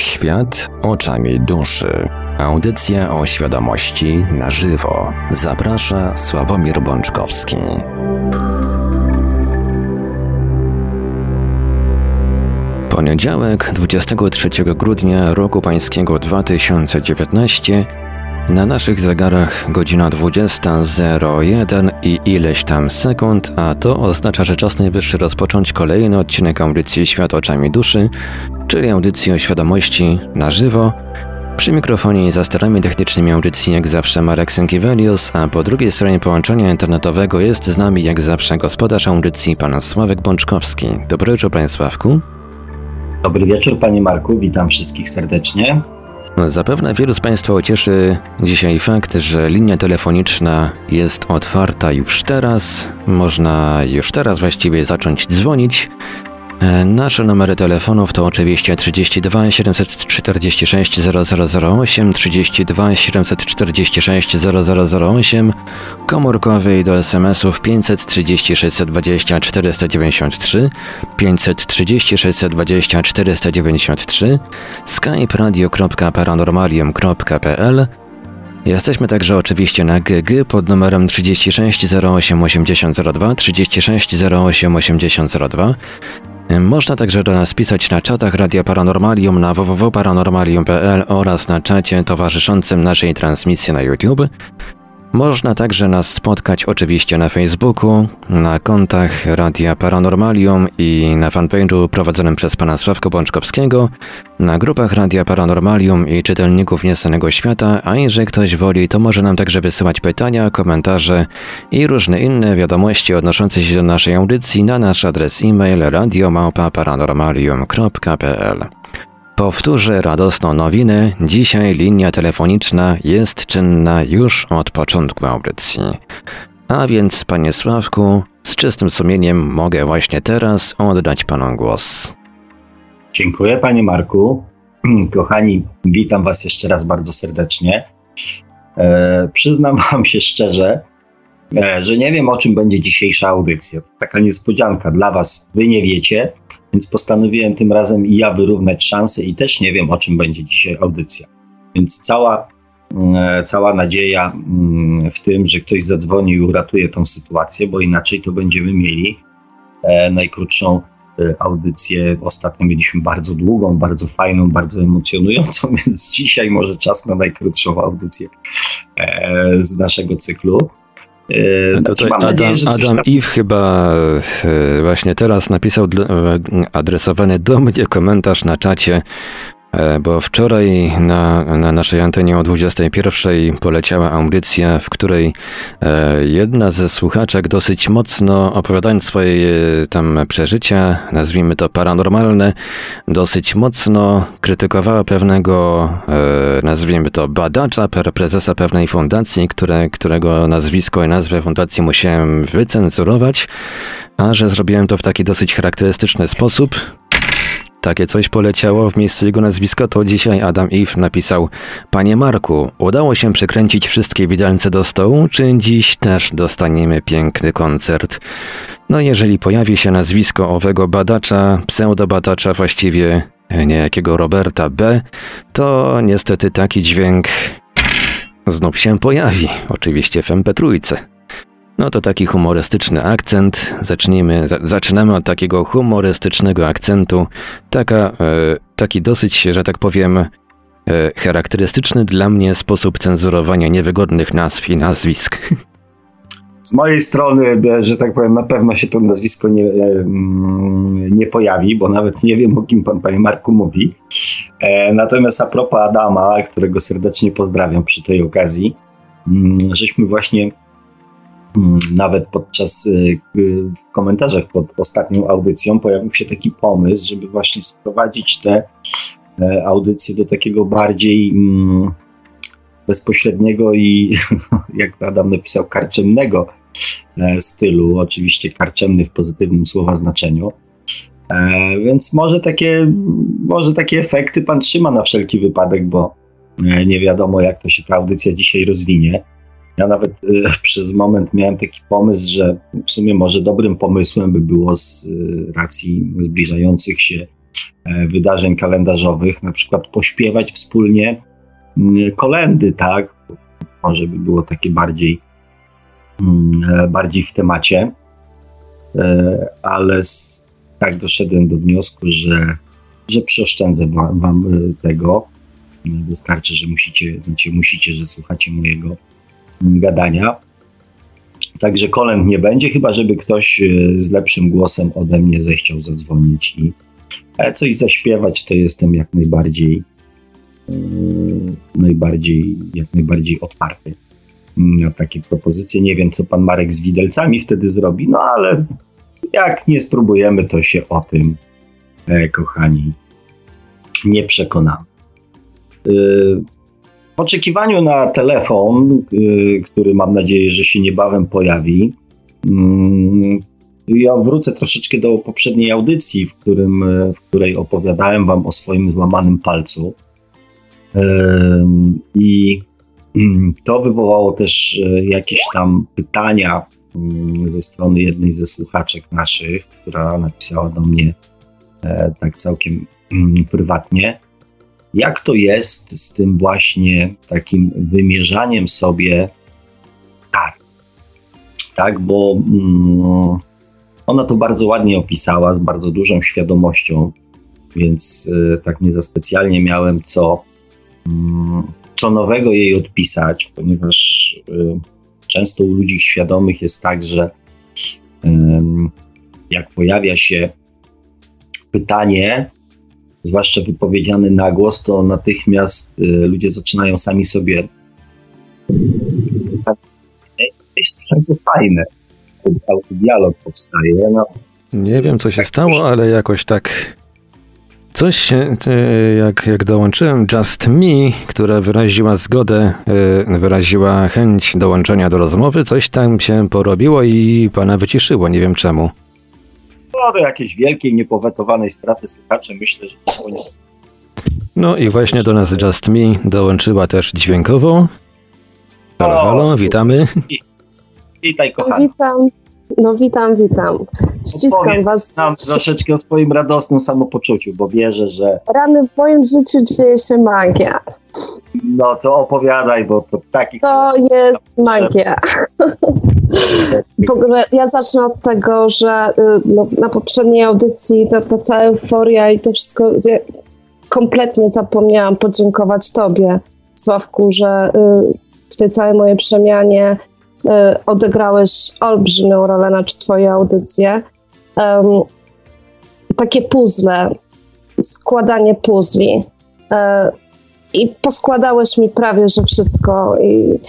Świat oczami duszy. Audycja o świadomości na żywo. Zaprasza Sławomir Bączkowski. Poniedziałek 23 grudnia roku pańskiego 2019 na naszych zegarach godzina 20.01 i ileś tam sekund, a to oznacza, że czas najwyższy rozpocząć kolejny odcinek audycji Świat oczami duszy, czyli audycji o świadomości na żywo. Przy mikrofonie i za sterami technicznymi audycji jak zawsze Marek Sękiewelius, a po drugiej stronie połączenia internetowego jest z nami jak zawsze gospodarz audycji pan Sławek Bączkowski. Dobry wieczór panie Sławku. Dobry wieczór panie Marku, witam wszystkich serdecznie. Zapewne wielu z Państwa ucieszy dzisiaj fakt, że linia telefoniczna jest otwarta już teraz. Można już teraz właściwie zacząć dzwonić. E, nasze numery telefonów to oczywiście 32 746 0008, 32 746 0008, komórkowy i do SMS-ów 530 620 493, 530 620 493, skype radio.paranormalium.pl Jesteśmy także oczywiście na GG pod numerem 36 08 8002, 36 08 8002. Można także do nas pisać na czatach Radia Paranormalium na www.paranormalium.pl oraz na czacie towarzyszącym naszej transmisji na YouTube. Można także nas spotkać oczywiście na Facebooku, na kontach Radia Paranormalium i na fanpage'u prowadzonym przez pana Sławko Bączkowskiego, na grupach Radia Paranormalium i czytelników Niesanego Świata, a jeżeli ktoś woli, to może nam także wysyłać pytania, komentarze i różne inne wiadomości odnoszące się do naszej audycji na nasz adres e-mail radiomałpa-paranormalium.pl. Powtórzę radosną nowinę. Dzisiaj linia telefoniczna jest czynna już od początku audycji. A więc, panie Sławku, z czystym sumieniem mogę właśnie teraz oddać panu głos. Dziękuję, panie Marku. Kochani, witam was jeszcze raz bardzo serdecznie. E, przyznam wam się szczerze, e, że nie wiem o czym będzie dzisiejsza audycja. Taka niespodzianka dla was, wy nie wiecie. Więc postanowiłem tym razem i ja wyrównać szanse i też nie wiem, o czym będzie dzisiaj audycja. Więc cała, mm, cała nadzieja mm, w tym, że ktoś zadzwoni i uratuje tą sytuację, bo inaczej to będziemy mieli e, najkrótszą e, audycję. Ostatnio mieliśmy bardzo długą, bardzo fajną, bardzo emocjonującą, więc dzisiaj może czas na najkrótszą audycję e, z naszego cyklu. Yy, Tutaj znaczy, Adam, Adam Iw chyba e, właśnie teraz napisał e, adresowany do mnie komentarz na czacie. E, bo wczoraj na, na naszej antenie o 21 poleciała audycja, w której e, jedna ze słuchaczek dosyć mocno opowiadając swoje e, tam przeżycia, nazwijmy to paranormalne, dosyć mocno krytykowała pewnego, nazwijmy to badacza, prezesa pewnej fundacji, które, którego nazwisko i nazwę fundacji musiałem wycenzurować, a że zrobiłem to w taki dosyć charakterystyczny sposób, takie coś poleciało w miejscu jego nazwiska, to dzisiaj Adam Eve napisał Panie Marku, udało się przykręcić wszystkie widelce do stołu, czy dziś też dostaniemy piękny koncert? No jeżeli pojawi się nazwisko owego badacza, pseudobadacza właściwie niejakiego Roberta B., to niestety taki dźwięk znów się pojawi, oczywiście w MP3. No to taki humorystyczny akcent. Zacznijmy, zaczynamy od takiego humorystycznego akcentu. Taka, e, taki dosyć, że tak powiem, e, charakterystyczny dla mnie sposób cenzurowania niewygodnych nazw i nazwisk. Z mojej strony, e, że tak powiem, na pewno się to nazwisko nie, mm, nie pojawi, bo nawet nie wiem, o kim pan, panie Marku, mówi. Natomiast a propos Adama, którego serdecznie pozdrawiam przy tej okazji, mm, żeśmy właśnie nawet podczas y, y, w komentarzach pod ostatnią audycją pojawił się taki pomysł, żeby właśnie sprowadzić te e, audycje do takiego bardziej mm, bezpośredniego i, jak Adam napisał, karczemnego e, stylu, oczywiście karczemny w pozytywnym słowa znaczeniu. E, więc może takie, może takie efekty pan trzyma na wszelki wypadek, bo nie wiadomo, jak to się ta audycja dzisiaj rozwinie. Ja nawet y, przez moment miałem taki pomysł, że w sumie może dobrym pomysłem by było z y, racji zbliżających się e, wydarzeń kalendarzowych, na przykład pośpiewać wspólnie mm, kolendy, tak? Może by było takie bardziej, mm, e, bardziej w temacie, e, ale tak doszedłem do wniosku, że, że przyoszczędzę wam, wam tego. Wystarczy, że musicie, znaczy musicie, że słuchacie mojego gadania. Także kolęd nie będzie, chyba żeby ktoś e, z lepszym głosem ode mnie zechciał zadzwonić i e, coś zaśpiewać, to jestem jak najbardziej e, najbardziej, jak najbardziej otwarty na takie propozycje. Nie wiem, co pan Marek z widelcami wtedy zrobi, no ale jak nie spróbujemy, to się o tym, kochani, nie przekonamy. Oczekiwaniu na telefon, y, który mam nadzieję, że się niebawem pojawi, mm, ja wrócę troszeczkę do poprzedniej audycji, w, którym, w której opowiadałem Wam o swoim złamanym palcu. I mm, to wywołało też e, jakieś tam pytania mm, ze strony jednej ze słuchaczek naszych, która napisała do mnie e, tak całkiem prywatnie jak to jest z tym właśnie takim wymierzaniem sobie tak, tak, bo mm, ona to bardzo ładnie opisała, z bardzo dużą świadomością, więc y, tak nie za specjalnie miałem co, y, co nowego jej odpisać, ponieważ y, często u ludzi świadomych jest tak, że jak pojawia się pytanie, zwłaszcza wypowiedziany na głos, to natychmiast y, ludzie zaczynają sami sobie. To jest fajne. Dialog powstaje. No. Nie wiem, co się stało, ale jakoś tak. Coś się, y, jak, jak dołączyłem Just Me, która wyraziła zgodę, y, wyraziła chęć dołączenia do rozmowy, coś tam się porobiło i pana wyciszyło, nie wiem czemu do jakiejś wielkiej, niepowetowanej straty słuchaczy, myślę, że to nie No i właśnie do nas Just Me dołączyła też dźwiękowo. Halo, halo, witamy. Witaj, kochany. Witam. No witam, witam. Ściskam Opowiedz was. nam troszeczkę o swoim radosnym samopoczuciu, bo wierzę, że... Rany w moim życiu dzieje się magia. No to opowiadaj, bo to taki... To jest magia. Ja zacznę od tego, że y, no, na poprzedniej audycji ta, ta cała euforia i to wszystko, ja kompletnie zapomniałam podziękować Tobie, Sławku, że y, w tej całej mojej przemianie y, odegrałeś olbrzymią rolę na Twoje audycje. Um, takie puzzle, składanie puzli. I poskładałeś mi prawie, że wszystko. I,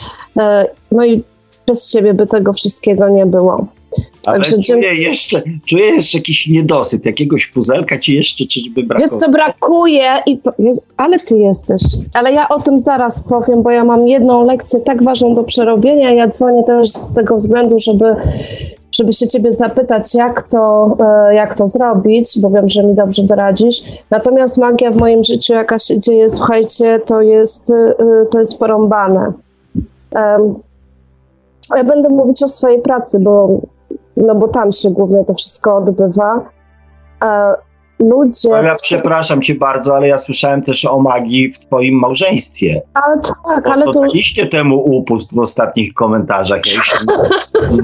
no i bez ciebie by tego wszystkiego nie było. Ale Także czuję, jeszcze, czuję jeszcze jakiś niedosyt, jakiegoś puzelka ci jeszcze czyżby brakuje? Wiesz co, brakuje, i, ale ty jesteś. Ale ja o tym zaraz powiem, bo ja mam jedną lekcję tak ważną do przerobienia. Ja dzwonię też z tego względu, żeby, żeby się ciebie zapytać, jak to, e, jak to zrobić, bo wiem, że mi dobrze doradzisz. Natomiast magia w moim życiu, jaka się dzieje, słuchajcie, to jest, e, to jest porąbane. Ja będę mówić o swojej pracy, bo, no bo tam się głównie to wszystko odbywa. E, ludzie. No ja przepraszam cię bardzo, ale ja słyszałem też o magii w twoim małżeństwie. Ale tak, ale to. Daliście temu upust w ostatnich komentarzach. Ja już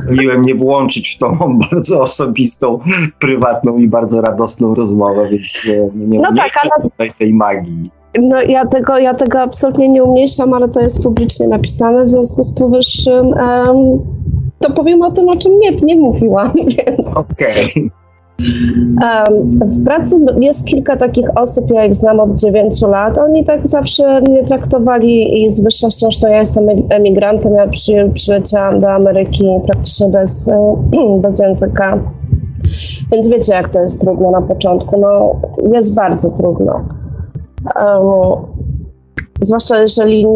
miłem nie włączyć w tą bardzo osobistą, prywatną i bardzo radosną rozmowę, więc e, nie, no nie tak, ale... tutaj tej magii. No ja tego, ja tego absolutnie nie umieściłam, ale to jest publicznie napisane, w związku z powyższym um, to powiem o tym, o czym nie, nie mówiłam. Okej. Okay. W pracy jest kilka takich osób, ja ich znam od 9 lat. Oni tak zawsze mnie traktowali i z wyższością, że ja jestem emigrantem. Ja przy, przyleciałam do Ameryki praktycznie bez, bez języka. Więc wiecie, jak to jest trudno na początku. No, jest bardzo trudno. Zwłaszcza jeżeli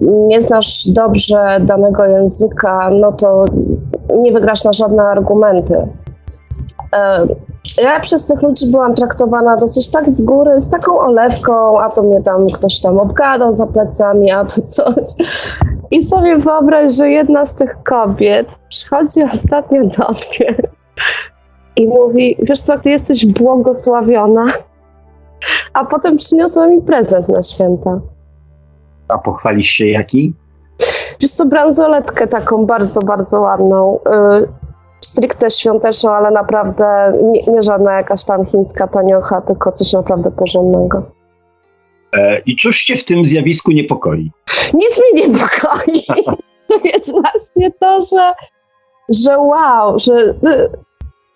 nie znasz dobrze danego języka, no to nie wygrasz na żadne argumenty. Ja przez tych ludzi byłam traktowana dosyć tak z góry, z taką olewką, a to mnie tam ktoś tam obgadał za plecami, a to coś. I sobie wyobraź, że jedna z tych kobiet przychodzi ostatnio do mnie i mówi, wiesz co, ty jesteś błogosławiona, A potem przyniosła mi prezent na święta. A pochwalisz się jaki? Wiesz co, bransoletkę taką bardzo, bardzo ładną. Y, stricte świąteczną, ale naprawdę nie, nie żadna jakaś tam chińska taniocha, tylko coś naprawdę porządnego. E, I cóż cię w tym zjawisku niepokoi? Nic mnie niepokoi. To jest właśnie to, że, że wow, że y,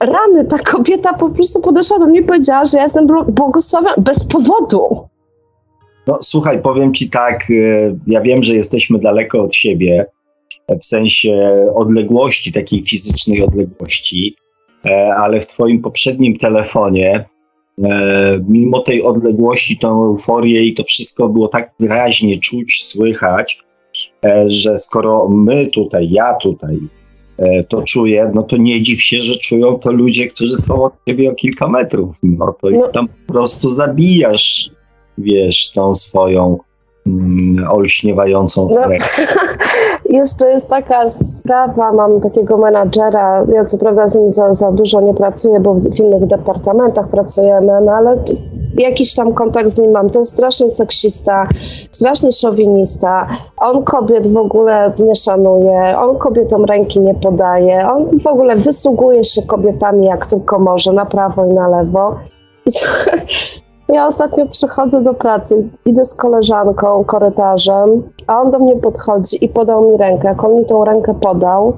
rany, ta kobieta po prostu podeszła do mnie i powiedziała, że ja jestem błogosławiona bez powodu. No słuchaj, powiem ci tak, e, ja wiem, że jesteśmy daleko od siebie, w sensie odległości, takiej fizycznej odległości, e, ale w Twoim poprzednim telefonie, e, mimo tej odległości, tą euforię i to wszystko było tak wyraźnie czuć, słychać, e, że skoro my tutaj, ja tutaj to czuję, no to nie dziw się, że czują to ludzie, którzy są od ciebie o kilka metrów. No to no. tam po prostu zabijasz, wiesz, tą swoją mm, olśniewającą no. Jeszcze jest taka sprawa, mam takiego menadżera, ja co prawda z nim za, za dużo nie pracuję, bo w innych departamentach pracujemy, no ale jakiś tam kontakt z nim mam. To jest strasznie seksista, strasznie szowinista. On kobiet w ogóle nie szanuje, on kobietom ręki nie podaje, on w ogóle wysługuje się kobietami jak tylko może, na prawo i na lewo. Ja ostatnio przychodzę do pracy, idę z koleżanką korytarzem, a on do mnie podchodzi i podał mi rękę. Jak on mi tą rękę podał,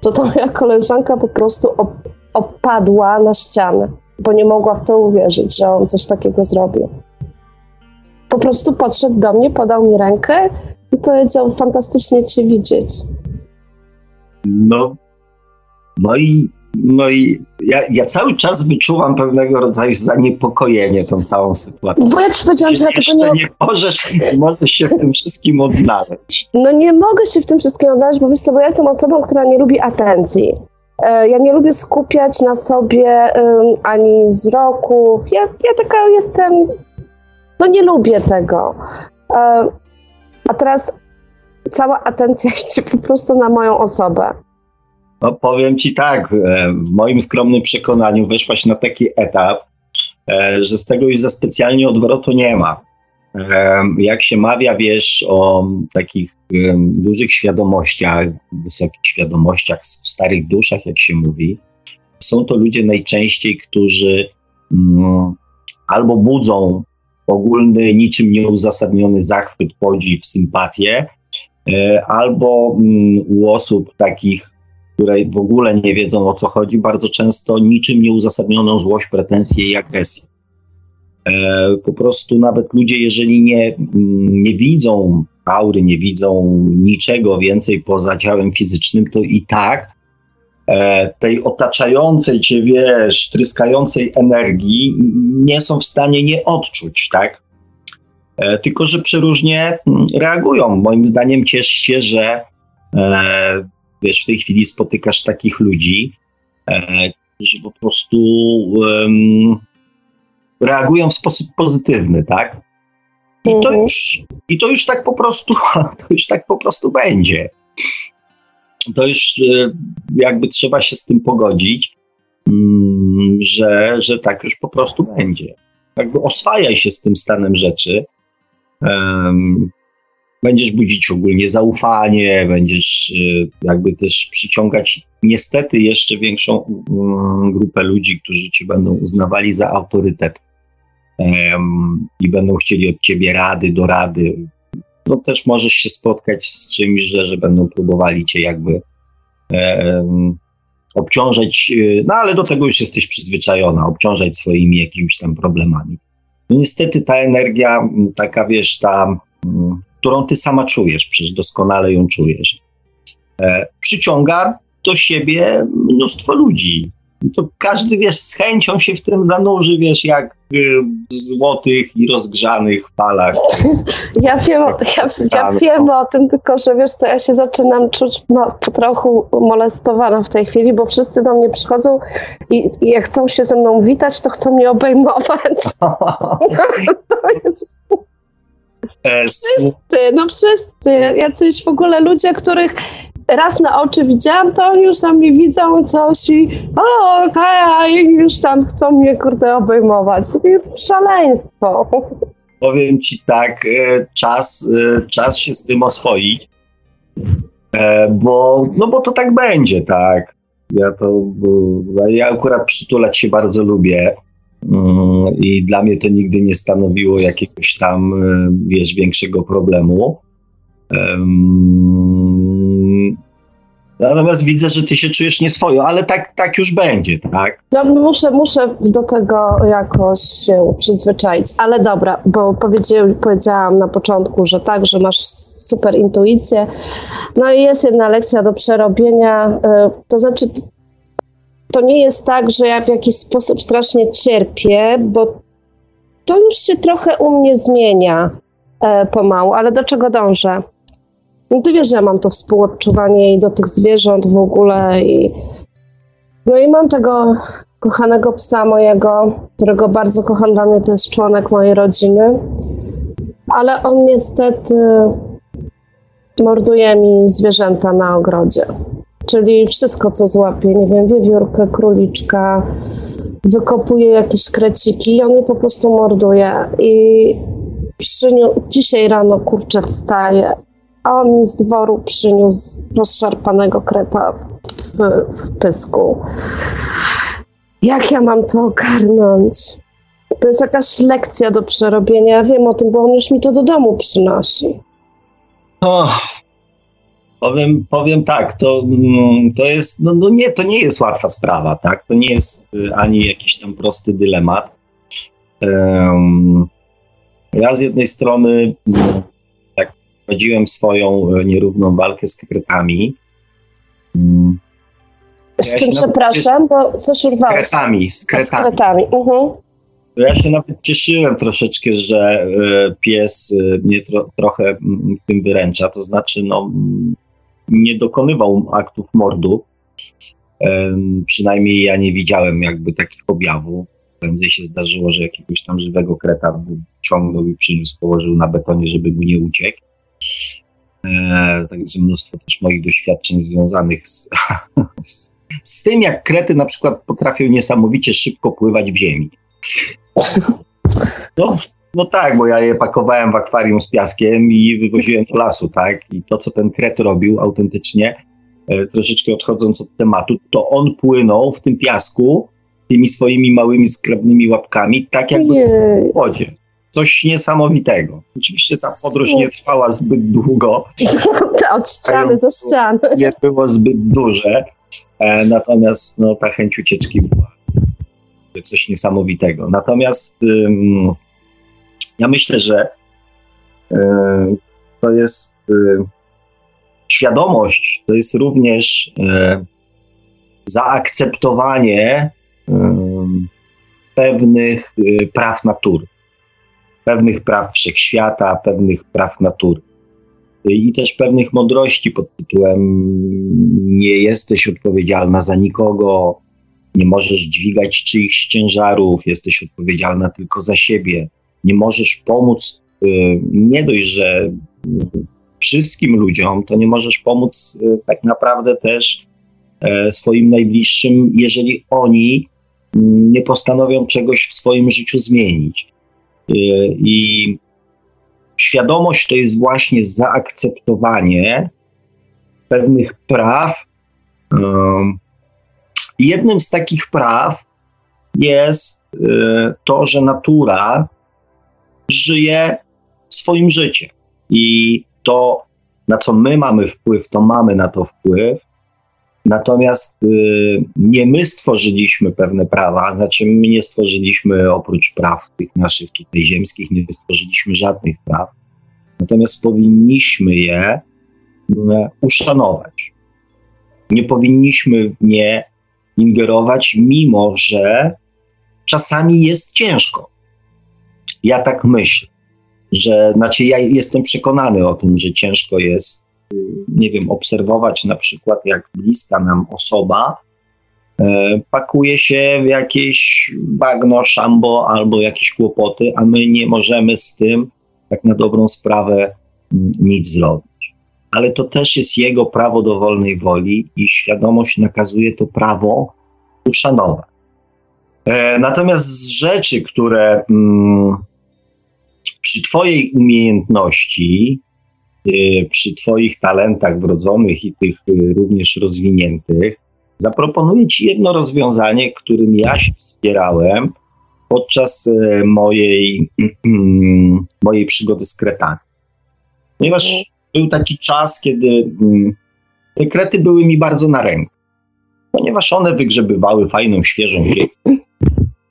to ta moja koleżanka po prostu opadła na ścianę, bo nie mogła w to uwierzyć, że on coś takiego zrobił. Po prostu podszedł do mnie, podał mi rękę i powiedział: Fantastycznie Cię widzieć. No, no i no i ja, ja, cały czas wyczuwam pewnego rodzaju zaniepokojenie tą całą sytuacją. Bo ja ci powiedziałam, że ja tego nie... nie możesz, możesz się w tym wszystkim odnaleźć. No nie mogę się w tym wszystkim odnaleźć, bo wiesz co, bo ja jestem osobą, która nie lubi atencji. E, ja nie lubię skupiać na sobie ani wzroków. Ja, ja taka jestem... No nie lubię tego. Um, a teraz cała atencja idzie po prostu na moją osobę. No powiem ci tak, e, w moim skromnym przekonaniu weszłaś na taki etap, e, że z tego już za specjalnie odwrotu nie ma. E, jak się mawia, wiesz, o takich dużych świadomościach, wysokich świadomościach, w starych duszach, jak się mówi, są to ludzie najczęściej, którzy mm, albo budzą ogólny, niczym nieuzasadniony zachwyt, podziw, sympatię, albo mm, u osób takich które w ogóle nie wiedzą o co chodzi, bardzo często niczym nieuzasadnioną złość, pretensje i agresję. E, po prostu nawet ludzie, jeżeli nie, nie widzą aury, nie widzą niczego więcej poza ciałem fizycznym, to i tak e, tej otaczającej cię, wiesz, tryskającej energii nie są w stanie nie odczuć, tak? E, tylko, że przeróżnie mm, reagują. Moim zdaniem cieszy się, że wiesz, w tej chwili spotykasz takich ludzi, którzy po prostu reagują w sposób pozytywny, tak? I to, mhm. już, I to już tak po prostu, to już tak po prostu będzie. To już e, jakby trzeba się z tym pogodzić, mm, że, że tak już po prostu będzie. Jakby oswajaj się z tym stanem rzeczy. Będziesz budzić ogólnie zaufanie, będziesz y, jakby też przyciągać niestety jeszcze większą mm, grupę ludzi, którzy cię będą uznawali za autorytet i będą chcieli od ciebie rady do rady. No też możesz się spotkać z czymś, że, że będą próbowali cię jakby obciążać, y, no ale do tego już jesteś przyzwyczajona, obciążać swoimi jakimiś tam problemami. No niestety ta energia, taka wiesz, ta którą ty sama czujesz, przecież doskonale ją czujesz, e, przyciąga do siebie mnóstwo ludzi. To każdy, wiesz, z chęcią się w tym zanurzy, wiesz, jak w złotych i rozgrzanych falach. Ja wiem, ja, ja wiem o tym, tylko że wiesz co, ja się zaczynam czuć po trochu molestowana w tej chwili, bo wszyscy do mnie przychodzą i, i jak chcą się ze mną witać, to chcą mnie obejmować. to jest... Wszyscy, no wszyscy. Jacyś w ogóle ludzie, których raz na oczy widziałam, to oni już tam mnie widzą coś i o, okej, już tam chcą mnie, kurde, obejmować. Szaleństwo. Powiem ci tak, e, czas, e, czas się z tym oswoić, e, bo, no bo to tak będzie, tak. Ja to, ja akurat przytulać się bardzo lubię mm, i dla mnie to nigdy nie stanowiło jakiegoś tam, wiesz, większego problemu. Natomiast widzę, że ty się czujesz nieswojo, ale tak, tak już będzie, tak? No, muszę, muszę do tego jakoś się przyzwyczaić. Ale dobra, bo powiedziałam na początku, że tak, że masz super intuicję. No i jest jedna lekcja do przerobienia. Y, to znaczy, to nie jest tak, że ja w jakiś sposób strasznie cierpię, bo to już się trochę u mnie zmienia e, pomału, ale do czego dążę? No ty wiesz, że ja mam to współodczuwanie i do tych zwierząt w ogóle i no i mam tego kochanego psa mojego, którego bardzo kocham, dla mnie to jest członek mojej rodziny, ale on niestety morduje mi zwierzęta na ogrodzie. Czyli wszystko, co złapie, nie wiem, wiewiórkę, króliczka, wykopuje jakieś kreciki i on je po prostu morduje. I przyniu- dzisiaj rano, kurczę, wstaje a on mi z dworu przyniósł rozszarpanego kreta w, w pysku. Jak ja mam to ogarnąć? To jest jakaś lekcja do przerobienia. Ja wiem o tym, bo on już mi to do domu przynosi. Oh, powiem, powiem tak, to, mm, to jest, no, no nie, to nie jest łatwa sprawa, tak? To nie jest y, ani jakiś tam prosty dylemat. Um, ja z jednej strony prowadziłem swoją e, nierówną walkę z kretami. Mm. Z czym przepraszam, bo coś urwałeś. Z kretami, z kretami. Z kretami. Mhm. Ja się nawet cieszyłem troszeczkę, że e, pies e, mnie tro, trochę tym wyręcza, to znaczy no, nie dokonywał aktów mordu. Przynajmniej ja nie widziałem jakby takich objawów. Prędzej się zdarzyło, że jakiegoś tam żywego kreta ciągnął i przyniósł, położył na betonie, żeby mu nie uciekł. E, także mnóstwo też moich doświadczeń związanych z, z, z, tym, jak krety na przykład potrafią niesamowicie szybko pływać w ziemi. No, no tak, bo ja je pakowałem w akwarium z piaskiem i wywoziłem do lasu, tak? I to, co ten kret robił autentycznie, e, troszeczkę odchodząc od tematu, to on płynął w tym piasku tymi swoimi małymi, skrabnymi łapkami, tak jakby w wodzie coś niesamowitego. Oczywiście ta podróż nie trwała zbyt długo. Od ściany do ściany. Nie było zbyt duże, e, natomiast no, ta chęć ucieczki była coś niesamowitego. Natomiast ja myślę, że y, to jest y, świadomość, to jest również y, zaakceptowanie pewnych praw natury pewnych praw wszechświata, pewnych praw natury. I też pewnych mądrości pod tytułem nie jesteś odpowiedzialna za nikogo, nie możesz dźwigać czyichś ciężarów, jesteś odpowiedzialna tylko za siebie. Nie możesz pomóc y, nie dość, że wszystkim ludziom, to nie możesz pomóc y, tak naprawdę też e, swoim najbliższym, jeżeli oni mm, nie postanowią czegoś w swoim życiu zmienić. Y, I świadomość to jest właśnie zaakceptowanie pewnych praw. Jednym z takich praw jest y, to, że natura żyje swoim życiem. I to, na co my mamy wpływ, to mamy na to wpływ. Natomiast y, nie my stworzyliśmy pewne prawa, znaczy my nie stworzyliśmy oprócz praw tych naszych tutaj ziemskich, nie stworzyliśmy żadnych praw. Natomiast powinniśmy je y, uszanować. Nie powinniśmy w nie ingerować, mimo że czasami jest ciężko. Ja tak myślę, że znaczy ja jestem przekonany o tym, że ciężko jest nie wiem, obserwować na przykład, jak bliska nam osoba e, pakuje się w jakieś bagno, szambo albo jakieś kłopoty, a my nie możemy z tym tak na dobrą sprawę mm, nic zrobić. ale to też jest jego prawo do wolnej woli i świadomość nakazuje to prawo uszanować. E, natomiast z rzeczy, które mm, przy Twojej umiejętności, przy Twoich talentach wrodzonych i tych y, również rozwiniętych, zaproponuję Ci jedno rozwiązanie, którym ja się wspierałem podczas e, mojej, mojej przygody z kretami. Ponieważ był taki czas, kiedy mm, te krety były mi bardzo na rękę, ponieważ one wygrzebywały fajną, świeżą ziemię,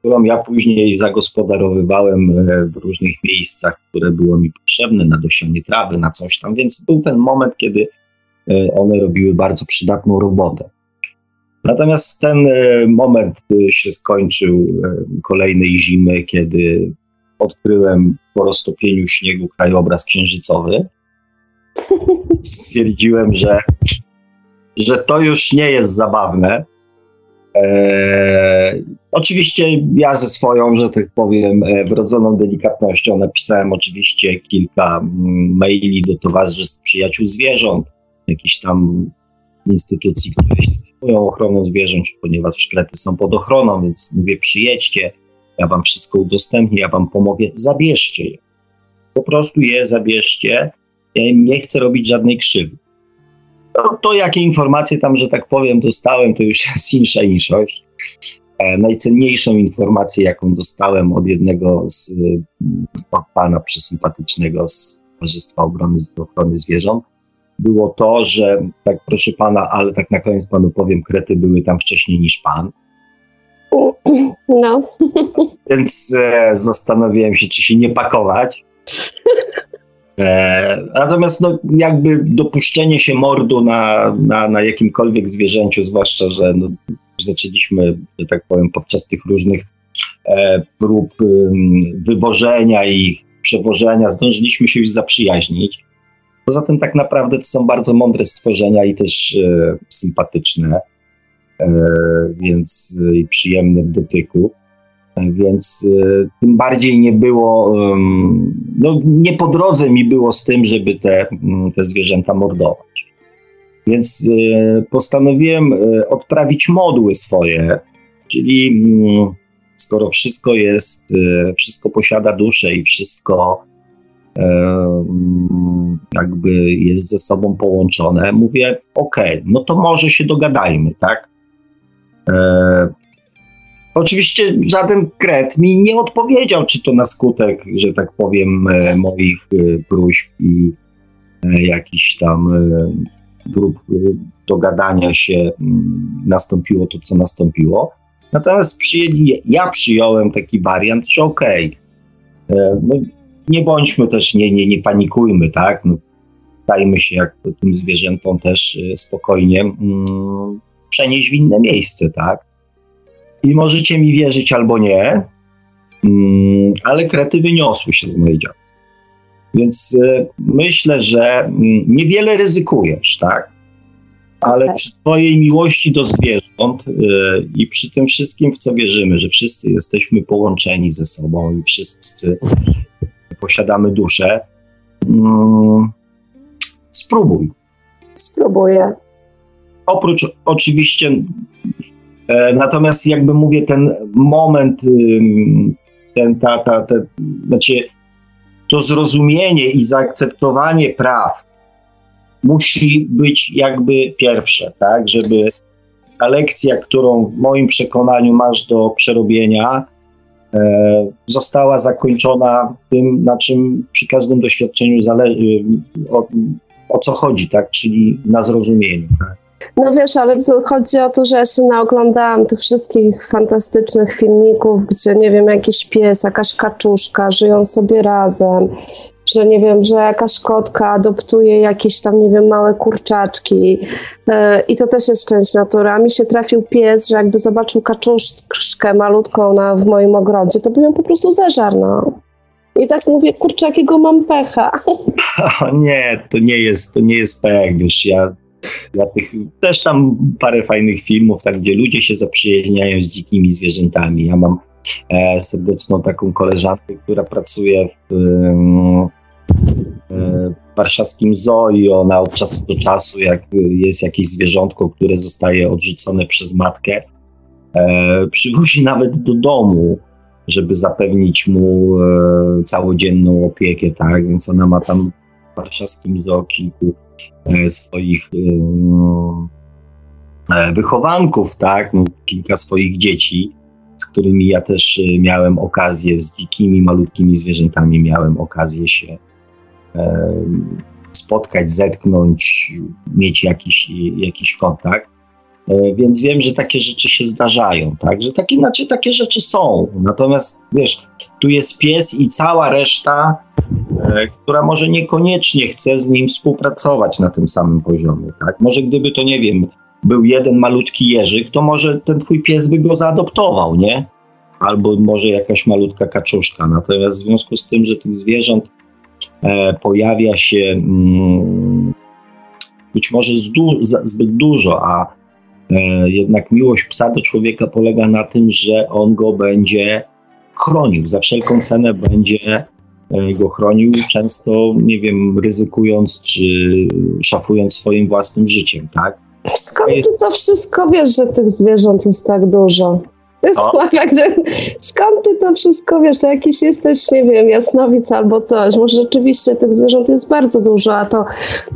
którą ja później zagospodarowywałem e, w różnych miejscach, które było mi potrzebne na dosianie trawy, na coś tam, więc był ten moment, kiedy e, one robiły bardzo przydatną robotę. Natomiast ten e, moment się skończył kolejnej zimy, kiedy odkryłem po roztopieniu śniegu krajobraz księżycowy. Stwierdziłem, że, że to już nie jest zabawne. Eee, oczywiście ja ze swoją, że tak powiem, e, wrodzoną delikatnością napisałem oczywiście kilka maili do Towarzystw Przyjaciół Zwierząt, jakichś tam instytucji, które się zajmują ochroną zwierząt, ponieważ szklety są pod ochroną, więc mówię przyjedźcie, ja wam wszystko udostępnię, ja wam pomogę, zabierzcie je. Po prostu je zabierzcie, ja im nie chcę robić żadnej krzywdy. To, to, jakie informacje tam, że tak powiem, dostałem, to już jest insza inszość. E, najcenniejszą informację, jaką dostałem od jednego z e, pana przesympatycznego z Towarzystwa Obrony, Ochrony Zwierząt, było to, że tak proszę pana, ale tak na koniec panu powiem, krety były tam wcześniej niż pan. No. Więc e, zastanowiłem się, czy się nie pakować. E, natomiast no, jakby dopuszczenie się mordu na, na, na jakimkolwiek zwierzęciu, zwłaszcza, że no, zaczęliśmy, że tak powiem, podczas tych różnych e, prób e, wywożenia i przewożenia, zdążyliśmy się już zaprzyjaźnić. Poza tym tak naprawdę to są bardzo mądre stworzenia i też e, sympatyczne, e, więc i przyjemne w dotyku. Więc y, tym bardziej nie było, no nie po drodze mi było z tym, żeby te, mm, te zwierzęta mordować. Więc y, postanowiłem y, odprawić modły swoje, czyli mm, skoro wszystko jest, wszystko posiada duszę i wszystko mm, jakby jest ze sobą połączone, mówię, ok, no to może się dogadajmy, tak? Oczywiście żaden kret mi nie odpowiedział, czy to na skutek, że tak powiem, e, moich e, próśb i e, jakichś tam prób dogadania się nastąpiło to, co nastąpiło. Natomiast przyjęli, ja przyjąłem taki wariant, że okej, okay, no, nie bądźmy też, nie, nie, nie panikujmy, tak? No, dajmy się jak tym zwierzętom też spokojnie mm, przenieść w inne miejsce, tak? I możecie mi wierzyć albo nie, mm, ale krety wyniosły się z mojej działki. Więc y, myślę, że mm, niewiele ryzykujesz, tak? Ale okay. przy Twojej miłości do zwierząt y, i przy tym wszystkim, w co wierzymy, że wszyscy jesteśmy połączeni ze sobą i wszyscy posiadamy duszę, mm, spróbuj. Spróbuję. Oprócz oczywiście E, natomiast jakby mówię, ten moment, ten, ta, ta, ta, znaczy to zrozumienie i zaakceptowanie praw musi być jakby pierwsze, tak, żeby ta lekcja, którą w moim przekonaniu masz do przerobienia, e, została zakończona tym, na czym przy każdym doświadczeniu zależy, o, o co chodzi, tak, czyli na zrozumieniu. Tak. No wiesz, ale chodzi o to, że ja się naoglądałam tych wszystkich fantastycznych filmików, gdzie nie wiem, jakiś pies, jakaś kaczuszka żyją sobie razem, że nie wiem, że jakaś kotka adoptuje jakieś tam, nie wiem, małe kurczaczki yy, i to też jest część natury. A mi się trafił pies, że jakby zobaczył kaczuszkę malutką na, w moim ogrodzie, to by ją po prostu zeżarł, no. I tak mówię, kurczę, jakiego mam pecha. O nie, to nie jest, to nie jest pech, wiesz, ja tych, też tam parę fajnych filmów, tak, gdzie ludzie się zaprzyjaźniają z dzikimi zwierzętami. Ja mam e, serdeczną taką koleżankę, która pracuje w, warszawskim zoo i ona od czasu do czasu, jak jest jakieś zwierzątko, które zostaje odrzucone przez matkę, e, przywozi nawet do domu, żeby zapewnić mu e, całodzienną opiekę, tak? Więc ona ma tam w warszawskim zoo kilku e, swoich wychowanków, tak? No, kilka swoich dzieci, z którymi ja też miałem okazję, z dzikimi, malutkimi zwierzętami miałem okazję się spotkać, zetknąć, mieć jakiś, jakiś kontakt. E, więc wiem, że takie rzeczy się zdarzają, tak? Że tak inaczej takie rzeczy są. Natomiast wiesz, tu jest pies i cała reszta, e, która może niekoniecznie chce z nim współpracować na tym samym poziomie, tak? Może gdyby to, nie wiem, był jeden malutki jeżyk, to może ten twój pies by go zaadoptował, nie? Albo może jakaś malutka kaczuszka. Natomiast w związku z tym, że tych zwierząt E, pojawia się mm, być może zbyt dużo, a jednak miłość psa do człowieka polega na tym, że on go będzie chronił, za wszelką cenę będzie e, go chronił, często, nie wiem, ryzykując czy szafując swoim własnym życiem, tak? Skąd ty to wszystko wiesz, że tych zwierząt jest tak dużo? Sławek, skąd ty to wszystko wiesz? To jakiś jesteś, nie wiem, jasnowic albo coś. Może rzeczywiście tych zwierząt jest bardzo dużo, a to,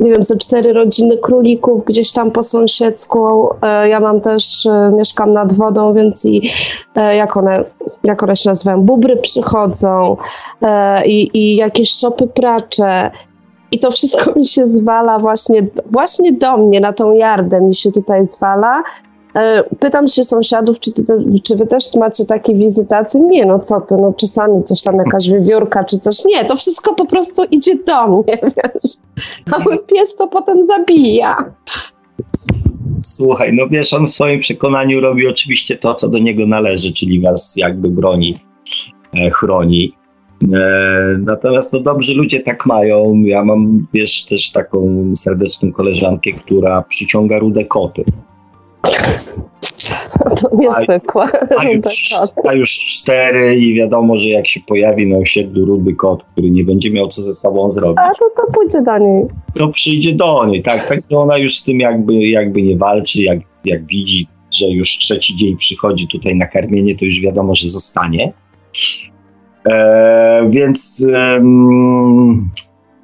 nie wiem, ze cztery rodziny królików gdzieś tam po sąsiedzku. E, ja mam też, e, mieszkam nad wodą, więc i e, jak one, jak one się nazywają, bubry przychodzą i, i jakieś szopy pracze. I to wszystko mi się zwala właśnie, właśnie do mnie, na tą jardę mi się tutaj zwala. E, pytam się sąsiadów, czy, ty, czy wy też macie takie wizytacje? Nie, no co ty, no czasami coś tam, jakaś wiewiórka czy coś. Nie, to wszystko po prostu idzie do mnie, wiesz. A mój pies to potem zabija. Słuchaj, no wiesz, on w swoim przekonaniu robi oczywiście to, co do niego należy, czyli was jakby broni, e, chroni. E, natomiast no dobrzy ludzie tak mają. Ja mam, wiesz, też taką serdeczną koleżankę, która przyciąga rude koty. To niezwykłe. A, a, już, a już cztery i wiadomo, że jak się pojawi na osiedlu rudy kot, który nie będzie miał co ze sobą zrobić. A to, to pójdzie do niej. To przyjdzie do niej, tak. Tak ona już z tym jakby, jakby nie walczy, jak, jak widzi, że już trzeci dzień przychodzi tutaj na karmienie, to już wiadomo, że zostanie. E, więc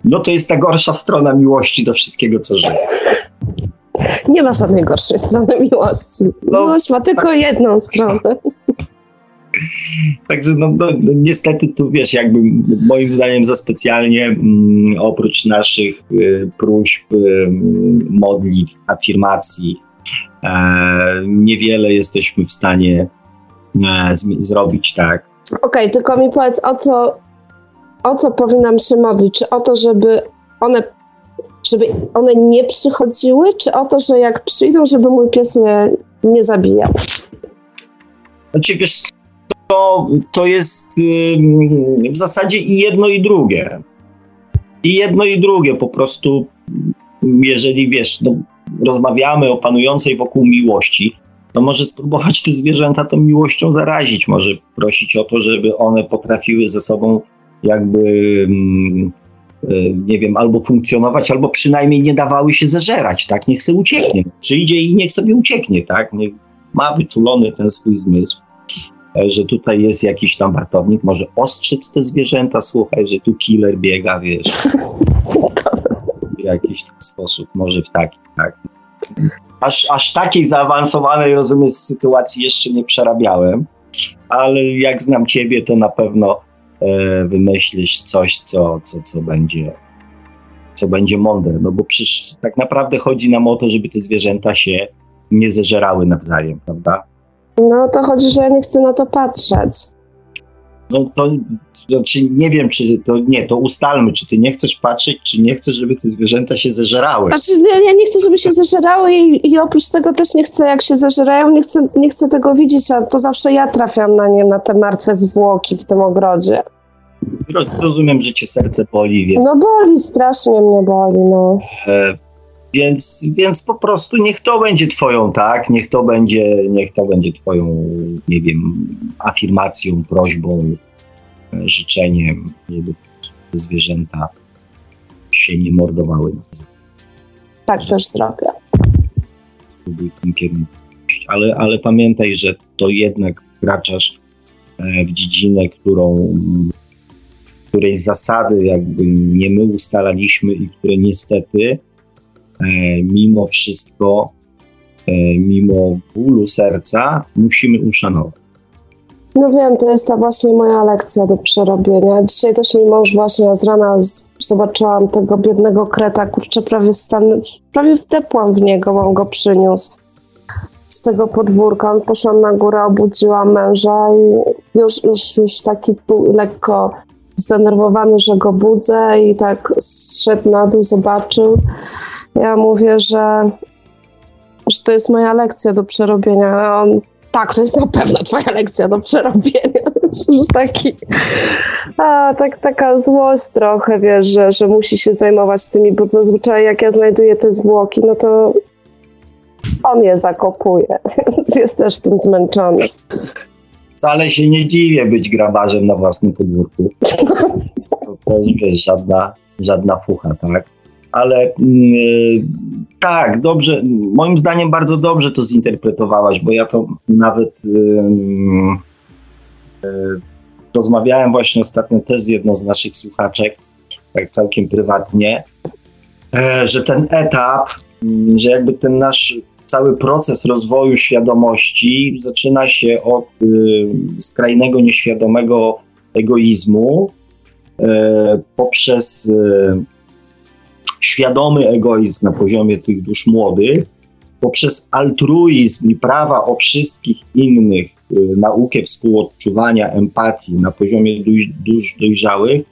no to jest ta gorsza strona miłości do wszystkiego, co żyje. Nie ma żadnej gorszej strony miłości. No, Miłość ma tylko tak. jedną stronę. Także no, no, no, niestety tu wiesz, jakby moim zdaniem za specjalnie mm, oprócz naszych y, próśb, y, modlitw, afirmacji, e, niewiele jesteśmy w stanie e, z, zrobić, tak. Okej, okay, tylko mi powiedz, o co, o co powinnam się modlić? Czy o to, żeby one żeby one nie przychodziły, czy o to, że jak przyjdą, żeby mój pies nie, nie zabijał? Znaczy, wiesz, to, to jest yy, w zasadzie i jedno, i drugie. I jedno, i drugie. Po prostu, jeżeli wiesz, no, rozmawiamy o panującej wokół miłości, to może spróbować te zwierzęta tą miłością zarazić. Może prosić o to, żeby one potrafiły ze sobą jakby. Nie wiem, albo funkcjonować, albo przynajmniej nie dawały się zeżerać, tak? Niech sobie ucieknie. Przyjdzie i niech sobie ucieknie, tak? Niech ma wyczulony ten swój zmysł, e, że tutaj jest jakiś tam wartownik, może ostrzec te zwierzęta, słuchaj, że tu killer biega, wiesz. W jakiś tam sposób, może w taki, tak? Aż, aż takiej zaawansowanej, rozumiem, sytuacji jeszcze nie przerabiałem, ale jak znam ciebie, to na pewno E, wymyślisz coś, co, co, co będzie co będzie mądre, no bo przecież tak naprawdę chodzi nam o to, żeby te zwierzęta się nie zeżerały nawzajem, prawda? No to chodzi, że ja nie chcę na to patrzeć. No to znaczy nie wiem, czy to nie, to ustalmy, czy ty nie chcesz patrzeć, czy nie chcesz, żeby te zwierzęta się zeżerały. Znaczy ja nie chcę, żeby się zeżerały i, i oprócz tego też nie chcę, jak się zeżerają, nie chcę, nie chcę tego widzieć, a to zawsze ja trafiam na nie, na te martwe zwłoki w tym ogrodzie. Rozumiem, że cię serce boli, więc... No boli, strasznie mnie boli, no. E, więc, więc po prostu niech to będzie twoją, tak? Niech to będzie, niech to będzie twoją, nie wiem, afirmacją, prośbą, e, życzeniem, żeby zwierzęta się nie mordowały. Tak też zrobię. Spróbuj w tym kierunku. Ale, ale pamiętaj, że to jednak wkraczasz e, w dziedzinę, którą, której zasady jakby nie my ustalaliśmy i które niestety mimo wszystko, e, mimo bólu serca musimy uszanować. No wiem, to jest ta właśnie moja lekcja do przerobienia. Dzisiaj też mi mąż właśnie z rana zobaczyłam tego biednego kreta, kurczę, prawie wstanę, prawie wdepłam w niego, on go przyniósł z tego podwórka. Poszłam na górę, obudziłam męża i już, już, już taki lekko zdenerwowany, że go budzę i tak zszedł na dół, zobaczył. Ja mówię, że, że to jest moja lekcja do przerobienia. A on tak, to jest na pewno twoja lekcja do przerobienia. Już taki, a, tak, taka złość trochę, wiesz, że, że musi się zajmować tymi, bo zazwyczaj jak ja znajduję te zwłoki, no to on je zakopuje, więc jest też tym zmęczony. Wcale się nie dziwię być grabarzem na własnym podwórku. To też, wiesz, żadna, żadna fucha, tak? ale yy, tak, dobrze, moim zdaniem bardzo dobrze to zinterpretowałaś, bo ja to nawet yy, yy, rozmawiałem właśnie ostatnio też z jedną z naszych słuchaczek, tak całkiem prywatnie, e, że ten etap, mm, że jakby ten nasz cały proces rozwoju świadomości zaczyna się od y, skrajnego, nieświadomego egoizmu e, poprzez y, świadomy egoizm na poziomie tych dusz młodych, poprzez altruizm i prawa o wszystkich innych, y, naukę współodczuwania, empatii na poziomie dusz, dusz dojrzałych,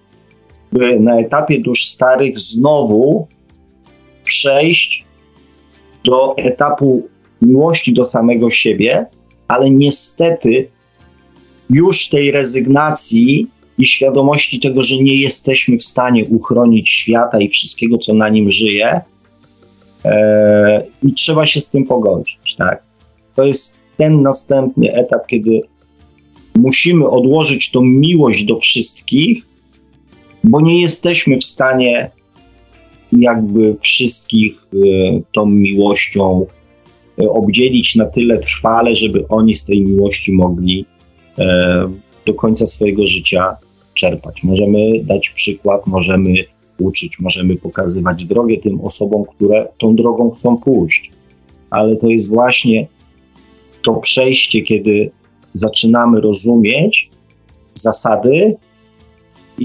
by na etapie dusz starych znowu przejść do etapu miłości do samego siebie, ale niestety już tej rezygnacji i świadomości tego, że nie jesteśmy w stanie uchronić świata i wszystkiego, co na nim żyje, e, i trzeba się z tym pogodzić. Tak? To jest ten następny etap, kiedy musimy odłożyć tą miłość do wszystkich, bo nie jesteśmy w stanie jakby wszystkich e, tą miłością e, obdzielić na tyle trwale, żeby oni z tej miłości mogli e, do końca swojego życia czerpać. Możemy dać przykład, możemy uczyć, możemy pokazywać drogę tym osobom, które tą drogą chcą pójść. Ale to jest właśnie to przejście, kiedy zaczynamy rozumieć zasady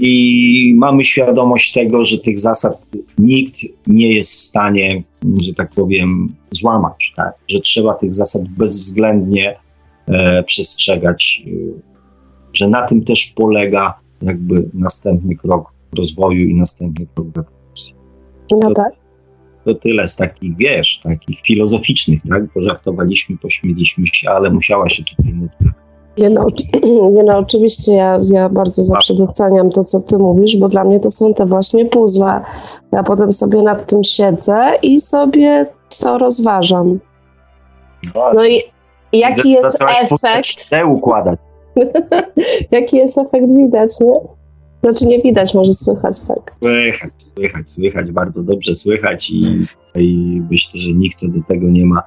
i mamy świadomość tego, że tych zasad nikt nie jest w stanie, że tak powiem, złamać, tak? że trzeba tych zasad bezwzględnie e, przestrzegać, e, że na tym też polega jakby następny krok rozwoju i następny krok w ewolucji. No tak. To tyle z takich, wiesz, takich filozoficznych, tak? Pożartowaliśmy, pośmieliśmy się, ale musiała się tutaj nutka. Nie no, nie no, oczywiście ja, ja bardzo zawsze doceniam to, co ty mówisz, bo dla mnie to są te właśnie puzzle. Ja potem sobie nad tym siedzę i sobie to rozważam. No, no i jaki jest efekt? Te układać. Jaki jest efekt widać, nie? Znaczy nie widać, może słychać, tak. Słychać, słychać, słychać, bardzo dobrze słychać i, i myślę, że nikt co do tego nie ma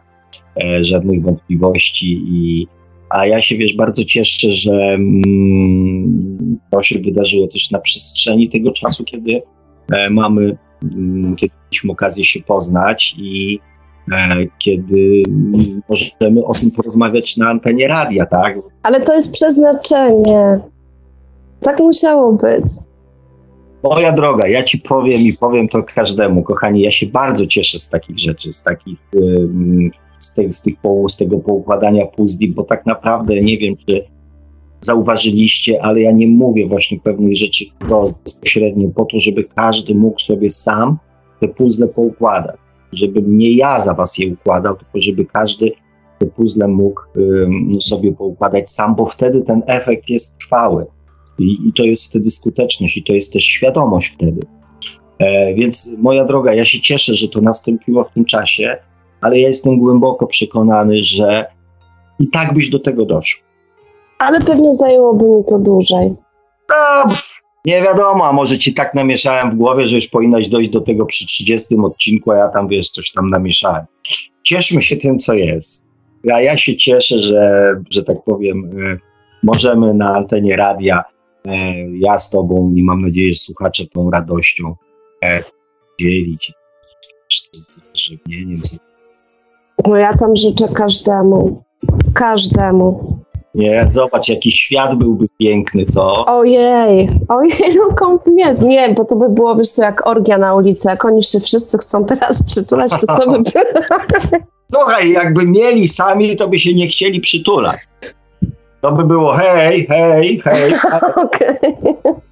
e, żadnych wątpliwości i a ja się, wiesz, bardzo cieszę, że mm, to się wydarzyło też na przestrzeni tego czasu, kiedy e, mamy, mm, kiedy mieliśmy okazję się poznać i E, kiedy możemy o tym porozmawiać na antenie radia, tak? Ale to jest przeznaczenie. Tak musiało być. Moja droga, ja ci powiem i powiem to każdemu, kochani, ja się bardzo cieszę z takich rzeczy, z takich, z, te, z, tych, z tego poukładania puzli, bo tak naprawdę nie wiem, czy zauważyliście, ale ja nie mówię właśnie pewnych rzeczy wprost, bezpośrednio po to, żeby każdy mógł sobie sam te puzzle poukładać żebym nie ja za was je układał, tylko żeby każdy te puzzle mógł um, sobie poukładać sam, bo wtedy ten efekt jest trwały. I, I, to jest wtedy skuteczność, i to jest też świadomość wtedy. E, więc moja droga, ja się cieszę, że to nastąpiło w tym czasie, ale ja jestem głęboko przekonany, że i tak byś do tego doszł. Ale pewnie zajęłoby mi to dłużej. No, Nie wiadomo, a może ci tak namieszałem w głowie, że już powinnaś dojść do tego przy 30 odcinku, a ja tam, wiesz, coś tam namieszałem. Cieszmy się tym, co jest. A ja się cieszę, że, że tak powiem, e, możemy na antenie radia, e, ja z tobą i mam nadzieję, że słuchacze tą radością e, dzielić. Z żegnieniem. No ja tam życzę każdemu. Każdemu. Nie, zobacz, jaki świat byłby piękny, co? Ojej, ojej, no kompletnie. Nie, bo to by było, wiesz co, jak orgia na ulicy. Jak oni się wszyscy chcą teraz przytulać, to co by Słuchaj, jakby mieli sami, to by się nie chcieli przytulać. To by było hej, hej, hej. Okay.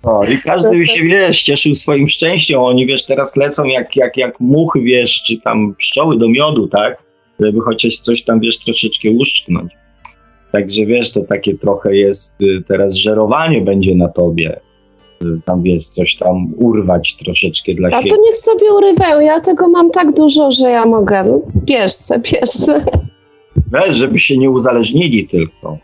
O, I każdy by się, wiesz, cieszył swoim szczęściem. Oni, wiesz, teraz lecą jak, jak, jak muchy, wiesz, czy tam pszczoły do miodu, tak? Żeby chociaż coś tam, wiesz, troszeczkę uszczknąć. Także wiesz, to takie trochę jest y, teraz żerowanie będzie na tobie. Y, tam wiesz, coś tam urwać troszeczkę dla siebie. A to niech sobie urywają. Ja tego mam tak dużo, że ja mogę. Bierz se, bierz se. Wiesz, żeby się nie uzależnili tylko.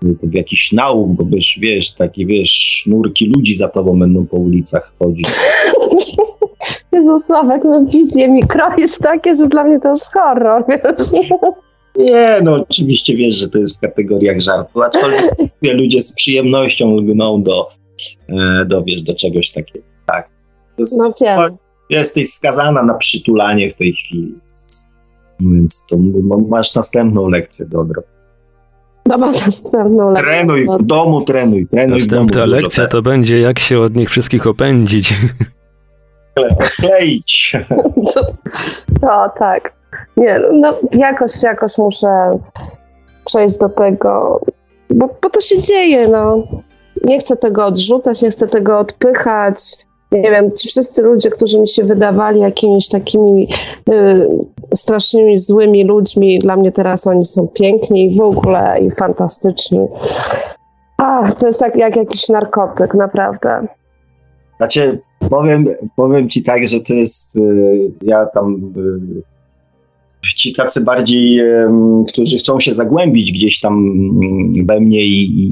To w jakiś nauk, bo wiesz, wiesz, takie wiesz, sznurki ludzi za tobą będą po ulicach chodzić. Jezu, Sławek, no wizję mi kroisz takie, że dla mnie to już horror, wiesz. Nie, no oczywiście wiesz, że to jest w kategoriach żartu, aczkolwiek ludzie z przyjemnością lgną do, e, do, wiesz, do czegoś takiego. Tak. Jest, no wiem. Jesteś skazana na przytulanie w tej chwili. Więc to masz następną lekcję do odrobienia. No mam następną lekcję. Trenuj, w domu trenuj. trenuj Następna lekcja to będzie jak się od nich wszystkich opędzić. Okleić. No tak. Nie, no jakoś, jakoś muszę przejść do tego, bo, bo to się dzieje, no. Nie chcę tego odrzucać, nie chcę tego odpychać. Nie wiem, ci wszyscy ludzie, którzy mi się wydawali jakimiś takimi y, strasznymi, złymi ludźmi, dla mnie teraz oni są piękni i w ogóle i fantastyczni. A, to jest jak, jak jakiś narkotyk, naprawdę. Znaczy, powiem, powiem ci tak, że to jest, y, ja tam y, ci tacy bardziej, którzy chcą się zagłębić gdzieś tam mm, we mnie i, i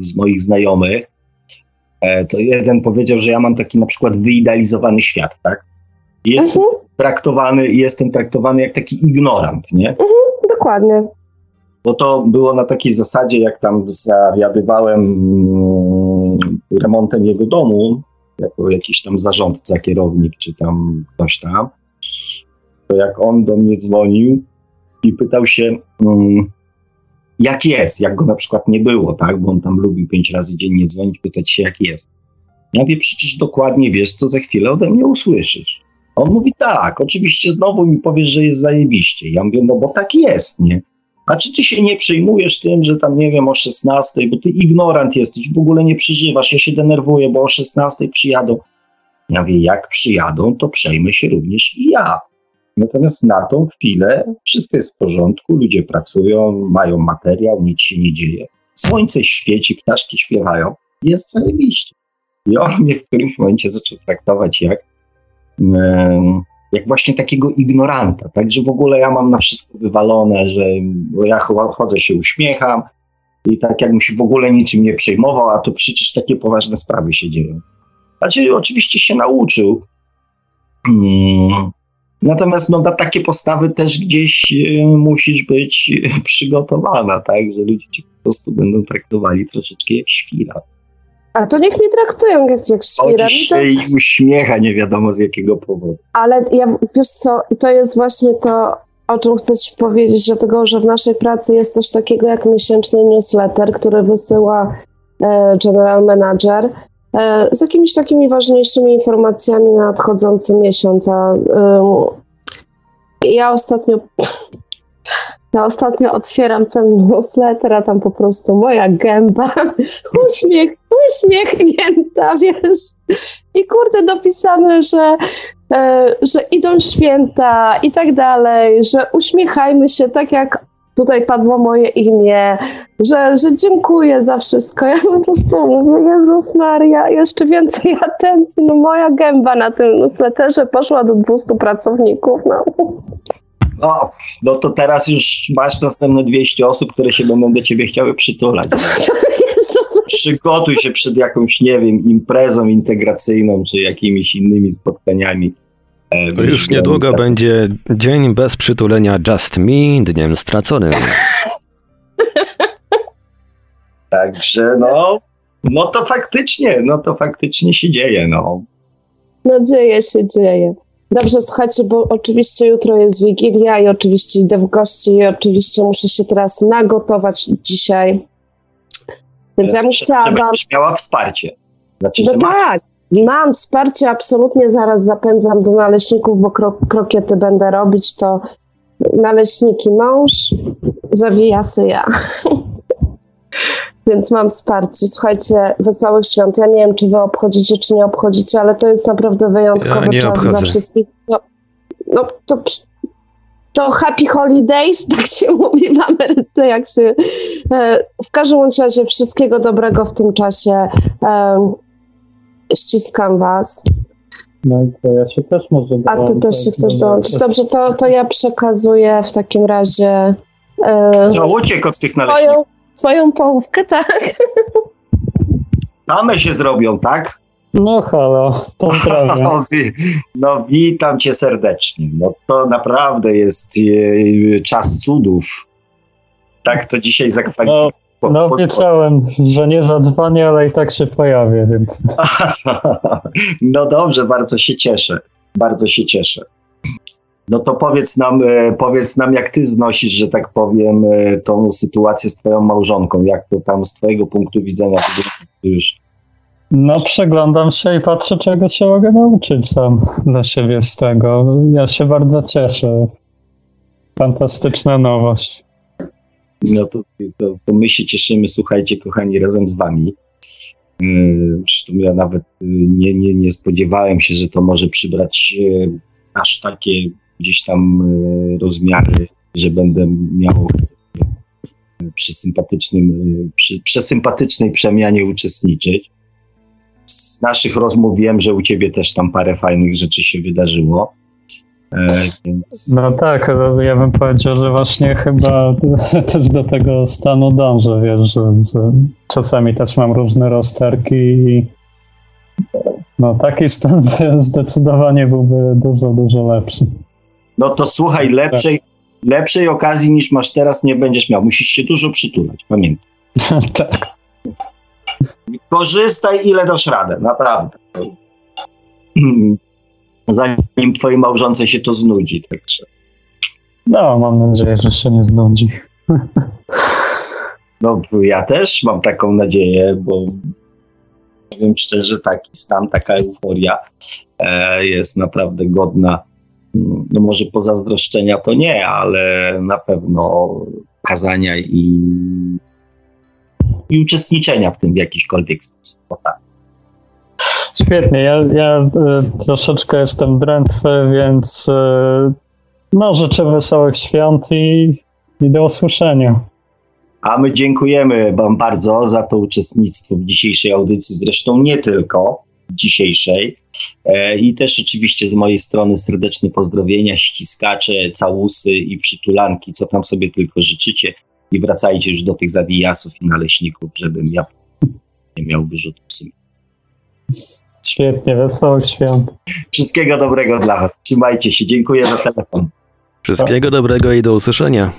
z moich znajomych, to jeden powiedział, że ja mam taki na przykład wyidealizowany świat, tak? Jest mhm. traktowany, jestem traktowany jak taki ignorant, nie? Mhm, dokładnie. Bo to było na takiej zasadzie, jak tam zawiadywałem mm, remontem jego domu, jako jakiś tam zarządca, kierownik, czy tam ktoś tam, to jak on do mnie dzwonił i pytał się, um, jak jest, jak go na przykład nie było, tak, bo on tam lubił pięć razy dziennie dzwonić, pytać się, jak jest. Ja wie, przecież dokładnie wiesz, co za chwilę ode mnie usłyszysz. On mówi, tak, oczywiście znowu mi powiesz, że jest zajebiście. Ja mówię, no bo tak jest, nie? A czy ty się nie przejmujesz tym, że tam, nie wiem, o 16, bo ty ignorant jesteś, w ogóle nie przeżywasz, ja się denerwuję, bo o 16 przyjadą. Ja mówię, jak przyjadą, to przejmę się również i ja. Natomiast na tą chwilę wszystko jest w porządku, ludzie pracują, mają materiał, nic się nie dzieje. Słońce świeci, ptaszki śpiewają. Jest zajebiście. I on mnie w którymś momencie zaczął traktować jak, jak właśnie takiego ignoranta, tak, że w ogóle ja mam na wszystko wywalone, że ja chodzę się uśmiecham i tak jakbym się w ogóle niczym nie przejmował, a to przecież takie poważne sprawy się dzieją. Znaczy oczywiście się nauczył, hmm, Natomiast no, na takie postawy też gdzieś e, musisz być przygotowana, tak, że ludzie cię po prostu będą traktowali troszeczkę jak świra. A to niech mnie traktują jak, jak świra. Chodzisz to... i uśmiecha nie wiadomo z jakiego powodu. Ale ja, wiesz co, to jest właśnie to, o czym chcę ci powiedzieć, dlatego, że w naszej pracy jest coś takiego jak miesięczny newsletter, który wysyła e, general manager z jakimiś takimi ważniejszymi informacjami na nadchodzący miesiąc. A, ja ostatnio ja ostatnio otwieram ten newsletter, a tam po prostu moja gęba, uśmiech, uśmiechnięta, wiesz. I kurde, dopisane, że, e, że idą święta i tak dalej, że uśmiechajmy się tak jak tutaj padło moje imię, że, że dziękuję za wszystko. Ja po prostu mówię, Jezus Maria, jeszcze więcej atencji. No moja gęba na tym newsletterze poszła do 200 pracowników. No. O, no to teraz już masz następne 200 osób, które się będą do ciebie chciały przytulać. Przygotuj się przed jakąś, nie wiem, imprezą integracyjną, czy jakimiś innymi spotkaniami. E, to już niedługo będzie dzień bez przytulenia Just Me, dniem straconym. Także no, no to faktycznie, no to faktycznie się dzieje, no. No dzieje się, dzieje. Dobrze, słuchajcie, bo oczywiście jutro jest Wigilia i oczywiście idę w gości i oczywiście muszę się teraz nagotować dzisiaj. Więc ja bym chciała wam... miała wsparcie. Znaczy, no tak, mam wsparcie, absolutnie zaraz zapędzam do naleśników, bo kro krokiety będę robić, to naleśniki mąż, zawijasy ja. Więc mam wsparcie. Słuchajcie, wesołych świąt. Ja nie wiem, czy wy obchodzicie, czy nie obchodzicie, ale to jest naprawdę wyjątkowy ja czas obchodzę. dla wszystkich. No, no to, to happy holidays, tak się mówi w Ameryce, jak się. E, w każdym razie wszystkiego dobrego w tym czasie. E, ściskam was. No i to ja się też może. A ty też się chcesz dołączyć. Dobrze, to, to ja przekazuję w takim razie. E, no, uciekł od tych swoją, swoją połówkę, tak? Same się zrobią, tak? No halo, pozdrawiam. No, no witam cię serdecznie. No to naprawdę jest e, czas cudów. Tak to dzisiaj zakwalifikować. No, no obiecałem, że nie zadzwonię, ale i tak się pojawię, więc... no dobrze, bardzo się cieszę. Bardzo się cieszę. No to powiedz nam, e, powiedz nam, jak ty znosisz, że tak powiem, e, tą sytuację z twoją małżonką, jak to tam z twojego punktu widzenia już... No przeglądam się i patrzę, czego się mogę nauczyć sam dla siebie z tego. Ja się bardzo cieszę. Fantastyczna nowość. No to, to, to my się cieszymy, słuchajcie, kochani, razem z wami. E, zresztą ja nawet nie, nie, nie spodziewałem się, że to może przybrać aż takie gdzieś tam e, rozmiary, że będę miał przy, sympatycznym, e, przy przesympatycznej przemianie uczestniczyć. Z naszych rozmów wiem, że u ciebie też tam parę fajnych rzeczy się wydarzyło. E, więc... No tak, ja bym powiedział, że właśnie chyba też do tego stanu dążę, wiesz, że, że czasami też mam różne rozterki i no taki stan zdecydowanie byłby dużo, dużo lepszy no to słuchaj, lepszej, lepszej okazji niż masz teraz nie będziesz miał. Musisz się dużo przytulać, pamiętaj. tak. Korzystaj ile dasz radę, naprawdę. Zanim twojej małżonce się to znudzi, także. No, mam nadzieję, że się nie znudzi. No, ja też mam taką nadzieję, bo powiem szczerze, taki stan, taka euforia e, jest naprawdę godna no może pozazdroszczenia to nie, ale na pewno kazania i, i uczestniczenia w tym w jakiśkolwiek sposób. tak. Świetnie, ja, ja y, troszeczkę jestem drętwy, więc y, no życzę wesołych świąt i, i do usłyszenia. A my dziękujemy Wam bardzo za to uczestnictwo w dzisiejszej audycji, zresztą nie tylko dzisiejszej. E, I też oczywiście z mojej strony serdeczne pozdrowienia, ściskacze, całusy i przytulanki, co tam sobie tylko życzycie. I wracajcie już do tych zawijasów i naleśników, żebym ja nie miał wyrzutów sumienia. Świetnie, wesołych świąt. Wszystkiego dobrego dla Was. Trzymajcie się. Dziękuję za telefon. Wszystkiego dobrego i do usłyszenia.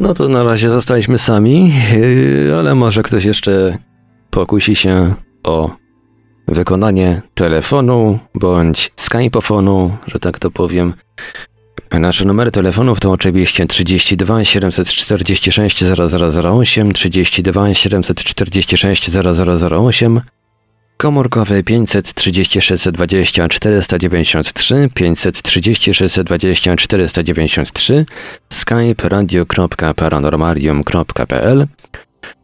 No to na razie zostaliśmy sami, yy, ale może ktoś jeszcze pokusi się o wykonanie telefonu bądź skypofonu, że tak to powiem. Nasze numery telefonów to oczywiście 32 746 0008, 32 746 0008, komórkowy 536 20 493, 536 20 493, skype radio.paranormalium.pl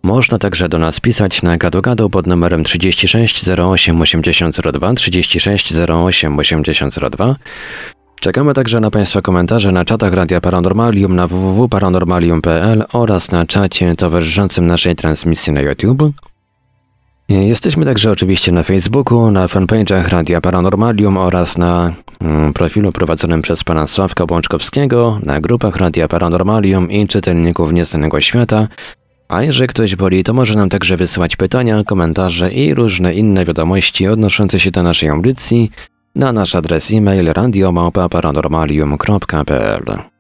można także do nas pisać na gadu pod numerem 36 08 8002 36 08 8002. Czekamy także na Państwa komentarze na czatach Radia Paranormalium na www.paranormalium.pl oraz na czacie towarzyszącym naszej transmisji na YouTube. Jesteśmy także oczywiście na Facebooku, na fanpage'ach Radia Paranormalium oraz na mm, profilu prowadzonym przez pana Sławka Błączkowskiego, na grupach Radia Paranormalium i czytelników Nieznanego Świata. A jeżeli ktoś woli, to może nam także wysyłać pytania, komentarze i różne inne wiadomości odnoszące się do naszej audycji na nasz adres e-mail radiomałpa-paranormalium.pl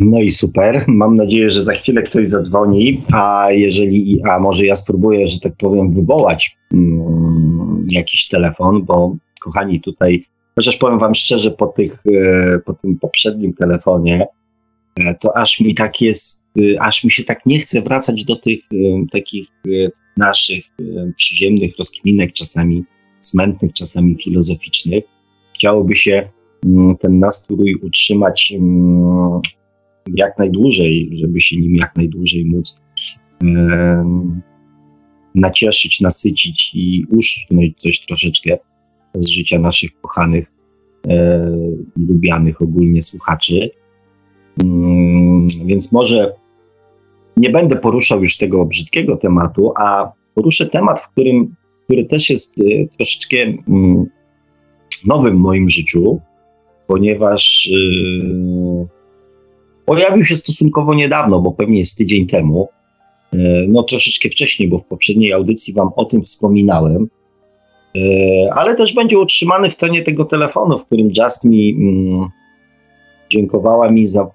No i super. Mam nadzieję, że za chwilę ktoś zadzwoni, a jeżeli, a może ja spróbuję, że tak powiem, wywołać mm, jakiś telefon, bo kochani, tutaj, chociaż powiem wam szczerze, po, tych, e, po tym poprzednim telefonie, e, to aż mi tak jest, e, aż mi się tak nie chce wracać do tych takich naszych przyziemnych rozkminek, czasami smętnych, czasami filozoficznych. Chciałoby się mm, ten nastrój utrzymać mm, jak najdłużej, żeby się nim jak najdłużej móc nacieszyć, nasycić i uszczknąć coś troszeczkę z życia naszych kochanych, e, lubianych ogólnie słuchaczy. Mm, więc może nie będę poruszał już tego brzydkiego tematu, a poruszę temat, w którym, który też jest e, troszeczkę mm, nowym w moim życiu, ponieważ e, pojawił się stosunkowo niedawno, bo pewnie jest tydzień temu. E, no troszeczkę wcześniej, bo w poprzedniej audycji Wam o tym wspominałem. E, ale też będzie utrzymany w tonie tego telefonu, w którym Just mi mm, dziękowała mi za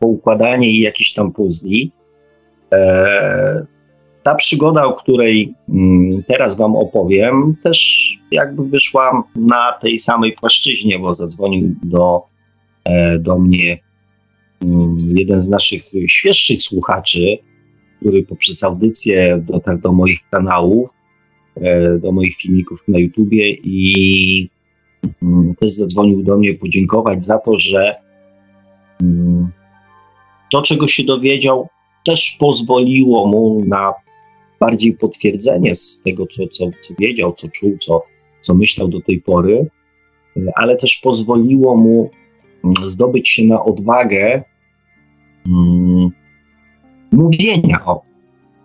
poukładanie i jakieś tam puzli. E, ta przygoda, o której mm, teraz Wam opowiem, też jakby wyszła na tej samej płaszczyźnie, bo zadzwonił do, do mnie jeden z naszych świeższych słuchaczy, który poprzez audycję dotarł do moich kanałów, e, do moich filmików na YouTubie i mm, też zadzwonił do mnie podziękować za to, że mm, to, czego się dowiedział, też pozwoliło mu na bardziej potwierdzenie z tego, co, co, co wiedział, co czuł, co, co myślał do tej pory, e, ale też pozwoliło mu mm, zdobyć się na odwagę mówienia o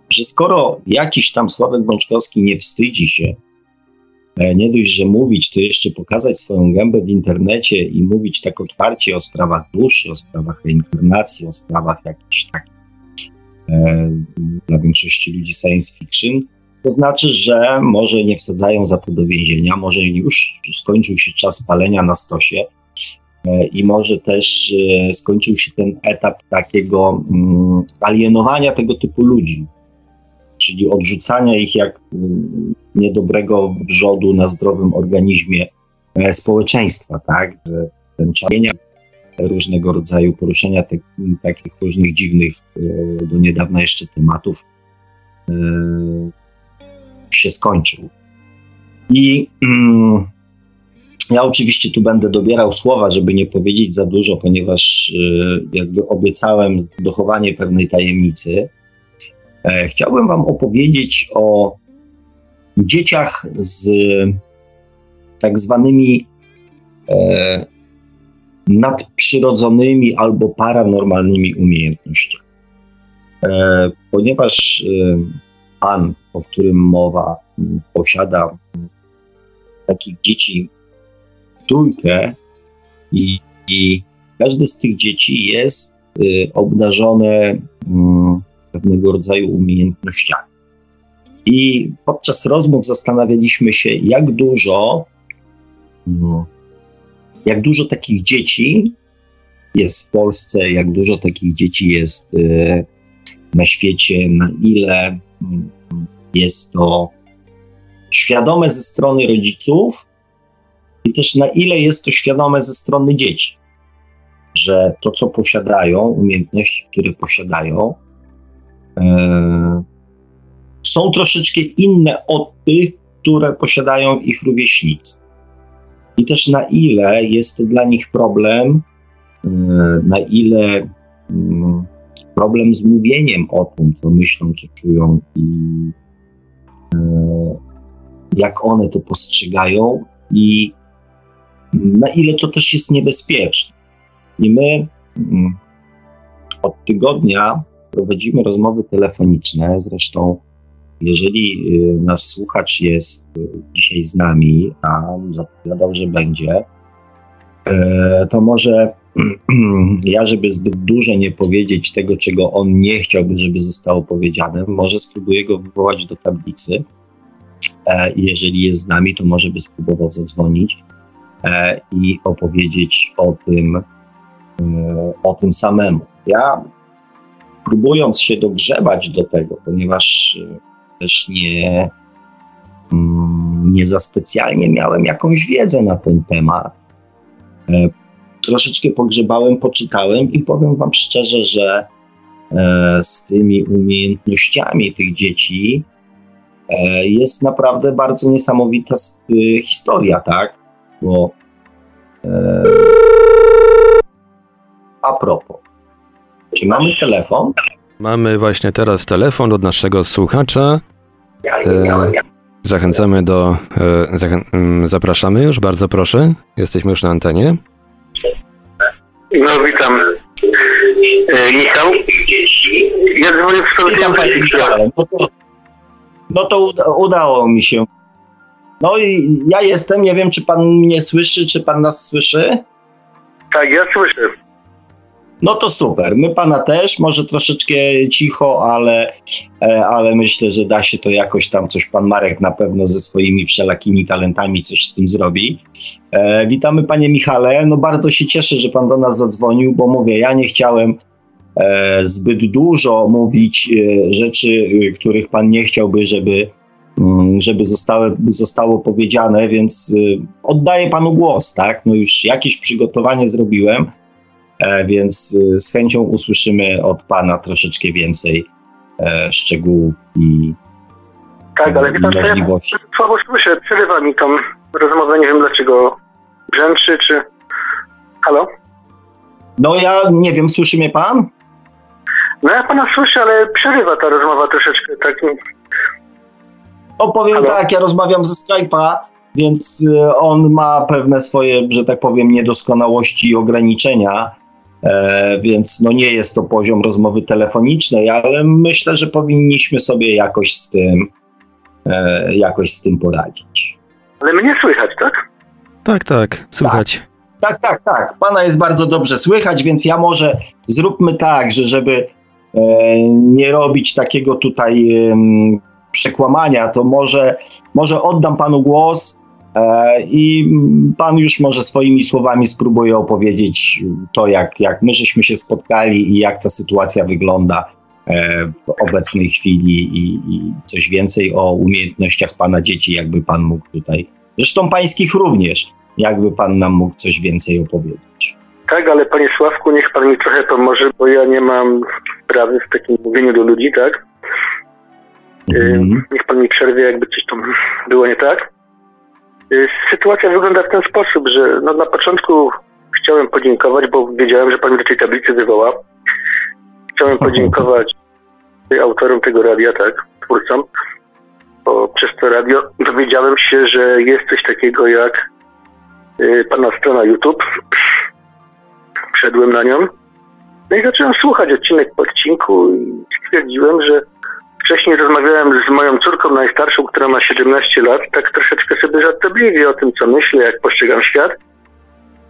że skoro jakiś tam Sławek Bączkowski nie wstydzi się, e, nie dość, że mówić, to jeszcze pokazać swoją gębę w internecie i mówić tak otwarcie o sprawach duszy, o sprawach reinkarnacji, o sprawach jakichś takich e, dla większości ludzi science fiction, to znaczy, że może nie wsadzają za to do więzienia, może już skończył się czas palenia na stosie i może też e, skończył się ten etap takiego mm, alienowania tego typu ludzi, czyli odrzucania ich jak mm, niedobrego wrzodu na zdrowym organizmie e, społeczeństwa, tak? Że ten czarnienia różnego rodzaju poruszenia te, takich różnych dziwnych e, do niedawna jeszcze tematów e, się skończył. I mm, ja oczywiście tu będę dobierał słowa, żeby nie powiedzieć za dużo, ponieważ jakby obiecałem dochowanie pewnej tajemnicy. E, chciałbym Wam opowiedzieć o dzieciach z tak zwanymi e, nadprzyrodzonymi albo paranormalnymi umiejętnościami. E, ponieważ e, pan, o którym mowa, posiada takich dzieci trójkę i, i każde z tych dzieci jest e, obdarzone mm, pewnego rodzaju umiejętnościami. I podczas rozmów zastanawialiśmy się, jak dużo, no, jak dużo takich dzieci jest w Polsce, jak dużo takich dzieci jest y, na świecie, na ile mm, jest to świadome ze strony rodziców i też na ile jest to świadome ze strony dzieci, że to, co posiadają, umiejętności, które posiadają, E, są troszeczkę inne od tych, które posiadają ich rówieśnicy. I też na ile jest to dla nich problem, e, na ile mm, problem z mówieniem o tym, co myślą, co czują i e, jak one to postrzegają i na ile to też jest niebezpieczne. I my mm, od tygodnia prowadzimy rozmowy telefoniczne. Zresztą, jeżeli y, nasz słuchacz jest y, dzisiaj z nami, a zapowiadał, że będzie, e, to może ja, żeby zbyt dużo nie powiedzieć tego, czego on nie chciałby, żeby zostało powiedziane, może spróbuję go wywołać do tablicy. E, jeżeli jest z nami, to może by spróbował zadzwonić i opowiedzieć o tym, o tym samemu. Ja próbując się dogrzewać do tego, ponieważ też nie, mm, nie za specjalnie miałem jakąś wiedzę na ten temat. E, troszeczkę pogrzebałem, poczytałem i powiem Wam szczerze, że e, z tymi umiejętnościami tych dzieci e, jest naprawdę bardzo niesamowita historia, tak? Bo a propos, czy mamy telefon? Mamy właśnie teraz telefon od naszego słuchacza. E, zachęcamy do. E, zachę, mm, zapraszamy już, bardzo proszę. Jesteśmy już na antenie. No, witam. E, Michał. Ja dzwonię w sprawie. Witam panie Michale. No to, no to uda, udało mi się. No i ja jestem, nie wiem, czy pan mnie słyszy, czy pan nas słyszy? Tak, ja słyszę. No to super. My pana też, może troszeczkę cicho, ale, e, ale myślę, że da się to jakoś tam coś. Pan Marek na pewno ze swoimi wszelakimi talentami coś z tym zrobi. E, witamy panie Michale. No bardzo się cieszę, że pan do nas zadzwonił, bo mówię, ja nie chciałem e, zbyt dużo mówić e, rzeczy, e, których pan nie chciałby, żeby, żeby zostały, zostało powiedziane, więc e, oddaję panu głos, tak? No już jakieś przygotowanie zrobiłem. E, więc y, z chęcią usłyszymy od Pana troszeczkę więcej e, szczegółów i tak, ale witam, możliwości. Ja słabo słyszę, przerywa mi tą rozmowę, nie wiem dlaczego brzęczy, czy... Halo? No ja nie wiem, słyszy mnie Pan? No ja Pana słyszę, ale przerywa ta rozmowa troszeczkę, tak... No powiem Halo? tak, ja rozmawiam ze Skype'a, więc y, on ma pewne swoje, że tak powiem, niedoskonałości i ograniczenia. E, więc no nie jest to poziom rozmowy telefonicznej, ale myślę, że powinniśmy sobie jakoś z tym, e, jakoś z tym poradzić. Ale mnie słychać, tak? Tak, tak, słychać. Tak, tak, tak, tak. Pana jest bardzo dobrze słychać, więc ja może zróbmy tak, że żeby e, nie robić takiego tutaj przekłamania, to może, może oddam panu głos E, I pan już może swoimi słowami spróbuje opowiedzieć to, jak, jak my żeśmy się spotkali i jak ta sytuacja wygląda e, w obecnej chwili i, i coś więcej o umiejętnościach pana dzieci, jakby pan mógł tutaj, zresztą pańskich również, jakby pan nam mógł coś więcej opowiedzieć. Tak, ale panie Sławku, niech pan mi trochę pomoże, bo ja nie mam sprawy w takim mówieniu do ludzi, tak? Mm. Niech pan mi przerwie, jakby coś tam było nie tak. Y, sytuacja wygląda w ten sposób, że no na początku chciałem podziękować, bo wiedziałem, że pan mnie do tej tablicy wywoła. Chciałem podziękować autorom tego radia, tak, twórcom, bo przez to radio dowiedziałem się, że jest coś takiego jak y, pana strona YouTube. Wszedłem na nią. No i zacząłem słuchać odcinek po odcinku i stwierdziłem, że Wcześniej rozmawiałem z moją córką najstarszą, która ma 17 lat, tak troszeczkę sobie żartobliwie o tym, co myślę, jak postrzegam świat.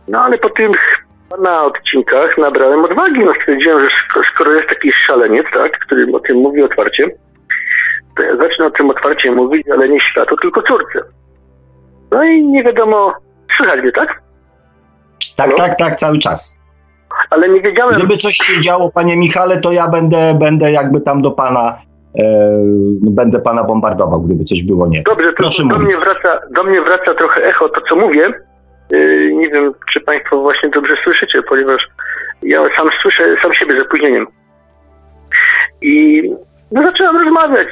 No ale po tych pana odcinkach nabrałem odwagi. No stwierdziłem, że skoro jest taki szaleniec, tak, który o tym mówi otwarcie, to ja zacznę o tym otwarcie mówić, ale nie światu, tylko córce. No i nie wiadomo, słychać mnie, tak? Tak, Halo? tak, tak, cały czas. Ale nie wiedziałem. Gdyby coś się działo, panie Michale, to ja będę, będę jakby tam do pana będę pana bombardował, gdyby coś było nie. Dobrze, to Proszę do, mnie wraca, do mnie wraca trochę echo to, co mówię. E, nie wiem, czy państwo właśnie dobrze słyszycie, ponieważ ja sam słyszę sam siebie z opóźnieniem. I no, zacząłem rozmawiać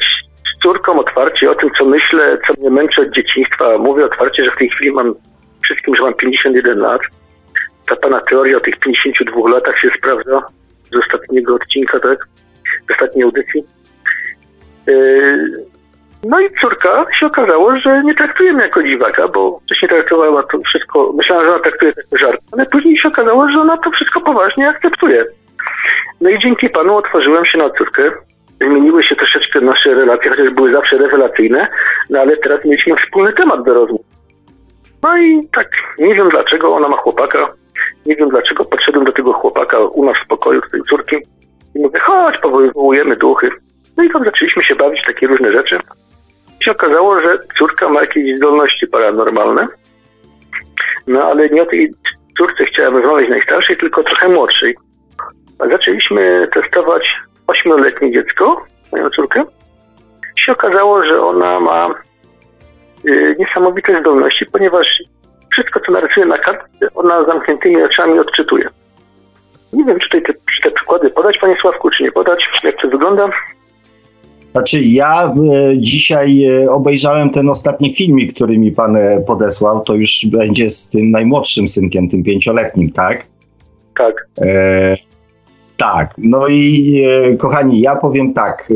z córką otwarcie o tym, co myślę, co mnie męczy od dzieciństwa. Mówię otwarcie, że w tej chwili mam wszystkim, że mam 51 lat. Ta pana teoria o tych 52 latach się sprawdza z ostatniego odcinka, tak? Z ostatniej audycji. Yy, no i córka się okazało, że nie traktuje mnie jako dziwaka, bo wcześniej traktowała to wszystko, myślała, że ona traktuje to jako żart, ale później się okazało, że ona to wszystko poważnie akceptuje. No i dzięki panu otworzyłem się na córkę. Zmieniły się troszeczkę nasze relacje, chociaż były zawsze rewelacyjne, no ale teraz mieliśmy wspólny temat do rozmów. No i tak, nie wiem dlaczego ona ma chłopaka, nie wiem dlaczego podszedłem do tego chłopaka u nas w pokoju, do tej córki i mówię, chodź, powołujemy duchy. No i tam zaczęliśmy się bawić takie różne rzeczy. I się okazało, że córka ma jakieś zdolności paranormalne, no ale nie o tej córce chciałem rozmawiać najstarszej, tylko trochę młodszej. Zaczęliśmy testować ośmioletnie dziecko, moją córkę. I się okazało, że ona ma y, niesamowite zdolności, ponieważ wszystko, co narysuje na kartce, ona zamkniętymi oczami odczytuje. Nie wiem, czy tutaj te, czy te przykłady podać, panie Sławku, czy nie podać, jak to wygląda. Znaczy, ja e, dzisiaj e, obejrzałem ten ostatni filmik, który mi pan e, podesłał. To już będzie z tym najmłodszym synkiem, tym pięcioletnim, tak? Tak. E, tak. No i kochani, ja powiem tak.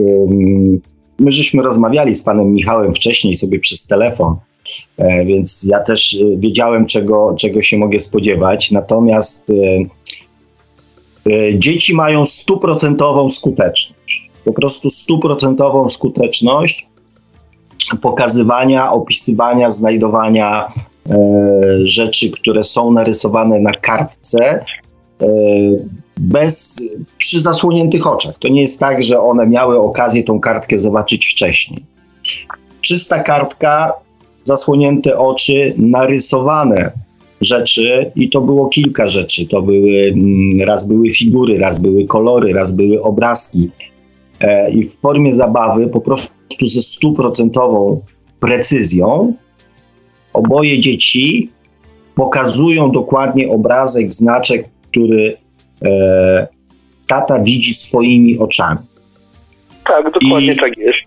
My żeśmy rozmawiali z panem Michałem wcześniej sobie przez telefon, więc ja też wiedziałem, czego, czego się mogę spodziewać. Natomiast dzieci mają stuprocentową skuteczność po prostu stuprocentową skuteczność pokazywania, opisywania, znajdowania e, rzeczy, które są narysowane na kartce e, bez, przy zasłoniętych oczach. To nie jest tak, że one miały okazję tą kartkę zobaczyć wcześniej. Czysta kartka, zasłonięte oczy, narysowane rzeczy i to było kilka rzeczy. To były, mm, raz były figury, raz były kolory, raz były obrazki, i w formie zabawy po prostu ze stuprocentową precyzją oboje dzieci pokazują dokładnie obrazek, znaczek, który e, tata widzi swoimi oczami. Tak, dokładnie I, tak jest.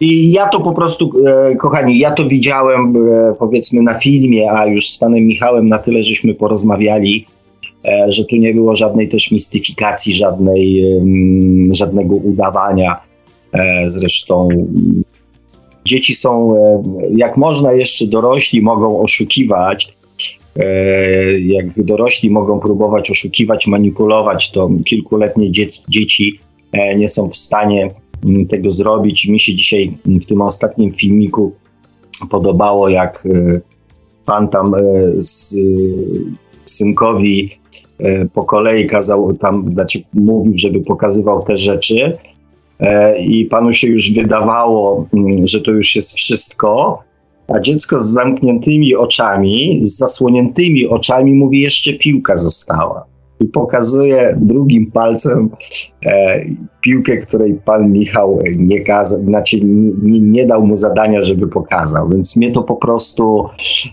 I ja to po prostu, e, kochani, ja to widziałem e, powiedzmy na filmie, a już z panem Michałem na tyle żeśmy porozmawiali, E, że tu nie było żadnej też mistyfikacji, żadnej, żadnego udawania. E, zresztą dzieci są, e, jak można jeszcze dorośli mogą oszukiwać, jak dorośli mogą próbować oszukiwać, manipulować, to kilkuletnie dzieci nie są w stanie tego zrobić. Mi się dzisiaj w tym ostatnim filmiku podobało, jak pan tam z synkowi E, po kolei kazał tam, znaczy mówił, żeby pokazywał te rzeczy. E, i panu się już wydawało, mm, że to już jest wszystko, a dziecko z zamkniętymi oczami, z zasłoniętymi oczami mówi, jeszcze piłka została i pokazuje drugim palcem e, piłkę, której pan Michał nie kazał, znaczy nie, nie, dał mu zadania, żeby pokazał, więc mnie to po prostu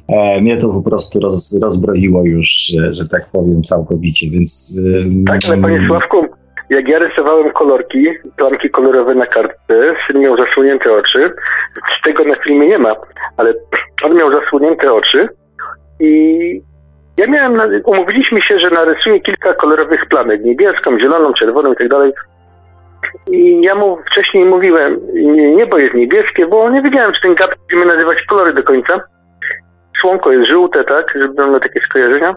e, mnie to po prostu roz, rozbroiło już, że, że, tak powiem, całkowicie, więc... tak, ale panie Sławku, jak ja rysowałem kolorki, plamki kolorowe na kartce, syn miał zasłonięte oczy, z tego na filmie nie ma, ale on miał zasłonięte oczy i ja miałem, umówiliśmy się, że narysuję kilka kolorowych plamek, niebieską, zieloną, czerwoną i tak dalej. I ja mu wcześniej mówiłem, niebo jest niebieskie, bo nie wiedziałem, czy ten gap będziemy nazywać kolory do końca. Słonko jest żółte, tak, żeby miał takie skojarzenia.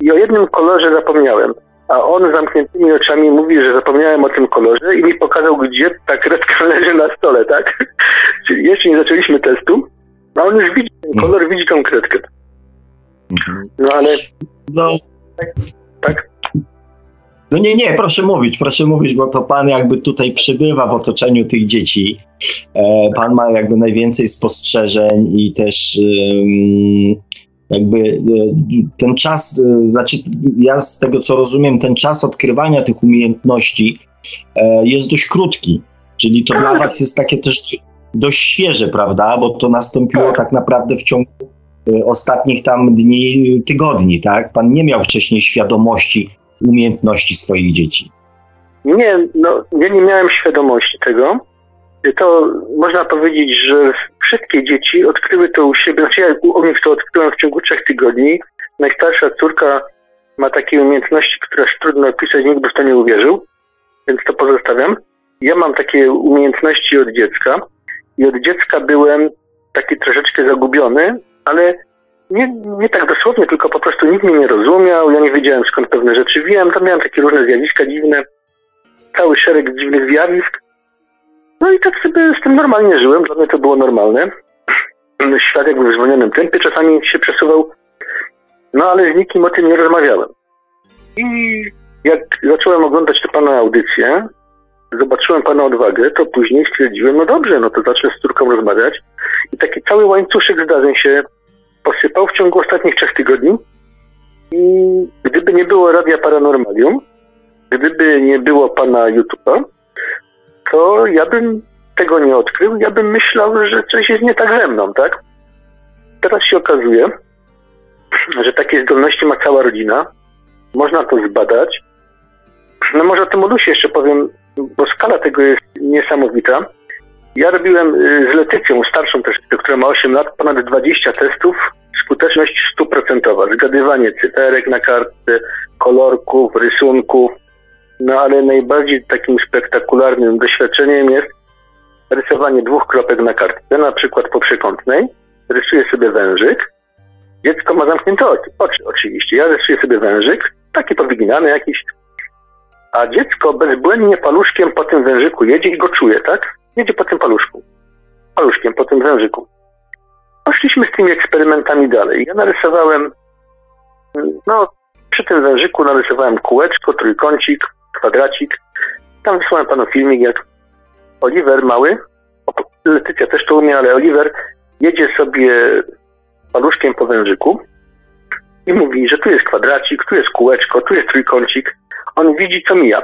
I o jednym kolorze zapomniałem. A on zamkniętymi oczami mówi, że zapomniałem o tym kolorze i mi pokazał, gdzie ta kredka leży na stole, tak? Czyli jeszcze nie zaczęliśmy testu, a on już widzi ten kolor, widzi tą kredkę. No ale. No. Tak, tak. No nie, nie, proszę mówić, proszę mówić, bo to pan jakby tutaj przybywa w otoczeniu tych dzieci. E, pan ma jakby najwięcej spostrzeżeń i też jakby e, ten czas, e, znaczy ja z tego co rozumiem, ten czas odkrywania tych umiejętności jest dość krótki. Czyli to dla was jest takie też dość świeże, prawda? Bo to nastąpiło tak, tak naprawdę w ciągu ostatnich tam dni, tygodni, tak? Pan nie miał wcześniej świadomości umiejętności swoich dzieci. Nie, no, ja nie miałem świadomości tego. To można powiedzieć, że wszystkie dzieci odkryły to u siebie, znaczy ja u nich to odkryłem w ciągu trzech tygodni. Najstarsza córka ma takie umiejętności, które trudno opisać, nikt by w to nie uwierzył, więc to pozostawiam. Ja mam takie umiejętności od dziecka i od dziecka byłem taki troszeczkę zagubiony, ale nie, nie tak dosłownie, tylko po prostu nikt mnie nie rozumiał, ja nie wiedziałem skąd pewne rzeczy wiem, tam miałem takie różne zjawiska dziwne, cały szereg dziwnych zjawisk. No i tak sobie z tym normalnie żyłem, dla mnie to było normalne. świadek w zwolnionym tempie czasami się przesuwał, no ale z nikim o tym nie rozmawiałem. I jak zacząłem oglądać tę pana audycję, zobaczyłem pana odwagę, to później stwierdziłem, no dobrze, no to zacznę z córką rozmawiać. I taki cały łańcuszek zdarzeń się posypał w ciągu ostatnich trzech tygodni. I gdyby nie było Radia Paranormalium, gdyby nie było pana YouTube'a, to ja bym tego nie odkrył, ja bym myślał, że coś jest nie tak ze mną, tak? Teraz się okazuje, że takie zdolności ma cała rodzina. Można to zbadać. No może o tym Olusie jeszcze powiem, bo skala tego jest niesamowita. Ja robiłem y, z Letycją, starszą też, która ma 8 lat, ponad 20 testów, skuteczność stuprocentowa. Zgadywanie cyferek na kartce, kolorków, rysunków. No ale najbardziej takim spektakularnym doświadczeniem jest rysowanie dwóch kropek na kartce, na przykład po przekątnej. Rysuję sobie wężyk. Dziecko ma zamknięte oczy, oczy oczywiście. Ja rysuję sobie wężyk, taki powyginany jakiś, a dziecko bezbłędnie paluszkiem po tym wężyku jedzie i go czuje, tak? Jedzie po tym paluszku. Paluszkiem po tym wężyku. Poszliśmy z tymi eksperymentami dalej. Ja narysowałem, no, przy tym wężyku narysowałem kółeczko, trójkącik, kwadracik. Tam wysłałem panu filmik, jak Oliver mały, Letycja też to umie, ale Oliver jedzie sobie paluszkiem po wężyku i mówi, że tu jest kwadracik, tu jest kółeczko, tu jest trójkącik. On widzi, co mija.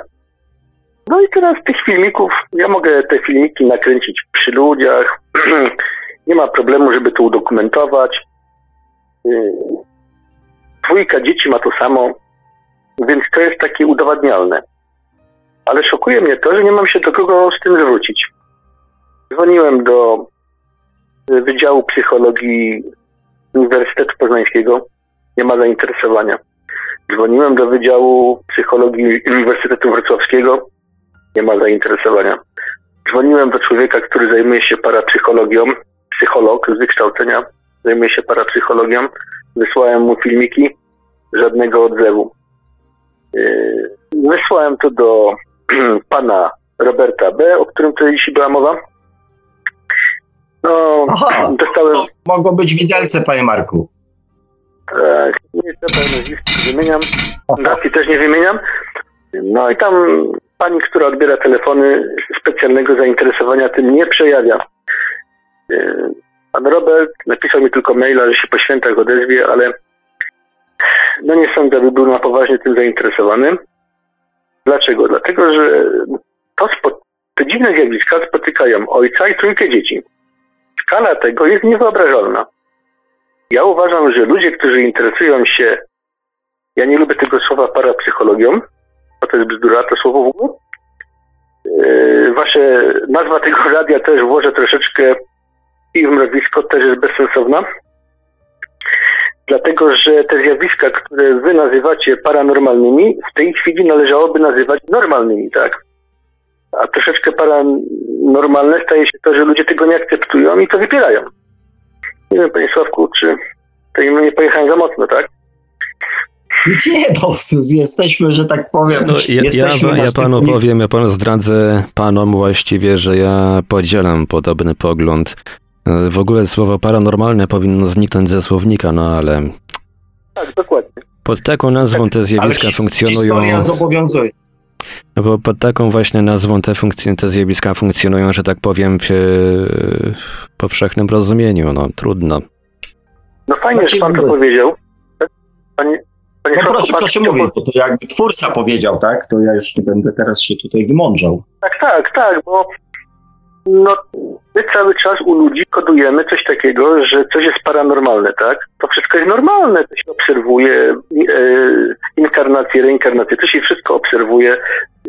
No i teraz tych filmików, ja mogę te filmiki nakręcić przy ludziach, nie ma problemu, żeby to udokumentować. Y, dwójka dzieci ma to samo, więc to jest takie udowadnialne. Ale szokuje mnie to, że nie mam się do kogo z tym zwrócić. Dzwoniłem do Wydziału Psychologii Uniwersytetu Poznańskiego. Nie ma zainteresowania. Dzwoniłem do Wydziału Psychologii Uniwersytetu Wrocławskiego. Nie ma zainteresowania. Dzwoniłem do człowieka, który zajmuje się parapsychologią, psycholog z wykształcenia, zajmuje się parapsychologią. Wysłałem mu filmiki, żadnego odzewu. Yy, wysłałem to do pana Roberta B., o którym tutaj dzisiaj była mowa. No, Aha, dostałem... Mogą być widelce, panie Marku. Tak, nie trzeba nazwisk wymieniam, fundacji też nie wymieniam. No i tam pani, która odbiera telefony, specjalnego zainteresowania tym nie przejawia. E, pan Robert napisał mi tylko maila, że się po świętach odezwie, ale no nie sądzę, aby był na poważnie tym zainteresowany. Dlaczego? Dlatego, że to spo, te dziwne zjawiska spotykają ojca i trójkę dzieci. Skala tego jest niewyobrażalna. Ja uważam, że ludzie, którzy interesują się, ja nie lubię tego słowa parapsychologią, bo to jest bzdura, to słowo w ogóle. Yy, wasze, nazwa tego radia też włożę troszeczkę i w mrowisko, też jest bezsensowna. Dlatego, że te zjawiska, które wy nazywacie paranormalnymi, w tej chwili należałoby nazywać normalnymi, tak? A troszeczkę paranormalne staje się to, że ludzie tego nie akceptują i to wypierają. Nie wiem, panie Sławku, czy to nie pojechałem za mocno, tak? Nie, no, jesteśmy, że tak powiem. No, ja, ja, ja panu powiem, ja panu zdradzę panom właściwie, że ja podzielam podobny pogląd. W ogóle słowo paranormalne powinno zniknąć ze słownika, no ale. Tak, dokładnie. Pod taką nazwą te zjawiska ale funkcjonują. Historia zobowiązuje. No bo pod taką właśnie nazwą te, funkcje, te zjawiska funkcjonują, że tak powiem, w, w powszechnym rozumieniu. No trudno. No fajnie, znaczy, że pan to powiedział. Panie, panie no proszę, proszę mówić, bo to jakby twórca powiedział, tak? To ja już nie będę teraz się tutaj wymądrzał. Tak, tak, tak, bo no, my cały czas u ludzi kodujemy coś takiego, że coś jest paranormalne, tak? To wszystko jest normalne, to się obserwuje, e, inkarnacje, reinkarnacje, to się wszystko obserwuje.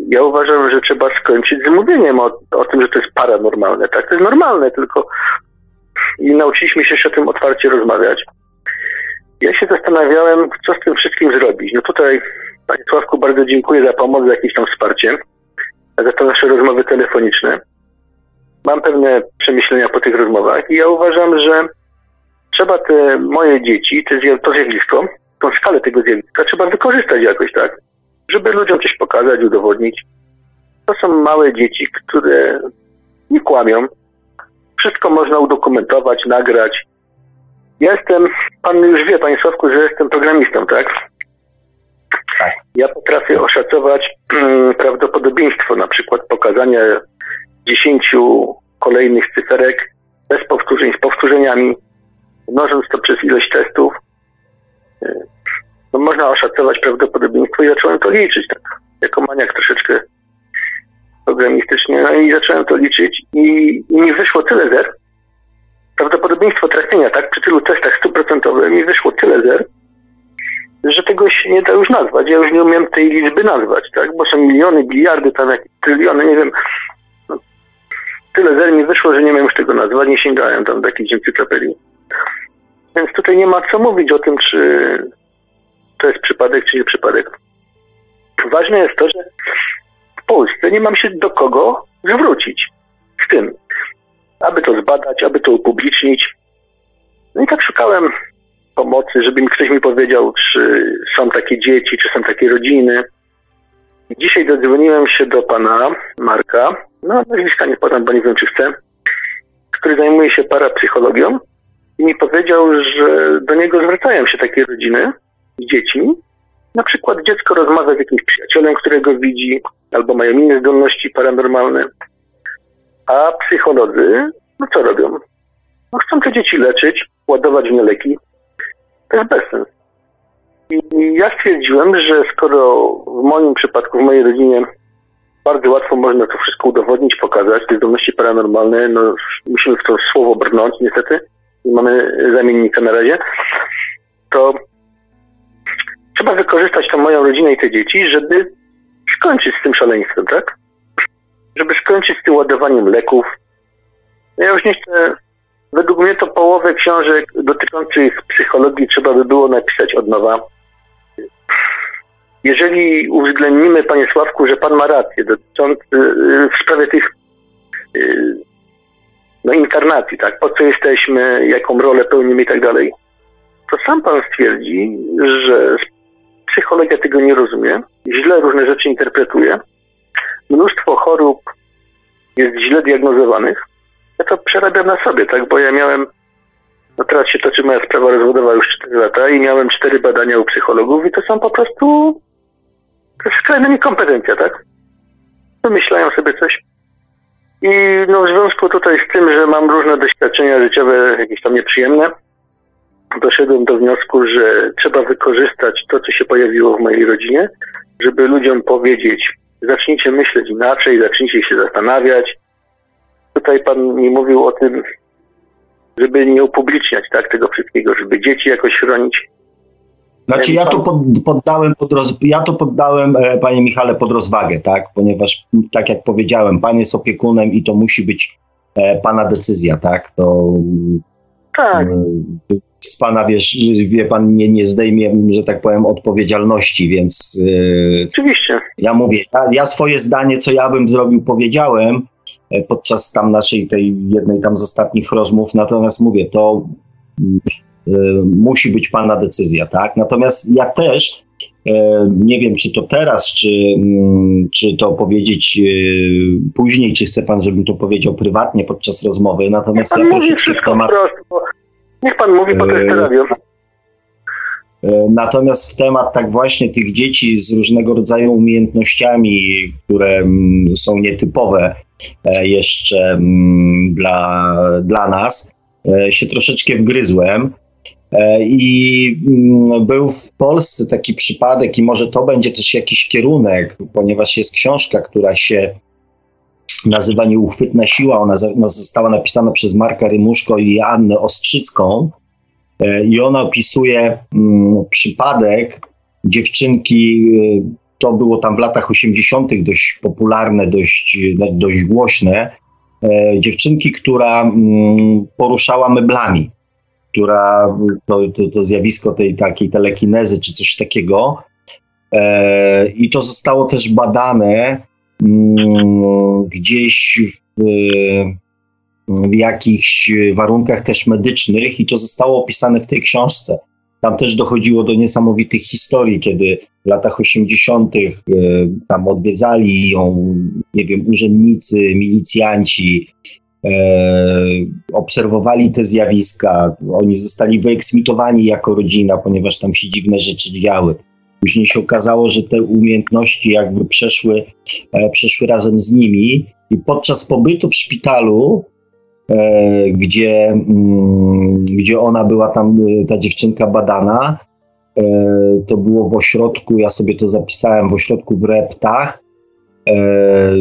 Ja uważam, że trzeba skończyć z mówieniem o, o tym, że to jest paranormalne, tak? To jest normalne, tylko i nauczyliśmy się jeszcze o tym otwarcie rozmawiać. Ja się zastanawiałem, co z tym wszystkim zrobić. No tutaj, Panie Sławku, bardzo dziękuję za pomoc, za jakieś tam wsparcie, za te nasze rozmowy telefoniczne mam pewne przemyślenia po tych rozmowach i ja uważam, że trzeba te moje dzieci, te, to zjawisko, tą skalę tego zjawiska trzeba wykorzystać jakoś, tak? Żeby ludziom coś pokazać, udowodnić. To są małe dzieci, które nie kłamią. Wszystko można udokumentować, nagrać. Ja jestem, pan już wie, panie Sławku, że jestem programistą, tak? Tak. Ja potrafię oszacować mm, prawdopodobieństwo na przykład pokazania dziesięciu kolejnych cyferek bez powtórzeń, z powtórzeniami, mnożąc to przez ilość testów. No, można oszacować prawdopodobieństwo i zacząłem to liczyć, tak, jako maniak troszeczkę programistycznie, no i zacząłem to liczyć i, i mi wyszło tyle zer, prawdopodobieństwo trafienia, tak, przy tylu testach stuprocentowych mi wyszło tyle zer, że tego się nie da już nazwać. Ja już nie umiem tej liczby nazwać, tak, bo są miliony, biliardy, tam jakieś tryliony, nie wiem. No, tyle zer mi wyszło, że nie wiem już tego nazwać, nie sięgałem tam do jakiejś encyklopedii. Więc tutaj nie ma co mówić o tym, czy to jest przypadek, czy nie przypadek. Ważne jest to, że w Polsce nie mam się do kogo zwrócić z tym, aby to zbadać, aby to upublicznić. No i tak szukałem pomocy, żeby mi ktoś mi powiedział, czy są takie dzieci, czy są takie rodziny. Dzisiaj dodzwoniłem się do pana Marka, no nazwiska nie podam, bo nie wiem, czy chcę, który zajmuje się parapsychologią i mi powiedział, że do niego zwracają się takie rodziny z dziećmi. Na przykład dziecko rozmawia z jakimś przyjacielem, którego widzi, albo mają inne zdolności paranormalne. A psycholodzy, no co robią? No chcą te dzieci leczyć, ładować w nie leki. To jest bezsens. I ja stwierdziłem, że skoro w moim przypadku, w mojej rodzinie bardzo łatwo można to wszystko udowodnić, pokazać, te zdolności paranormalne, no musimy w to słowo brnąć niestety, nie mamy zamiennika na razie, to trzeba wykorzystać tą moją rodzinę i te dzieci, żeby skończyć z tym szaleństwem, tak? Żeby skończyć z tym ładowaniem leków. Ja już nie chcę, według mnie to połowę książek dotyczących psychologii trzeba by było napisać od nowa. Jeżeli uwzględnimy, panie Sławku, że pan ma rację dotyczący, w sprawie tych no, inkarnacji, tak? Po co jesteśmy, jaką rolę pełnimy i tak dalej, to sam pan stwierdzi, że psychologia tego nie rozumie, źle różne rzeczy interpretuje, mnóstwo chorób jest źle diagnozowanych. Ja to przerabiam na sobie, tak? Bo ja miałem, no teraz się toczy moja sprawa rozwodowa już 4 lata i miałem cztery badania u psychologów i to są po prostu, to jest skrajna niekompetencja, tak? Wymyślają sobie coś. I no w związku tutaj z tym, że mam różne doświadczenia życiowe, jakieś tam nieprzyjemne, doszedłem do wniosku, że trzeba wykorzystać to, co się pojawiło w mojej rodzinie, żeby ludziom powiedzieć, zacznijcie myśleć inaczej, zacznijcie się zastanawiać. Tutaj pan mi mówił o tym, żeby nie upubliczniać tak, tego wszystkiego, żeby dzieci jakoś chronić. Znaczy ja to pod, poddałem, pod roz, ja to poddałem, e, panie Michale, pod rozwagę, tak, ponieważ tak jak powiedziałem, pan jest opiekunem i to musi być e, pana decyzja, tak, to tak. E, z pana, wiesz, wie pan, nie, nie zdejmie, że tak powiem, odpowiedzialności, więc e, Oczywiście. ja mówię, ja, ja swoje zdanie, co ja bym zrobił, powiedziałem e, podczas tam naszej tej jednej tam z ostatnich rozmów, natomiast mówię, to Y, musi być Pana decyzja, tak? Natomiast ja też y, nie wiem, czy to teraz, czy, mm, czy to powiedzieć y, później, czy chce Pan, żebym to powiedział prywatnie podczas rozmowy, natomiast ja troszeczkę w temat... Niech Pan mówi, po to jest radio. Natomiast w temat tak właśnie tych dzieci z różnego rodzaju umiejętnościami, które mm, są nietypowe e, jeszcze mm, dla, dla nas, e, się troszeczkę wgryzłem. E, I mm, był w Polsce taki przypadek, i może to będzie też jakiś kierunek, ponieważ jest książka, która się nazywa Nieuchwytna Siła. Ona no, została napisana przez Marka Rymuszko i Annę Ostrzycką. E, I ona opisuje mm, przypadek dziewczynki, e, to było tam w latach 80., dość popularne, dość, dość głośne. Dziewczynki, która mm, poruszała meblami która to, to, to zjawisko tej takiej telekinezy czy coś takiego. E, I to zostało też badane gdzieś w, w jakichś warunkach też medycznych i to zostało opisane w tej książce. Tam też dochodziło do niesamowitych historii, kiedy w latach 80. E, tam odwiedzali ją, nie wiem, urzędnicy, milicjanci, obserwowali te zjawiska. Oni zostali wyeksmitowani jako rodzina, ponieważ tam się dziwne rzeczy działy. Później się okazało, że te umiejętności jakby przeszły, przeszły razem z nimi i podczas pobytu w szpitalu E, gdzie, mm, gdzie ona była tam, e, ta dziewczynka badana. E, to było w ośrodku, ja sobie to zapisałem, w ośrodku w Reptach.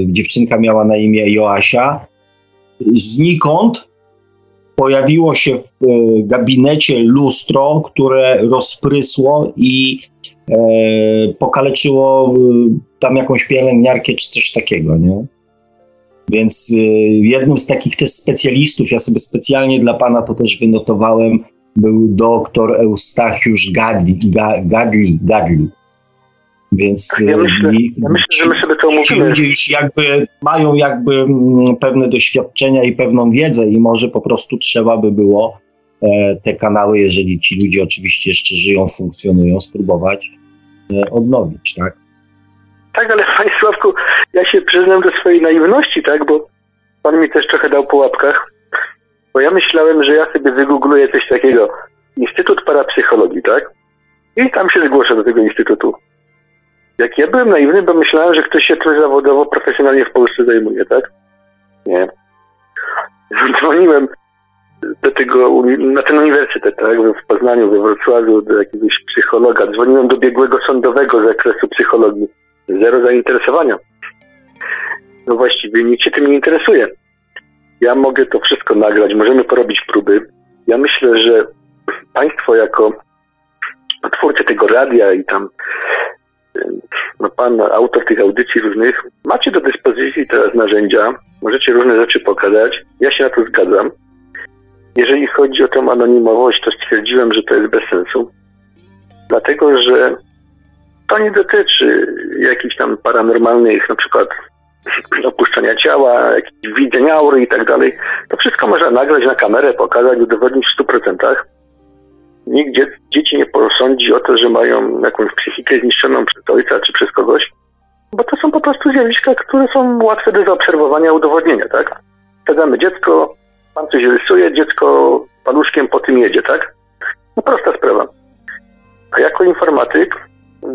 Dziewczynka miała na imię Joasia. Znikąd pojawiło się w gabinecie lustro, które rozprysło i pokaleczyło tam jakąś pielęgniarkę czy coś takiego, nie? Więc y, jednym z takich też specjalistów, ja sobie specjalnie dla pana to też wynotowałem, był doktor Eustachiusz Gadli. Gadli, Gadli. Więc ja y, myślę, ja myślę, że my sobie to omówimy. Ci ludzie już jakby mają jakby mm, pewne doświadczenia i pewną wiedzę i może po prostu trzeba by było e, te kanały, jeżeli ci ludzie oczywiście jeszcze żyją, funkcjonują, spróbować e, odnowić, tak? Tak, ale Panie Sławku, ja się przyznam do swojej naiwności, tak, bo Pan mi też trochę dał po łapkach, bo ja myślałem, że ja sobie wygoogluję coś takiego, Instytut Parapsychologii, tak, i tam się zgłoszę do tego instytutu. Jak ja byłem naiwny, bo myślałem, że ktoś się tym zawodowo, profesjonalnie w Polsce zajmuje, tak? Nie. Dzwoniłem do tego, na ten uniwersytet, tak, w Poznaniu, we Wrocławiu, do jakiegoś psychologa. Dzwoniłem do biegłego sądowego z zakresu psychologii zero zainteresowania. No właściwie nikt się tym nie interesuje. Ja mogę to wszystko nagrać, możemy porobić próby. Ja myślę, że państwo jako twórcy tego radia i tam no pan, autor tych audycji różnych, macie do dyspozycji teraz narzędzia, możecie różne rzeczy pokazać. Ja się na to zgadzam. Jeżeli chodzi o tę anonimowość, to stwierdziłem, że to jest bez sensu. Dlatego, że to nie dotyczy jakichś tam paranormalnych, na przykład opuszczenia ciała, widzeń aury i tak dalej. To wszystko można nagrać na kamerę, pokazać, udowodnić w 100%. Nikt dzieci nie posądzi o to, że mają jakąś psychikę zniszczoną przez ojca czy przez kogoś, bo to są po prostu zjawiska, które są łatwe do zaobserwowania, udowodnienia, tak? Wsadzamy dziecko, pan coś rysuje, dziecko paluszkiem po tym jedzie, tak? No prosta sprawa. A jako informatyk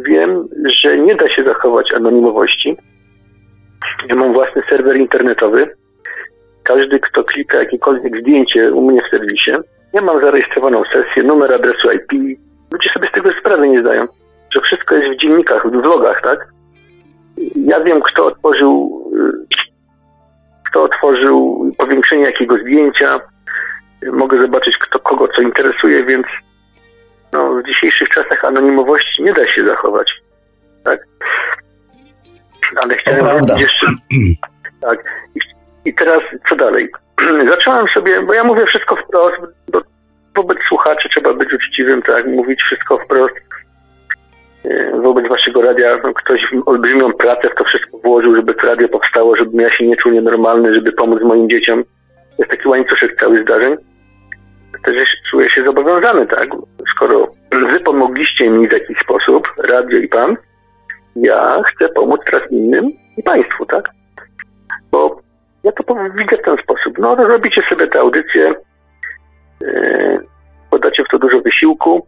wiem, że nie da się zachować anonimowości. Ja mam własny serwer internetowy. Każdy, kto klika jakiekolwiek zdjęcie u mnie w serwisie, ja mam zarejestrowaną sesję, numer adresu IP. Ludzie sobie z tego sprawy nie zdają, że wszystko jest w dziennikach, w vlogach, tak? Ja wiem, kto otworzył, kto otworzył powiększenie jakiego zdjęcia. Mogę zobaczyć, kto kogo co interesuje, więc no, w dzisiejszych czasach anonimowości nie da się zachować. Tak? Ale chciałem jeszcze. Tak. I, I teraz co dalej? Zacząłem sobie, bo ja mówię wszystko wprost, bo wobec słuchaczy trzeba być uczciwym, tak? Mówić wszystko wprost. E, wobec waszego radia no, ktoś olbrzymią pracę w to wszystko włożył, żeby to radio powstało, żebym ja się nie czuł nienormalny, żeby pomóc moim dzieciom. Jest taki łańcuszek cały zdarzeń też czuję się zobowiązany, tak? Skoro wy pomogliście mi w jakiś sposób, radio i pan, ja chcę pomóc teraz innym i państwu, tak? Bo ja to widzę w ten sposób. No, robicie sobie te audycje, yy, podacie w to dużo wysiłku,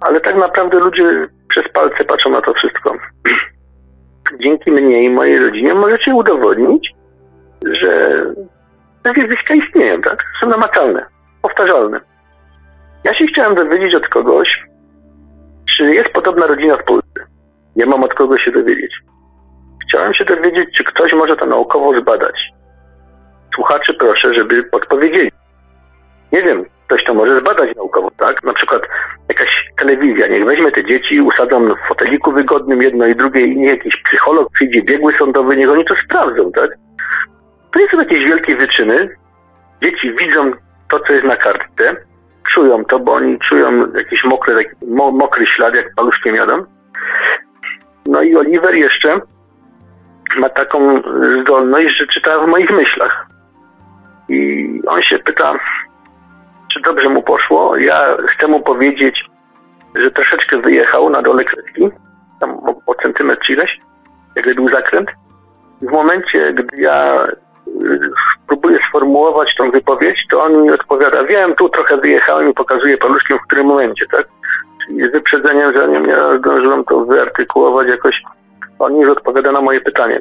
ale tak naprawdę ludzie przez palce patrzą na to wszystko. Dzięki mnie i mojej rodzinie możecie udowodnić, że te zjawiska istnieją, tak? Są namacalne powtarzalny. Ja się chciałem dowiedzieć od kogoś, czy jest podobna rodzina w Polsce. Nie mam od kogo się dowiedzieć. Chciałem się dowiedzieć, czy ktoś może to naukowo zbadać. Słuchaczy proszę, żeby podpowiedzieli. Nie wiem, ktoś to może zbadać naukowo, tak? Na przykład jakaś telewizja, niech weźmie te dzieci, usadzą w foteliku wygodnym jedno i drugie i niech jakiś psycholog przyjdzie, biegły sądowy, niech oni to sprawdzą, tak? To nie są jakieś wielkie wyczyny. Dzieci widzą to, co jest na kartce, czują to, bo oni czują jakiś mokry, mokry ślad, jak paluszkiem jadą. No i Oliver jeszcze ma taką zdolność, że czyta w moich myślach. I on się pyta, czy dobrze mu poszło. Ja chcę mu powiedzieć, że troszeczkę wyjechał na dole kredki, tam o, o centymetr ileś, jak był zakręt. W momencie, gdy ja próbuję sformułować tą wypowiedź, to on mi odpowiada, wiem, tu trochę wyjechałem i pokazuje paluszkiem, w którym momencie, tak? Czyli z wyprzedzeniem, zanim ja zdążyłem to wyartykułować jakoś, on już odpowiada na moje pytanie.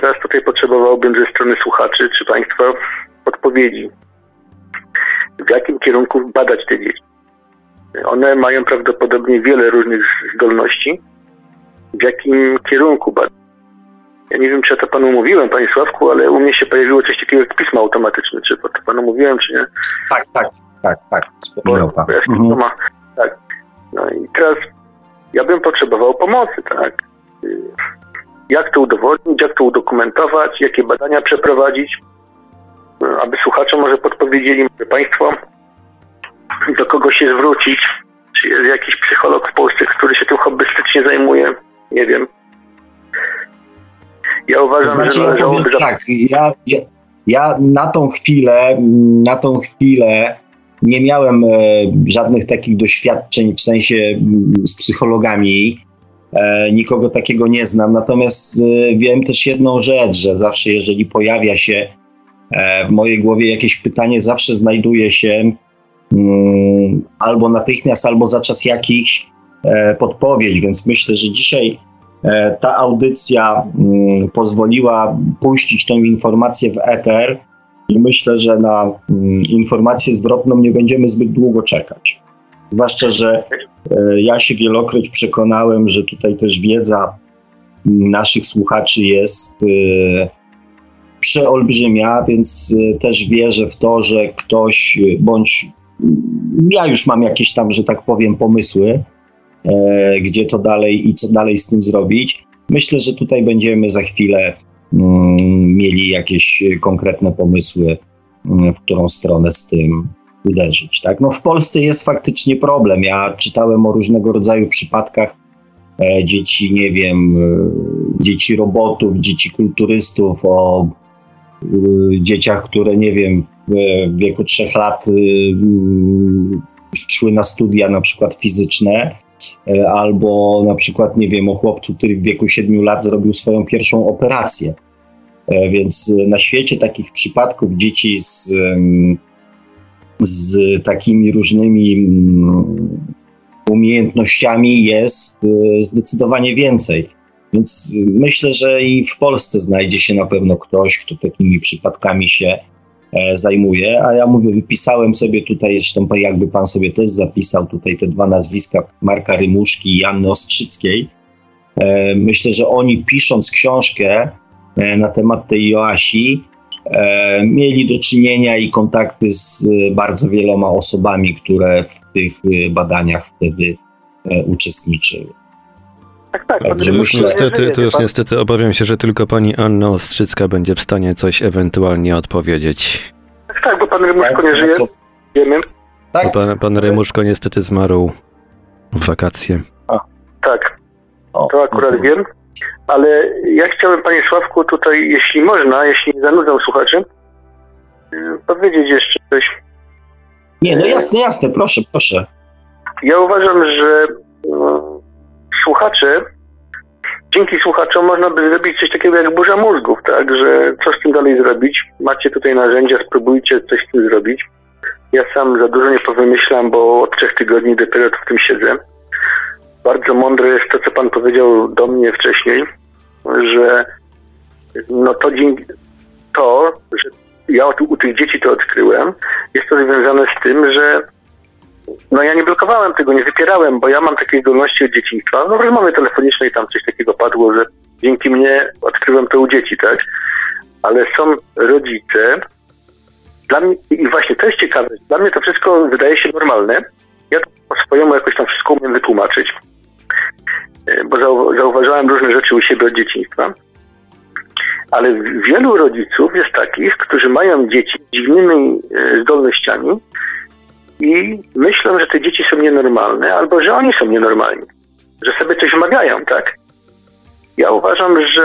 Teraz tutaj potrzebowałbym ze strony słuchaczy czy Państwa odpowiedzi. W jakim kierunku badać te dzieci? One mają prawdopodobnie wiele różnych zdolności. W jakim kierunku badać? Ja nie wiem, czy ja to panu mówiłem, panie Sławku, ale u mnie się pojawiło coś takiego jak pismo automatyczne. Czy to panu mówiłem, czy nie? Tak, tak, tak, tak. Wspomniał pan. Mhm. Ma, tak. No i teraz ja bym potrzebował pomocy, tak? Jak to udowodnić, jak to udokumentować, jakie badania przeprowadzić, aby słuchacze może podpowiedzieli, może państwo, do kogo się zwrócić, czy jest jakiś psycholog w Polsce, który się tym hobbystycznie zajmuje, nie wiem. Ja uważam, znaczy, że. Ja powiem, tak, ja, ja, ja na tą chwilę, na tą chwilę nie miałem e, żadnych takich doświadczeń w sensie z psychologami. E, nikogo takiego nie znam. Natomiast e, wiem też jedną rzecz, że zawsze jeżeli pojawia się e, w mojej głowie jakieś pytanie, zawsze znajduje się mm, albo natychmiast, albo za czas jakiś e, podpowiedź. Więc myślę, że dzisiaj ta audycja mm, pozwoliła puścić tą informację w eter i myślę, że na mm, informację zwrotną nie będziemy zbyt długo czekać. Zwłaszcza, że e, ja się wielokroć przekonałem, że tutaj też wiedza naszych słuchaczy jest e, przeolbrzymia, więc też wierzę w to, że ktoś bądź ja już mam jakieś tam, że tak powiem, pomysły, E, gdzie to dalej i co dalej z tym zrobić. Myślę, że tutaj będziemy za chwilę mm, mieli jakieś konkretne pomysły, mm, w którą stronę z tym uderzyć. Tak? No w Polsce jest faktycznie problem. Ja czytałem o różnego rodzaju przypadkach e, dzieci, nie wiem, e, dzieci robotów, dzieci kulturystów, o dzieciach, które, nie wiem, w wieku trzech lat szły na studia na przykład fizyczne E, albo na przykład, nie wiem, o chłopcu, który w wieku 7 lat zrobił swoją pierwszą operację. E, więc na świecie takich przypadków dzieci z, z takimi różnymi mm, umiejętnościami jest e, zdecydowanie więcej. Więc myślę, że i w Polsce znajdzie się na pewno ktoś, kto takimi przypadkami się E, zajmuje, a ja mówię, wypisałem sobie tutaj, zresztą jakby pan sobie też zapisał tutaj te dwa nazwiska Marka Rymuszki i Anny Ostrzyckiej. E, myślę, że oni pisząc książkę e, na temat tej Joasi, mieli do czynienia i kontakty z bardzo wieloma osobami, które w tych badaniach wtedy uczestniczyły. Tak, tak. To już niestety, to już niestety obawiam się, że tylko pani Anna Ostrzycka będzie w stanie coś ewentualnie odpowiedzieć. Tak, tak, bo pan Rymuszko nie żyje. Wiemy. Tak? Pan, pan Rymuszko niestety zmarł w wakacje. A. Tak, to akurat no to... wiem. Ale ja chciałem, panie Sławku, tutaj, jeśli można, jeśli nie zanudzam słuchaczy, powiedzieć jeszcze coś. Nie, no jasne, jasne, proszę, proszę. Ja uważam, że no, słuchacze, dzięki słuchaczom można by zrobić coś takiego jak burza mózgów, tak, że co z tym dalej zrobić? Macie tutaj narzędzia, spróbujcie coś z tym zrobić. Ja sam za dużo nie powymyślam, bo od trzech tygodni dopiero w tym siedzę. Bardzo mądre jest to, co pan powiedział do mnie wcześniej, że no to dzięki to, że ja u tych dzieci to odkryłem, jest to związane z tym, że no ja nie blokowałem tego, nie wypierałem, bo ja mam takie zdolności od dzieciństwa. No w rozmowie telefonicznej tam coś takiego padło, że dzięki mnie odkryłem to u dzieci, tak? Ale są rodzice, dla mnie, i właśnie to jest ciekawe, dla mnie to wszystko wydaje się normalne. Ja to po swojemu jakoś tam wszystko umiem wytłumaczyć, bo zauważyłem różne rzeczy u siebie od dzieciństwa. Ale wielu rodziców jest takich, którzy mają dzieci z dziwnymi e, zdolnościami, i myślą, że te dzieci są nienormalne, albo że oni są nienormalni, że sobie coś wymagają, tak? Ja uważam, że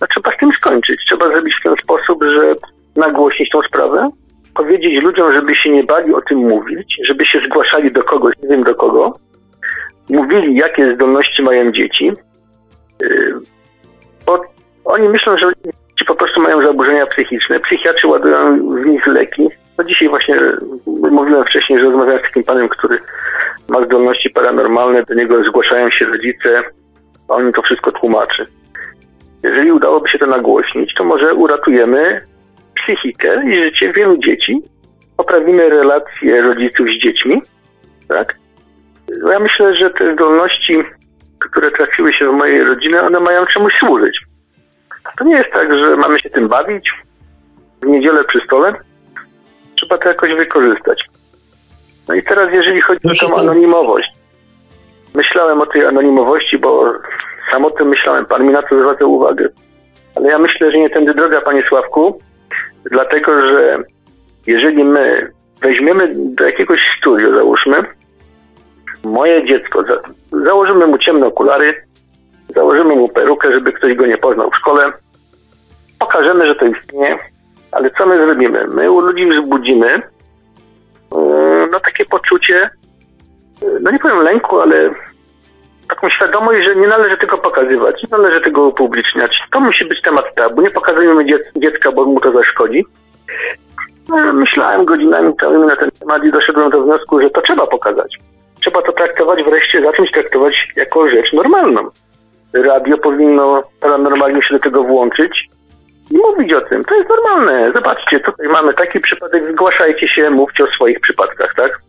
no, trzeba z tym skończyć. Trzeba zrobić w ten sposób, że nagłośnić tą sprawę, powiedzieć ludziom, żeby się nie bali o tym mówić, żeby się zgłaszali do kogoś, nie wiem do kogo, mówili, jakie zdolności mają dzieci, yy, bo oni myślą, że czy po prostu mają zaburzenia psychiczne. Psychiatrzy ładują w nich leki. No dzisiaj właśnie mówiłem wcześniej, że rozmawiałem z takim panem, który ma zdolności paranormalne, do niego zgłaszają się rodzice, a on to wszystko tłumaczy. Jeżeli udałoby się to nagłośnić, to może uratujemy psychikę i życie wielu dzieci, poprawimy relacje rodziców z dziećmi, tak? Ja myślę, że te zdolności, które trafiły się w mojej rodzinie, one mają czemuś służyć. To nie jest tak, że mamy się tym bawić w niedzielę przy stole. Trzeba to jakoś wykorzystać. No i teraz, jeżeli chodzi o tą anonimowość. Myślałem o tej anonimowości, bo sam o tym myślałem. Pan mi na to zwracał uwagę. Ale ja myślę, że nie tędy droga, panie Sławku, dlatego że jeżeli my weźmiemy do jakiegoś studiu, załóżmy, moje dziecko, za, założymy mu ciemne okulary, założymy mu perukę, żeby ktoś go nie poznał w szkole, pokażemy, że to istnieje, ale co my zrobimy? My u ludzi wzbudzimy yy, no takie poczucie, yy, no nie powiem lęku, ale taką świadomość, że nie należy tego pokazywać, nie należy tego upubliczniać. To musi być temat tabu. Nie pokazujemy dziecka, bo mu to zaszkodzi. No, myślałem godzinami całymi na ten temat i doszedłem do wniosku, że to trzeba pokazać. Trzeba to traktować wreszcie, zacząć traktować jako rzecz normalną. Radio powinno paranormalnie się do tego włączyć i mówić o tym. To jest normalne. Zobaczcie, tutaj mamy taki przypadek, zgłaszajcie się, mówcie o swoich przypadkach, tak?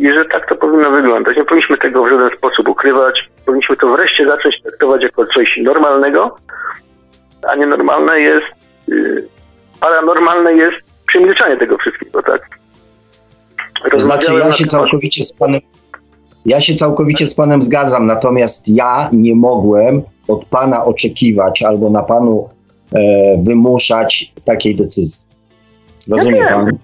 I że tak to powinno wyglądać. Nie powinniśmy tego w żaden sposób ukrywać. Powinniśmy to wreszcie zacząć traktować jako coś normalnego, a nienormalne jest, yy, paranormalne jest przemilczanie tego wszystkiego, tak? To znaczy, ja się całkowicie z panem ja się całkowicie z panem zgadzam, natomiast ja nie mogłem od pana oczekiwać albo na panu e, wymuszać takiej decyzji. Rozumie ja pan?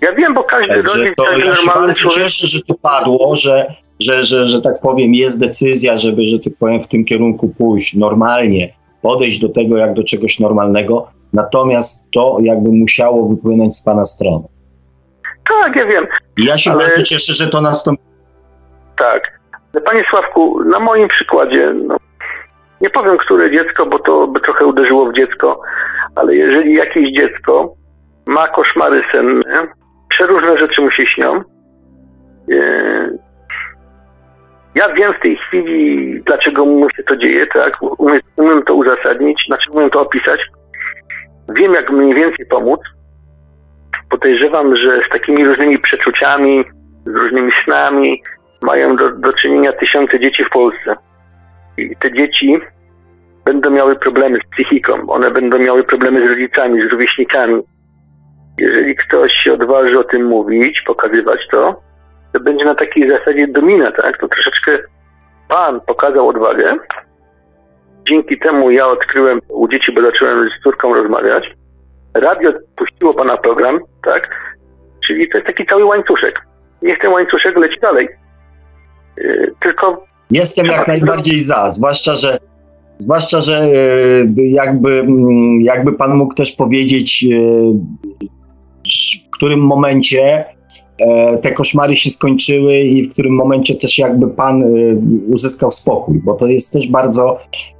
Ja wiem, bo każdy Także rodzic, to każdy ja się normalny bardzo człowiek... cieszę, że to padło, że, że, że, że tak powiem jest decyzja, żeby, że tak powiem w tym kierunku pójść normalnie, podejść do tego jak do czegoś normalnego, natomiast to jakby musiało wypłynąć z pana strony. Tak, ja wiem. Ja się Ale- bardzo cieszę, że to nastąpiło. Tak. Panie Sławku, na moim przykładzie, no, nie powiem, które dziecko, bo to by trochę uderzyło w dziecko, ale jeżeli jakieś dziecko ma koszmary senne, przeróżne rzeczy mu się śnią, yy, ja wiem w tej chwili, dlaczego mu się to dzieje, tak? Umiem, umiem to uzasadnić, znaczy umiem to opisać. Wiem, jak mniej więcej pomóc. Podejrzewam, że z takimi różnymi przeczuciami, z różnymi snami mają do, do czynienia tysiące dzieci w Polsce. I te dzieci będą miały problemy z psychiką, one będą miały problemy z rodzicami, z rówieśnikami. Jeżeli ktoś się odważy o tym mówić, pokazywać to, to będzie na takiej zasadzie domina, tak? To troszeczkę pan pokazał odwagę. Dzięki temu ja odkryłem u dzieci, bo zacząłem z córką rozmawiać. Radio puściło pana program, tak? Czyli to jest taki cały łańcuszek. Niech ten łańcuszek leci dalej. Yy, tylko Jestem jak najbardziej za, zwłaszcza, że zwłaszcza, że e, jakby, mm, jakby pan mógł też powiedzieć, e, w którym momencie te koszmary się skończyły i w którym momencie też jakby pan e, uzyskał spokój, bo to jest też bardzo,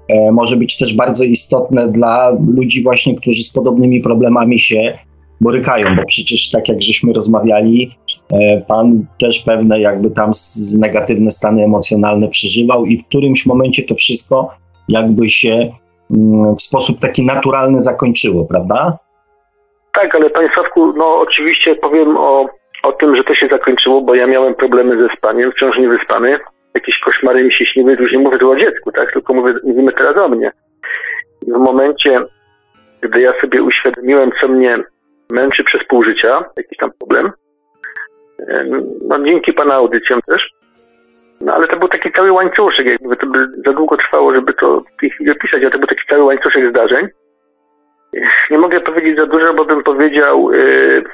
e, może być też bardzo istotne dla ludzi właśnie, którzy z podobnymi problemami się borykają, bo przecież tak jak żeśmy rozmawiali, e, pan też pewne jakby tam negatywne stany emocjonalne przeżywał i w którymś momencie to wszystko jakby się mm, w sposób taki naturalny zakończyło, prawda? Tak, ale panie Sławku, no oczywiście powiem o, o tym, że to się zakończyło, bo ja miałem problemy ze spaniem, wciąż niewyspany. Jakieś koszmary mi się śniły, już nie mówię tu o dziecku, tak? Tylko mówię, mówimy teraz o mnie. I w momencie, gdy ja sobie uświadomiłem, co mnie męczy przez pół życia, jakiś tam problem, em, no dzięki pana audycjom też, no ale to był taki cały łańcuszek, jak mówię, to by za długo trwało, żeby to w tej chwili opisać, ale to był taki cały łańcuszek zdarzeń. Nie mogę powiedzieć za dużo, bo bym powiedział, yy,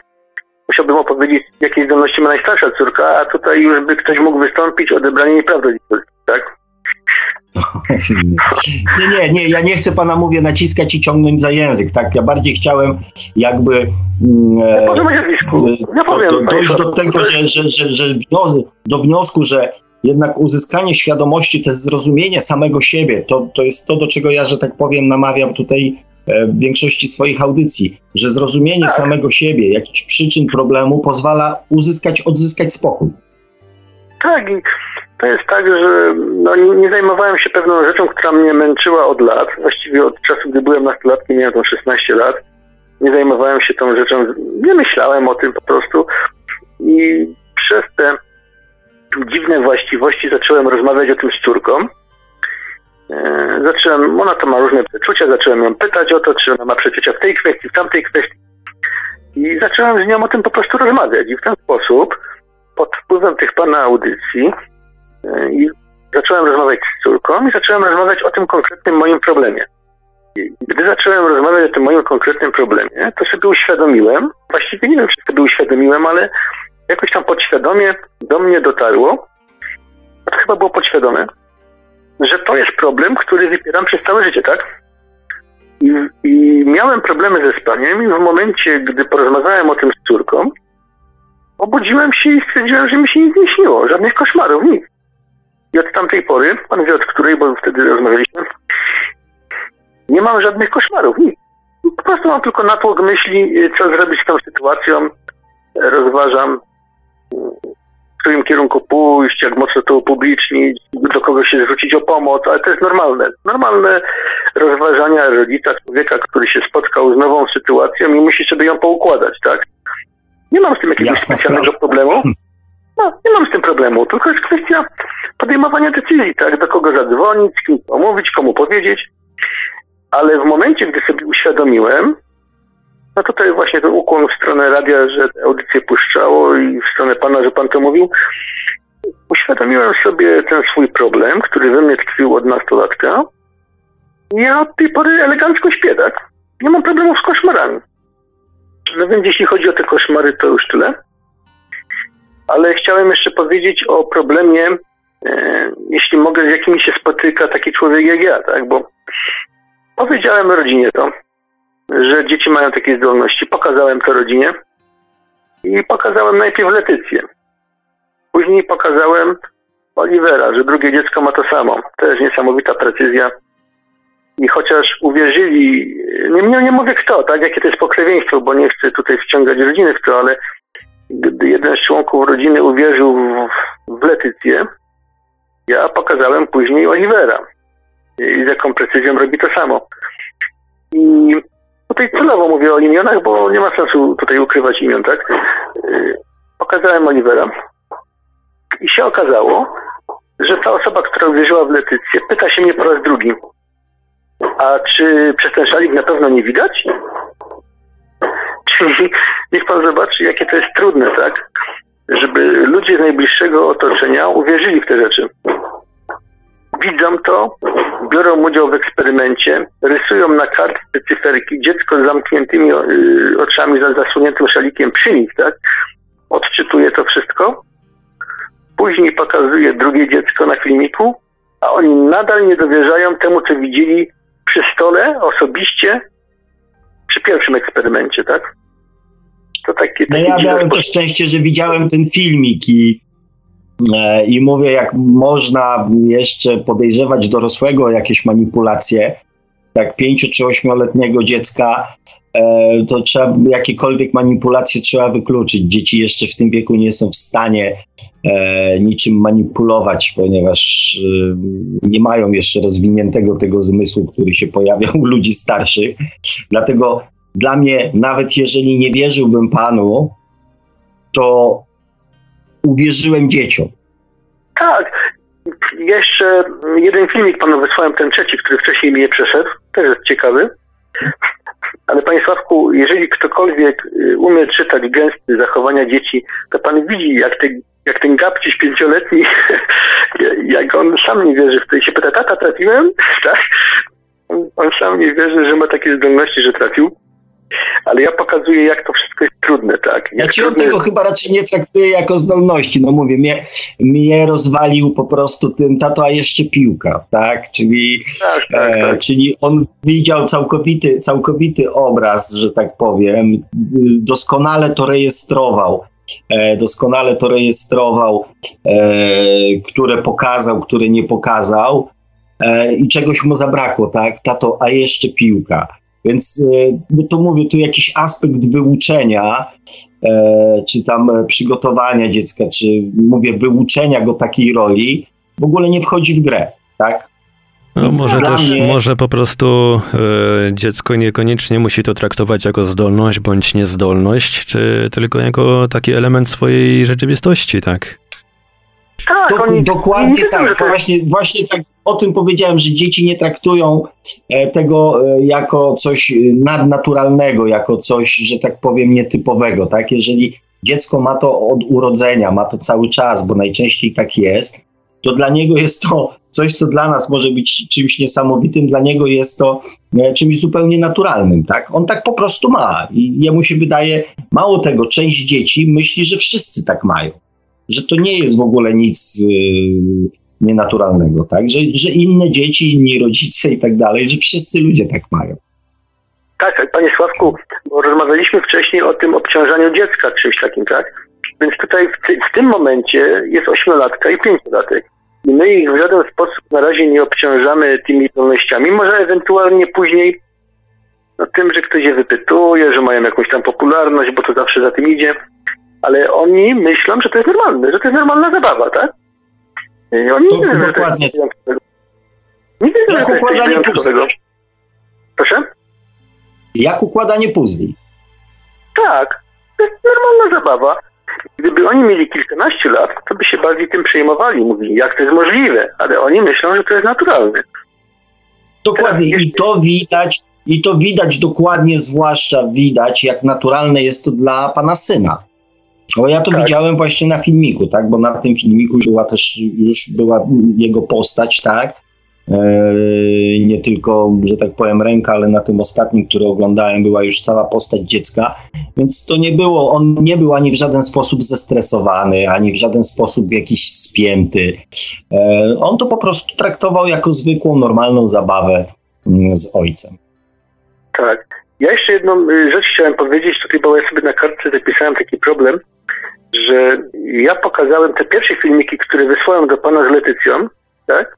musiałbym opowiedzieć, jakie zdolności ma najstarsza córka, a tutaj już by ktoś mógł wystąpić o odebranie jej prawdopodobności, tak? Nie, nie, nie, ja nie chcę pana, mówię, naciskać i ciągnąć za język, tak? Ja bardziej chciałem jakby mm, Ja e, do, dojść do tego, że, że, że, że do wniosku, że jednak uzyskanie świadomości, to zrozumienie samego siebie, to, to jest to, do czego ja, że tak powiem, namawiam tutaj e, większości swoich audycji, że zrozumienie tak. samego siebie, jakichś przyczyn problemu pozwala uzyskać, odzyskać spokój. Tak, i to jest tak, że no, nie, nie, zajmowałem się pewną rzeczą, która mnie męczyła od lat, właściwie od czasu, gdy byłem nastolatkiem, miałem tam 16 lat. Nie zajmowałem się tą rzeczą, nie myślałem o tym po prostu i przez te dziwne właściwości zacząłem rozmawiać o tym z córką. E, zacząłem, ona to ma różne przeczucia, zacząłem ją pytać o to, czy ona ma przeczucia w tej kwestii, w tamtej kwestii. I zacząłem z nią o tym po prostu rozmawiać. I w ten sposób, pod wpływem tych pana audycji, e, i zacząłem rozmawiać z córką i zacząłem rozmawiać o tym konkretnym moim problemie. I gdy zacząłem rozmawiać o tym moim konkretnym problemie, to sobie uświadomiłem, właściwie nie wiem, czy sobie uświadomiłem, ale jakoś tam podświadomie do mnie dotarło, a to chyba było podświadome, że to jest problem, który wypieram przez całe życie, tak? I, I, miałem problemy ze spaniem i w momencie, gdy porozmawiałem o tym z córką, obudziłem się i stwierdziłem, że mi się nic nie śniło, żadnych koszmarów, nic. I od tamtej pory, pan wie od której, bo wtedy rozmawialiśmy, nie mam żadnych koszmarów, nic. Po prostu mam tylko natłok myśli, co zrobić z tą sytuacją. Rozważam, w którym kierunku pójść, jak mocno to upublicznić, do kogo się zwrócić o pomoc, ale to jest normalne. Normalne rozważania rodzica, człowieka, który się spotkał z nową sytuacją i musi sobie ją poukładać, tak? Nie mam z tym jakiegoś specjalnego sprawa. problemu. Hmm. No, nie mam z tym problemu, tylko jest kwestia podejmowania decyzji, tak? Do kogo zadzwonić, z kim pomówić, komu powiedzieć. Ale w momencie, gdy sobie uświadomiłem, no tutaj właśnie ten ukłon w stronę radia, że audycję puszczało i w stronę pana, że pan to mówił. Uświadomiłem sobie ten swój problem, który we mnie tkwił od nastolatka. Ja od tej pory elegancko śpię, tak? Nie mam problemów z koszmarami. No więc jeśli chodzi o te koszmary, to już tyle. Ale chciałem jeszcze powiedzieć o problemie, e, jeśli mogę, z jakimi się spotyka taki człowiek jak ja, tak? Bo powiedziałem rodzinie to, że dzieci mają takie zdolności. Pokazałem to rodzinie i pokazałem najpierw Letycję. Później pokazałem Olivera, że drugie dziecko ma to samo. Jest niesamowita precyzja. I chociaż uwierzyli, nie, nie, nie mówię kto, tak, jakie to jest pokrewieństwo, bo nie chcę tutaj wciągać rodziny w to, ale gdy jeden z członków rodziny uwierzył w, w Letycję, ja pokazałem później Olivera. I z jaką precyzją robi to samo. I Tutaj celowo mówię o imionach, bo nie ma sensu tutaj ukrywać imion, tak? Y, pokazałem Olivera i się okazało, że ta osoba, która uwierzyła w Letycję, pyta się mnie po raz drugi, a czy przez ten szalik na pewno nie widać? Czyli niech pan zobaczy, jakie to jest trudne, tak? Żeby ludzie z najbliższego otoczenia uwierzyli w te rzeczy widzą to, biorą udział w eksperymencie, rysują na kartce cyferki, dziecko z zamkniętymi y, oczami, z zasuniętym szalikiem przy nich, tak? Odczytuje to wszystko. Później pokazuje drugie dziecko na filmiku, a oni nadal nie dowierzają temu, co widzieli przy stole osobiście przy pierwszym eksperymencie, tak? To takie, takie no ja miałem to szczęście, że widziałem ten filmik i E, I mówię, jak można jeszcze podejrzewać dorosłego o jakieś manipulacje, tak pięciu czy ośmioletniego dziecka, e, to trzeba jakiekolwiek manipulacje trzeba wykluczyć. Dzieci jeszcze w tym wieku nie są w stanie e, niczym manipulować, ponieważ nie mają jeszcze rozwiniętego tego zmysłu, który się pojawia u ludzi starszych. Dlatego dla mnie, nawet jeżeli nie wierzyłbym Panu, to uwierzyłem dzieciom. Tak. Jeszcze jeden filmik panu wysłałem, ten trzeci, który wcześniej mi nie przeszedł. Też jest ciekawy. Ale panie Sławku, jeżeli ktokolwiek y, umie czytać gesty zachowania dzieci, to pan widzi, jak, te, jak ten gabciś pięcioletni, jak on sam nie wierzy w to i się pyta, tata, trafiłem? Tak? On sam nie wierzy, że ma takie zdolności, że trafił ale ja pokazuję, jak to wszystko jest trudne, tak? Jak ja od tego chyba raczej nie traktuję jako zdolności, no mówię, mnie, mnie rozwalił po prostu tym tato, a jeszcze piłka, tak? Czyli, tak, tak, e, tak. czyli on widział całkowity, całkowity obraz, że tak powiem, doskonale to rejestrował. E, doskonale to rejestrował, e, które pokazał, które nie pokazał e, i czegoś mu zabrakło, tak? Tato, a jeszcze piłka Więc no to mówię, tu jakiś aspekt wyuczenia, e, czy tam przygotowania dziecka, czy mówię, wyuczenia go takiej roli, w ogóle nie wchodzi w grę, tak? No, może też, mnie... może po prostu e, dziecko niekoniecznie musi to traktować jako zdolność bądź niezdolność, czy tylko jako taki element swojej rzeczywistości, tak? Tak, oni, dokładnie tak. Właśnie, właśnie tak o tym powiedziałem, że dzieci nie traktują e, tego e, jako coś nadnaturalnego, jako coś, że tak powiem, nietypowego. Tak? Jeżeli dziecko ma to od urodzenia, ma to cały czas, bo najczęściej tak jest, to dla niego jest to coś, co dla nas może być czymś niesamowitym, dla niego jest to e, czymś zupełnie naturalnym, tak? On tak po prostu ma i jemu się wydaje, mało tego, część dzieci myśli, że wszyscy tak mają, że to nie jest w ogóle nic yy, nienaturalnego, tak? Że, że inne dzieci, inni rodzice i tak dalej, że wszyscy ludzie tak mają. Tak, panie Sławku, rozmawialiśmy wcześniej o tym obciążaniu dziecka, czymś takim, tak? Więc tutaj w, ty, w tym momencie jest ośmiolatka i pięciolatek. I my ich w żaden sposób na razie nie obciążamy tymi zdolnościami. Może ewentualnie później no, tym, że ktoś je wypytuje, że mają jakąś tam popularność, bo to zawsze za tym idzie. Ale oni myślą, że to jest normalne, że to jest normalna zabawa, tak? I to nie to jest Nie Jak jest wyjątkowego. Proszę? Jak układanie puzli. Tak. To jest normalna zabawa. Gdyby oni mieli kilkanaście lat, to by się bardziej tym przejmowali. Mówili, jak to jest możliwe, ale oni myślą, że to jest naturalne. Dokładnie. I to widać, i to widać dokładnie, zwłaszcza widać, jak naturalne jest to dla pana syna. Bo ja to tak. widziałem właśnie na filmiku, tak? Bo na tym filmiku już była też już była jego postać, tak? Eee, nie tylko, że tak powiem, ręka, ale na tym ostatnim, który oglądałem, była już cała postać dziecka, więc to nie było, on nie był ani w żaden sposób zestresowany, ani w żaden sposób jakiś spięty. Eee, on to po prostu traktował jako zwykłą, normalną zabawę mm, z ojcem. Tak. Ja jeszcze jedną y, rzecz chciałem powiedzieć, tutaj, bo ja sobie na kartce zapisałem taki problem, że ja pokazałem te pierwsze filmiki, które wysłałem do pana z Letycją, tak?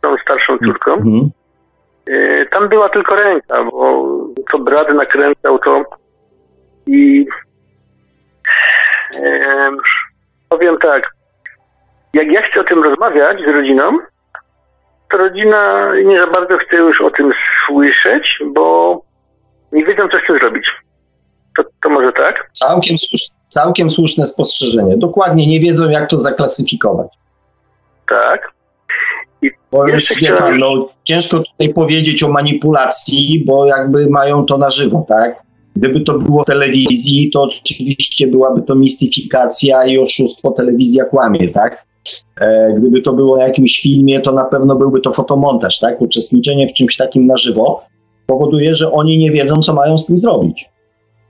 tą starszą córką. Mhm. Y, tam była tylko ręka, bo to brat nakręcał to i powiem tak, jak ja chcę o tym rozmawiać z rodziną, to rodzina nie za bardzo chce już o tym słyszeć, bo nie wiedzą, co chce zrobić. To, to może tak? Całkiem, całkiem słuszne spostrzeżenie. Dokładnie nie wiedzą, jak to zaklasyfikować. Tak. I bo już wie pan, no, ciężko tutaj powiedzieć o manipulacji, bo jakby mają to na żywo, tak? Gdyby to było w telewizji, to oczywiście byłaby to mistyfikacja i oszustwo, telewizja kłamie, tak? E, gdyby to było na jakimś filmie, to na pewno byłby to fotomontaż, tak? Uczestniczenie w czymś takim na żywo powoduje, że oni nie wiedzą, co mają z tym zrobić.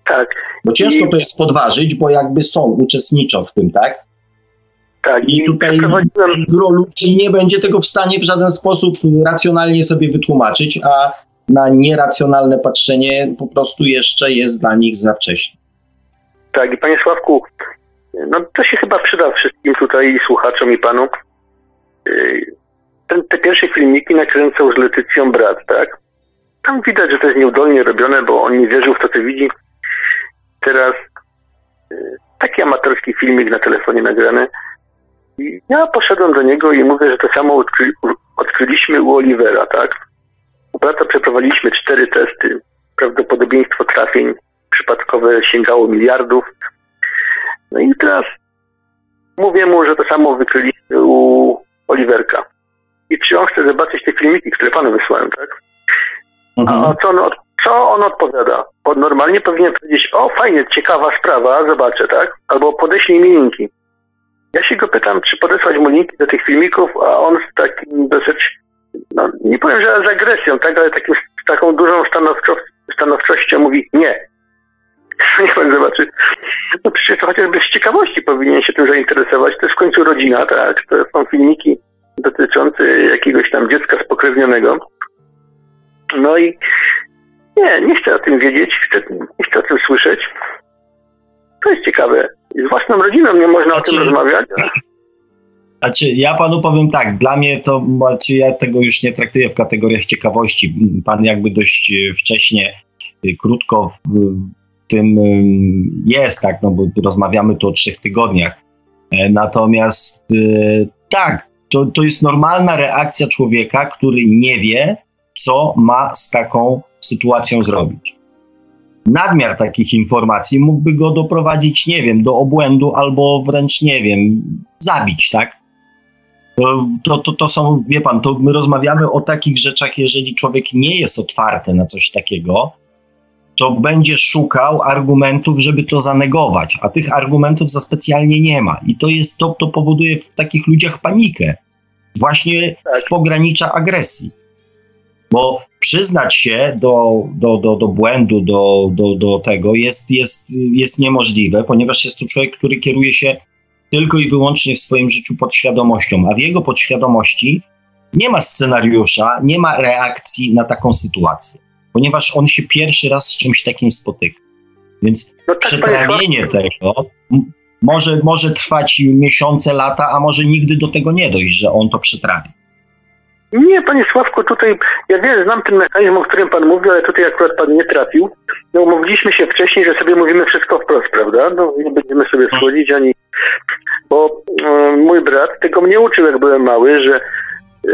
Tak. Bo ciężko I... to jest podważyć, bo jakby są, uczestniczą w tym, tak? Tak, i tutaj gro ludzi nie będzie tego w stanie w żaden sposób racjonalnie sobie wytłumaczyć, a na nieracjonalne patrzenie po prostu jeszcze jest dla nich za wcześnie. Tak, i panie Sławku, no to się chyba przyda wszystkim tutaj słuchaczom i panu. Yy, ten, te pierwsze filmiki nakręcał z Letycją brat, tak? Tam widać, że to jest nieudolnie robione, bo on nie wierzył w to, co widzi. Teraz yy, taki amatorski filmik na telefonie nagrany, i ja poszedłem do niego i mówię, że to samo odkry, odkryliśmy u Olivera, tak? U brata przeprowadziliśmy cztery testy. Prawdopodobieństwo trafień przypadkowe sięgało miliardów. No i teraz mówię mu, że to samo wykryliśmy u Oliverka. I czy on chce zobaczyć te filmiki, które panu wysłałem, tak? Mhm. A co on, co on odpowiada? Bo normalnie powinien powiedzieć, o fajnie, ciekawa sprawa, zobaczę, tak? Albo podeślij mi linki. Ja się go pytam, czy podesłać mu linki do tych filmików, a on z takim dosyć, no nie powiem, że z agresją, tak, ale takim, z taką dużą stanowczo, stanowczością mówi nie. Niech pan zobaczy. No przecież to chociażby z ciekawości powinien się tym zainteresować. To jest w końcu rodzina, tak? To są filmiki dotyczące jakiegoś tam dziecka spokrewnionego. No i nie, nie chcę o tym wiedzieć, chcę, nie chcę o tym słyszeć. To jest ciekawe z własną rodziną nie można znaczy, o tym rozmawiać. Znaczy, ja panu powiem tak, dla mnie to, znaczy ja tego już nie traktuję w kategoriach ciekawości. Pan jakby dość wcześnie, y, krótko w tym y, jest, tak, no bo rozmawiamy tu o trzech tygodniach. E, natomiast tak, to, to jest normalna reakcja człowieka, który nie wie, co ma z taką sytuacją zrobić. Nadmiar takich informacji mógłby go doprowadzić, nie wiem, do obłędu albo wręcz, nie wiem, zabić, tak? To, to, to, są, wie pan, to my rozmawiamy o takich rzeczach, jeżeli człowiek nie jest otwarty na coś takiego, to będzie szukał argumentów, żeby to zanegować, a tych argumentów za specjalnie nie ma. I to jest to, to powoduje w takich ludziach panikę, właśnie tak. z pogranicza agresji. Bo przyznać się do, do, do, do błędu, do, do, do tego jest, jest, jest niemożliwe, ponieważ jest to człowiek, który kieruje się tylko i wyłącznie w swoim życiu podświadomością, a w jego podświadomości nie ma scenariusza, nie ma reakcji na taką sytuację, ponieważ on się pierwszy raz z czymś takim spotyka. Więc no tak, przetrawienie tego może, może trwać miesiące, lata, a może nigdy do tego nie dojść, że on to przetrawi. Nie, panie Sławku, tutaj ja wiem, znam ten mechanizm, o którym pan mówił, ale tutaj akurat pan nie trafił. No, umówiliśmy się wcześniej, że sobie mówimy wszystko wprost, prawda? No, nie będziemy sobie schodzić ani. Bo e, mój brat tego mnie uczył, jak byłem mały, że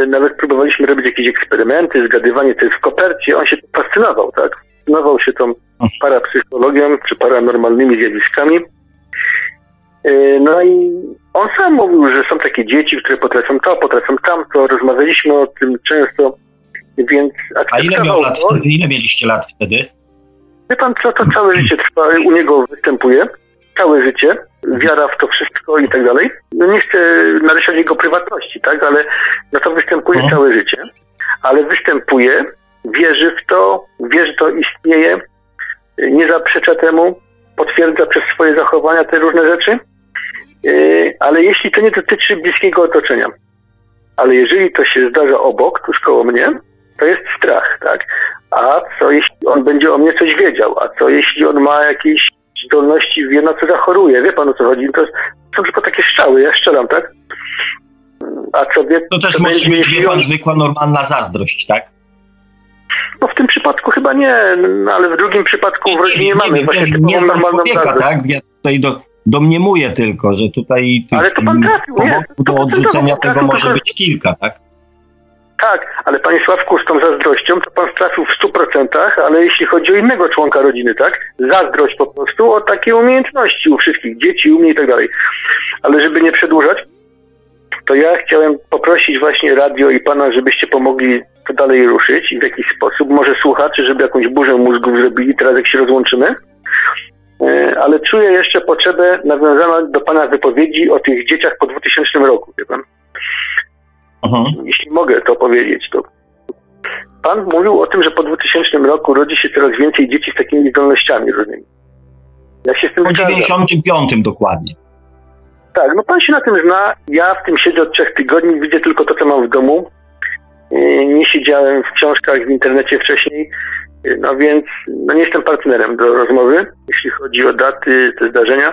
e, nawet próbowaliśmy robić jakieś eksperymenty, zgadywanie, co jest w kopercie. On się fascynował, tak? Fascynował się tą parapsychologią czy paranormalnymi zjawiskami. E, no i on sam mówił, że są takie dzieci, które potrafią to, potrafią tamto. Rozmawialiśmy o tym często, więc A ile, miał lat wtedy? ile mieliście lat wtedy? Wie pan co, to całe życie trwa, u niego występuje. Całe życie. Wiara w to wszystko i tak dalej. No nie chcę naruszać jego prywatności, tak, ale no to występuje no. całe życie. Ale występuje, wierzy w to, wie, że to istnieje, nie zaprzecza temu, potwierdza przez swoje zachowania te różne rzeczy ale jeśli to nie dotyczy bliskiego otoczenia, ale jeżeli to się zdarza obok, tuż koło mnie, to jest strach, tak? A co jeśli on będzie o mnie coś wiedział? A co jeśli on ma jakieś zdolności, wie na co zachoruje? Wie pan o co chodzi? To są tylko takie strzały, ja strzelam, tak? A co wie... To też może być, wie pan, zwykła, normalna zazdrość, tak? No w tym przypadku chyba nie, no, ale w drugim przypadku w rodzinie nie, mamy nie, właśnie nie, nie normalną człowieka, zazdrość. tak? Ja tutaj do, Domniemuję tylko, że tutaj ale to pan trafił, nie? do odrzucenia tego może być kilka, tak? Tak, ale panie Sławku, z tą zazdrością to pan trafił w stu procentach, ale jeśli chodzi o innego członka rodziny, tak? Zazdrość po prostu o takie umiejętności u wszystkich, dzieci, u mnie i tak dalej. Ale żeby nie przedłużać, to ja chciałem poprosić właśnie radio i pana, żebyście pomogli to dalej ruszyć i w jakiś sposób, może słuchaczy, żeby jakąś burzę mózgów zrobili teraz, jak się rozłączymy. E, ale czuję jeszcze potrzebę nawiązaną do Pana wypowiedzi o tych dzieciach po 2000 roku, wie Pan. Aha. Jeśli mogę to powiedzieć, to Pan mówił o tym, że po 2000 roku rodzi się coraz więcej dzieci z takimi zdolnościami różnymi. Ja się z tym Po 95 dokładnie. Tak, no Pan się na tym zna. Ja w tym siedzę od trzech tygodni, widzę tylko to, co mam w domu. E, nie siedziałem w książkach w internecie wcześniej. No więc no nie jestem partnerem do rozmowy, jeśli chodzi o daty, te zdarzenia.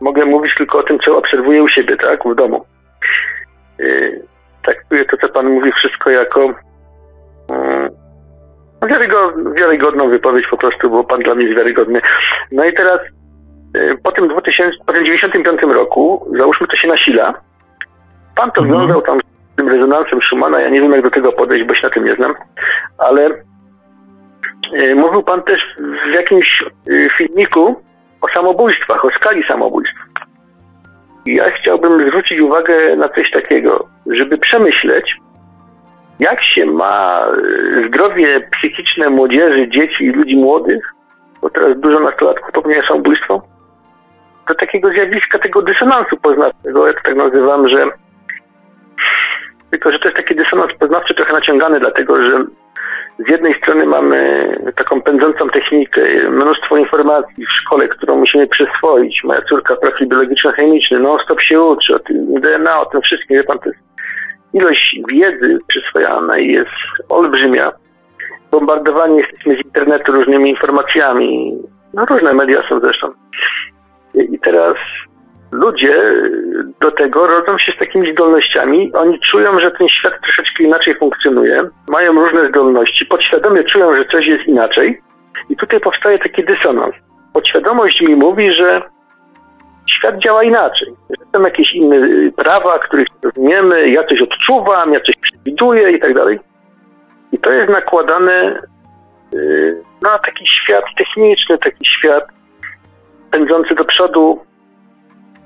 Mogę mówić tylko o tym, co obserwuję u siebie, tak, w domu. Yy, traktuję to, co Pan mówi, wszystko jako yy, wiarygodną, wypowiedź po prostu, bo Pan dla mnie jest wiarygodny. No i teraz yy, po tym 2000, po tym 95 roku, załóżmy to się nasila, Pan to mhm. wiązał tam z tym rezonansem Schumana, ja nie wiem jak do tego podejść, bo się na tym nie znam, ale mówił Pan też w jakimś e, filmiku o samobójstwach, o skali samobójstw. Ja chciałbym zwrócić uwagę na coś takiego, żeby przemyśleć, jak się ma e, zdrowie psychiczne młodzieży, dzieci i ludzi młodych, bo teraz dużo nastolatków popełnia samobójstwo, do takiego zjawiska, tego dysonansu poznawczego, ja to tak nazywam, że tylko, że to jest taki dysonans poznawczy trochę naciągany, dlatego że z jednej strony mamy taką pędzącą technikę, mnóstwo informacji w szkole, którą musimy przyswoić. Moja córka profil biologiczno-chemiczny, non-stop się uczy o tym DNA, o tym wszystkim. Wie pan, to jest ilość wiedzy przyswojanej jest olbrzymia. Bombardowani jesteśmy z internetu różnymi informacjami. No różne media są zresztą. I teraz ludzie do tego rodzą się z takimi zdolnościami. Oni czują, że ten świat troszeczkę inaczej funkcjonuje, mają różne zdolności, podświadomie czują, że coś jest inaczej. I tutaj powstaje taki dysonans. Podświadomość mi mówi, że świat działa inaczej. Że są jakieś inne prawa, których rozumiemy, ja coś odczuwam, ja coś przewiduję i tak dalej. I to jest nakładane y, na taki świat techniczny, taki świat pędzący do przodu.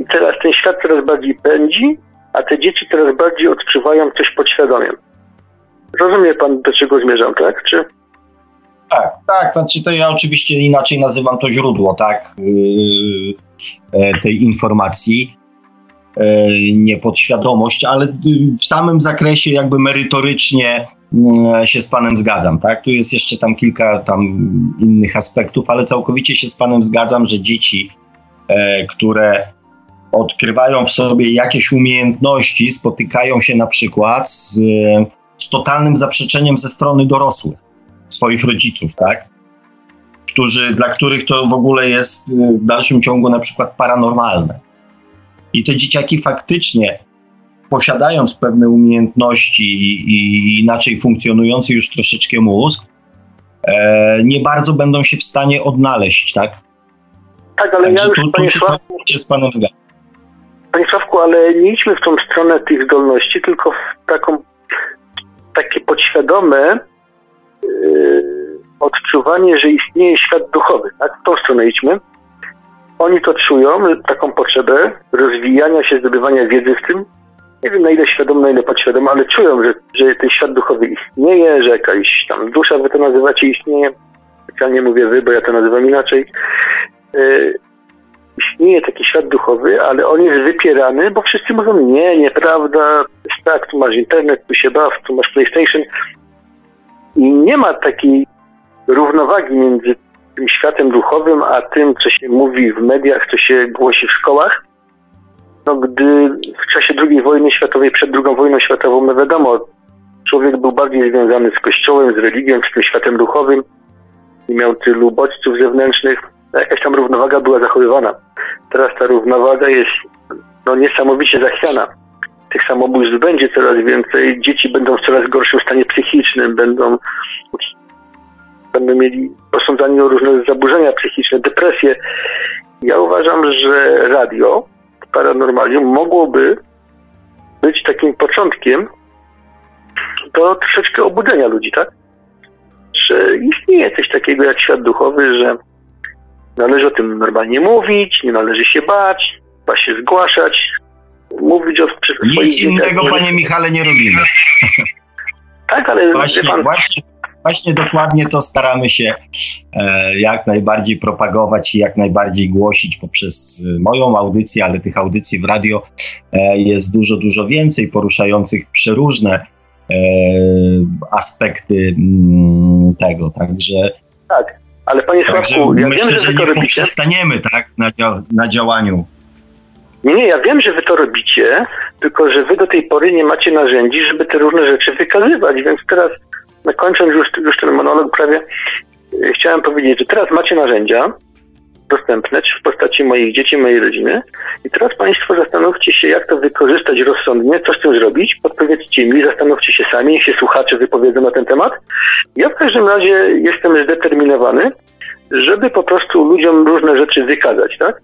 I teraz ten świat coraz bardziej pędzi, a te dzieci coraz bardziej odczuwają coś podświadomie. Rozumie pan, do czego zmierzam, tak? Czy... Tak, tak, znaczy to ja oczywiście inaczej nazywam to źródło, tak, yy, tej informacji, yy, nie podświadomość, ale w samym zakresie jakby merytorycznie yy, się z panem zgadzam, tak, tu jest jeszcze tam kilka tam innych aspektów, ale całkowicie się z panem zgadzam, że dzieci, yy, które odkrywają w sobie jakieś umiejętności, spotykają się na przykład z, z totalnym zaprzeczeniem ze strony dorosłych swoich rodziców, tak? Którzy, dla których to w ogóle jest y, w dalszym ciągu na przykład paranormalne. I te dzieciaki faktycznie, posiadając pewne umiejętności i inaczej funkcjonujący już troszeczkę mózg, e, nie bardzo będą się w stanie odnaleźć, tak? Tak, ale Także ja już, tu, panie Sławku, się z panem zgadzam. Panie Sławku, ale nie idźmy w tą stronę tych zdolności, tylko w taką, takie podświadome Yy, odczuwanie, że istnieje świat duchowy. Tak? W tą stronę idźmy. Oni to czują, taką potrzebę rozwijania się, zdobywania wiedzy w tym. Nie wiem na ile świadome, na ile podświadome, ale czują, że, że ten świat duchowy istnieje, że jakaś tam dusza, wy to nazywacie, istnieje. Specjalnie mówię wy, bo ja to nazywam inaczej. Yy, istnieje taki świat duchowy, ale on jest wypierany, bo wszyscy mówią, nie, nieprawda, tak, tu masz internet, tu się baw, tu masz PlayStation. I nie ma takiej równowagi między tym światem duchowym, a tym, co się mówi w mediach, co się głosi w szkołach. No, gdy w czasie II wojny światowej, przed II wojną światową, no wiadomo, człowiek był bardziej związany z kościołem, z religią, z tym światem duchowym, nie miał tylu bodźców zewnętrznych, jakaś tam równowaga była zachowywana. Teraz ta równowaga jest no, niesamowicie zachwiana tych samobójstw będzie coraz więcej, dzieci będą w coraz gorszym stanie psychicznym, będą, będą mieli posądzani o różne zaburzenia psychiczne, depresje. Ja uważam, że radio paranormalium mogłoby być takim początkiem do troszeczkę obudzenia ludzi, tak? Że istnieje coś takiego jak świat duchowy, że należy o tym normalnie mówić, nie należy się bać, trzeba się zgłaszać, mówić o Nic innego, panie Michale, nie robimy. Tak, ale właśnie, pan... właśnie, właśnie dokładnie to staramy się e, jak najbardziej propagować i jak najbardziej głosić poprzez moją audycję, ale tych audycji w radio e, jest dużo, dużo więcej, poruszających przeróżne e, aspekty m, tego, także... Tak, ale panie Sławku, ja myślę, wiem, że, że nie poprzestaniemy tak, na, dzia na działaniu. Nie, nie, ja wiem, że wy to robicie, tylko że wy do tej pory nie macie narzędzi, żeby te różne rzeczy wykazywać, więc teraz, no kończąc już, już ten monolog prawie, e, chciałem powiedzieć, że teraz macie narzędzia dostępne w postaci moich dzieci, mojej rodziny i teraz Państwo zastanówcie się, jak to wykorzystać rozsądnie, co z tym zrobić, podpowiedzcie mi, zastanówcie się sami, się słuchacze wypowiedzą na ten temat. Ja w każdym razie jestem zdeterminowany, żeby po prostu ludziom różne rzeczy wykazać, tak?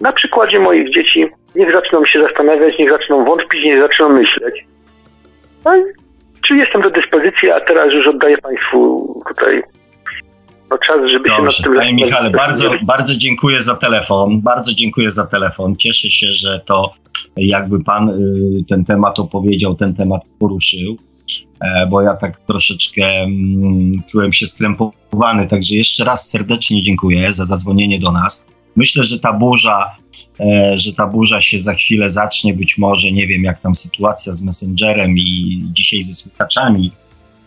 na przykładzie moich dzieci niech zaczną się zastanawiać, niech zaczną wątpić, niech zaczną myśleć. No czy jestem do dyspozycji, a teraz już oddaję Państwu tutaj no, czas, żeby Dobrze, się nad tym Panie Michale, bardzo, bardzo dziękuję za telefon. Bardzo dziękuję za telefon. Cieszę się, że to jakby Pan y, ten temat opowiedział, ten temat poruszył e, bo ja tak troszeczkę mm, czułem się skrępowany. Także jeszcze raz serdecznie dziękuję za zadzwonienie do nas. Myślę, że ta burza, e, że ta burza się za chwilę zacznie, być może, nie wiem, jak tam sytuacja z Messengerem i dzisiaj ze słuchaczami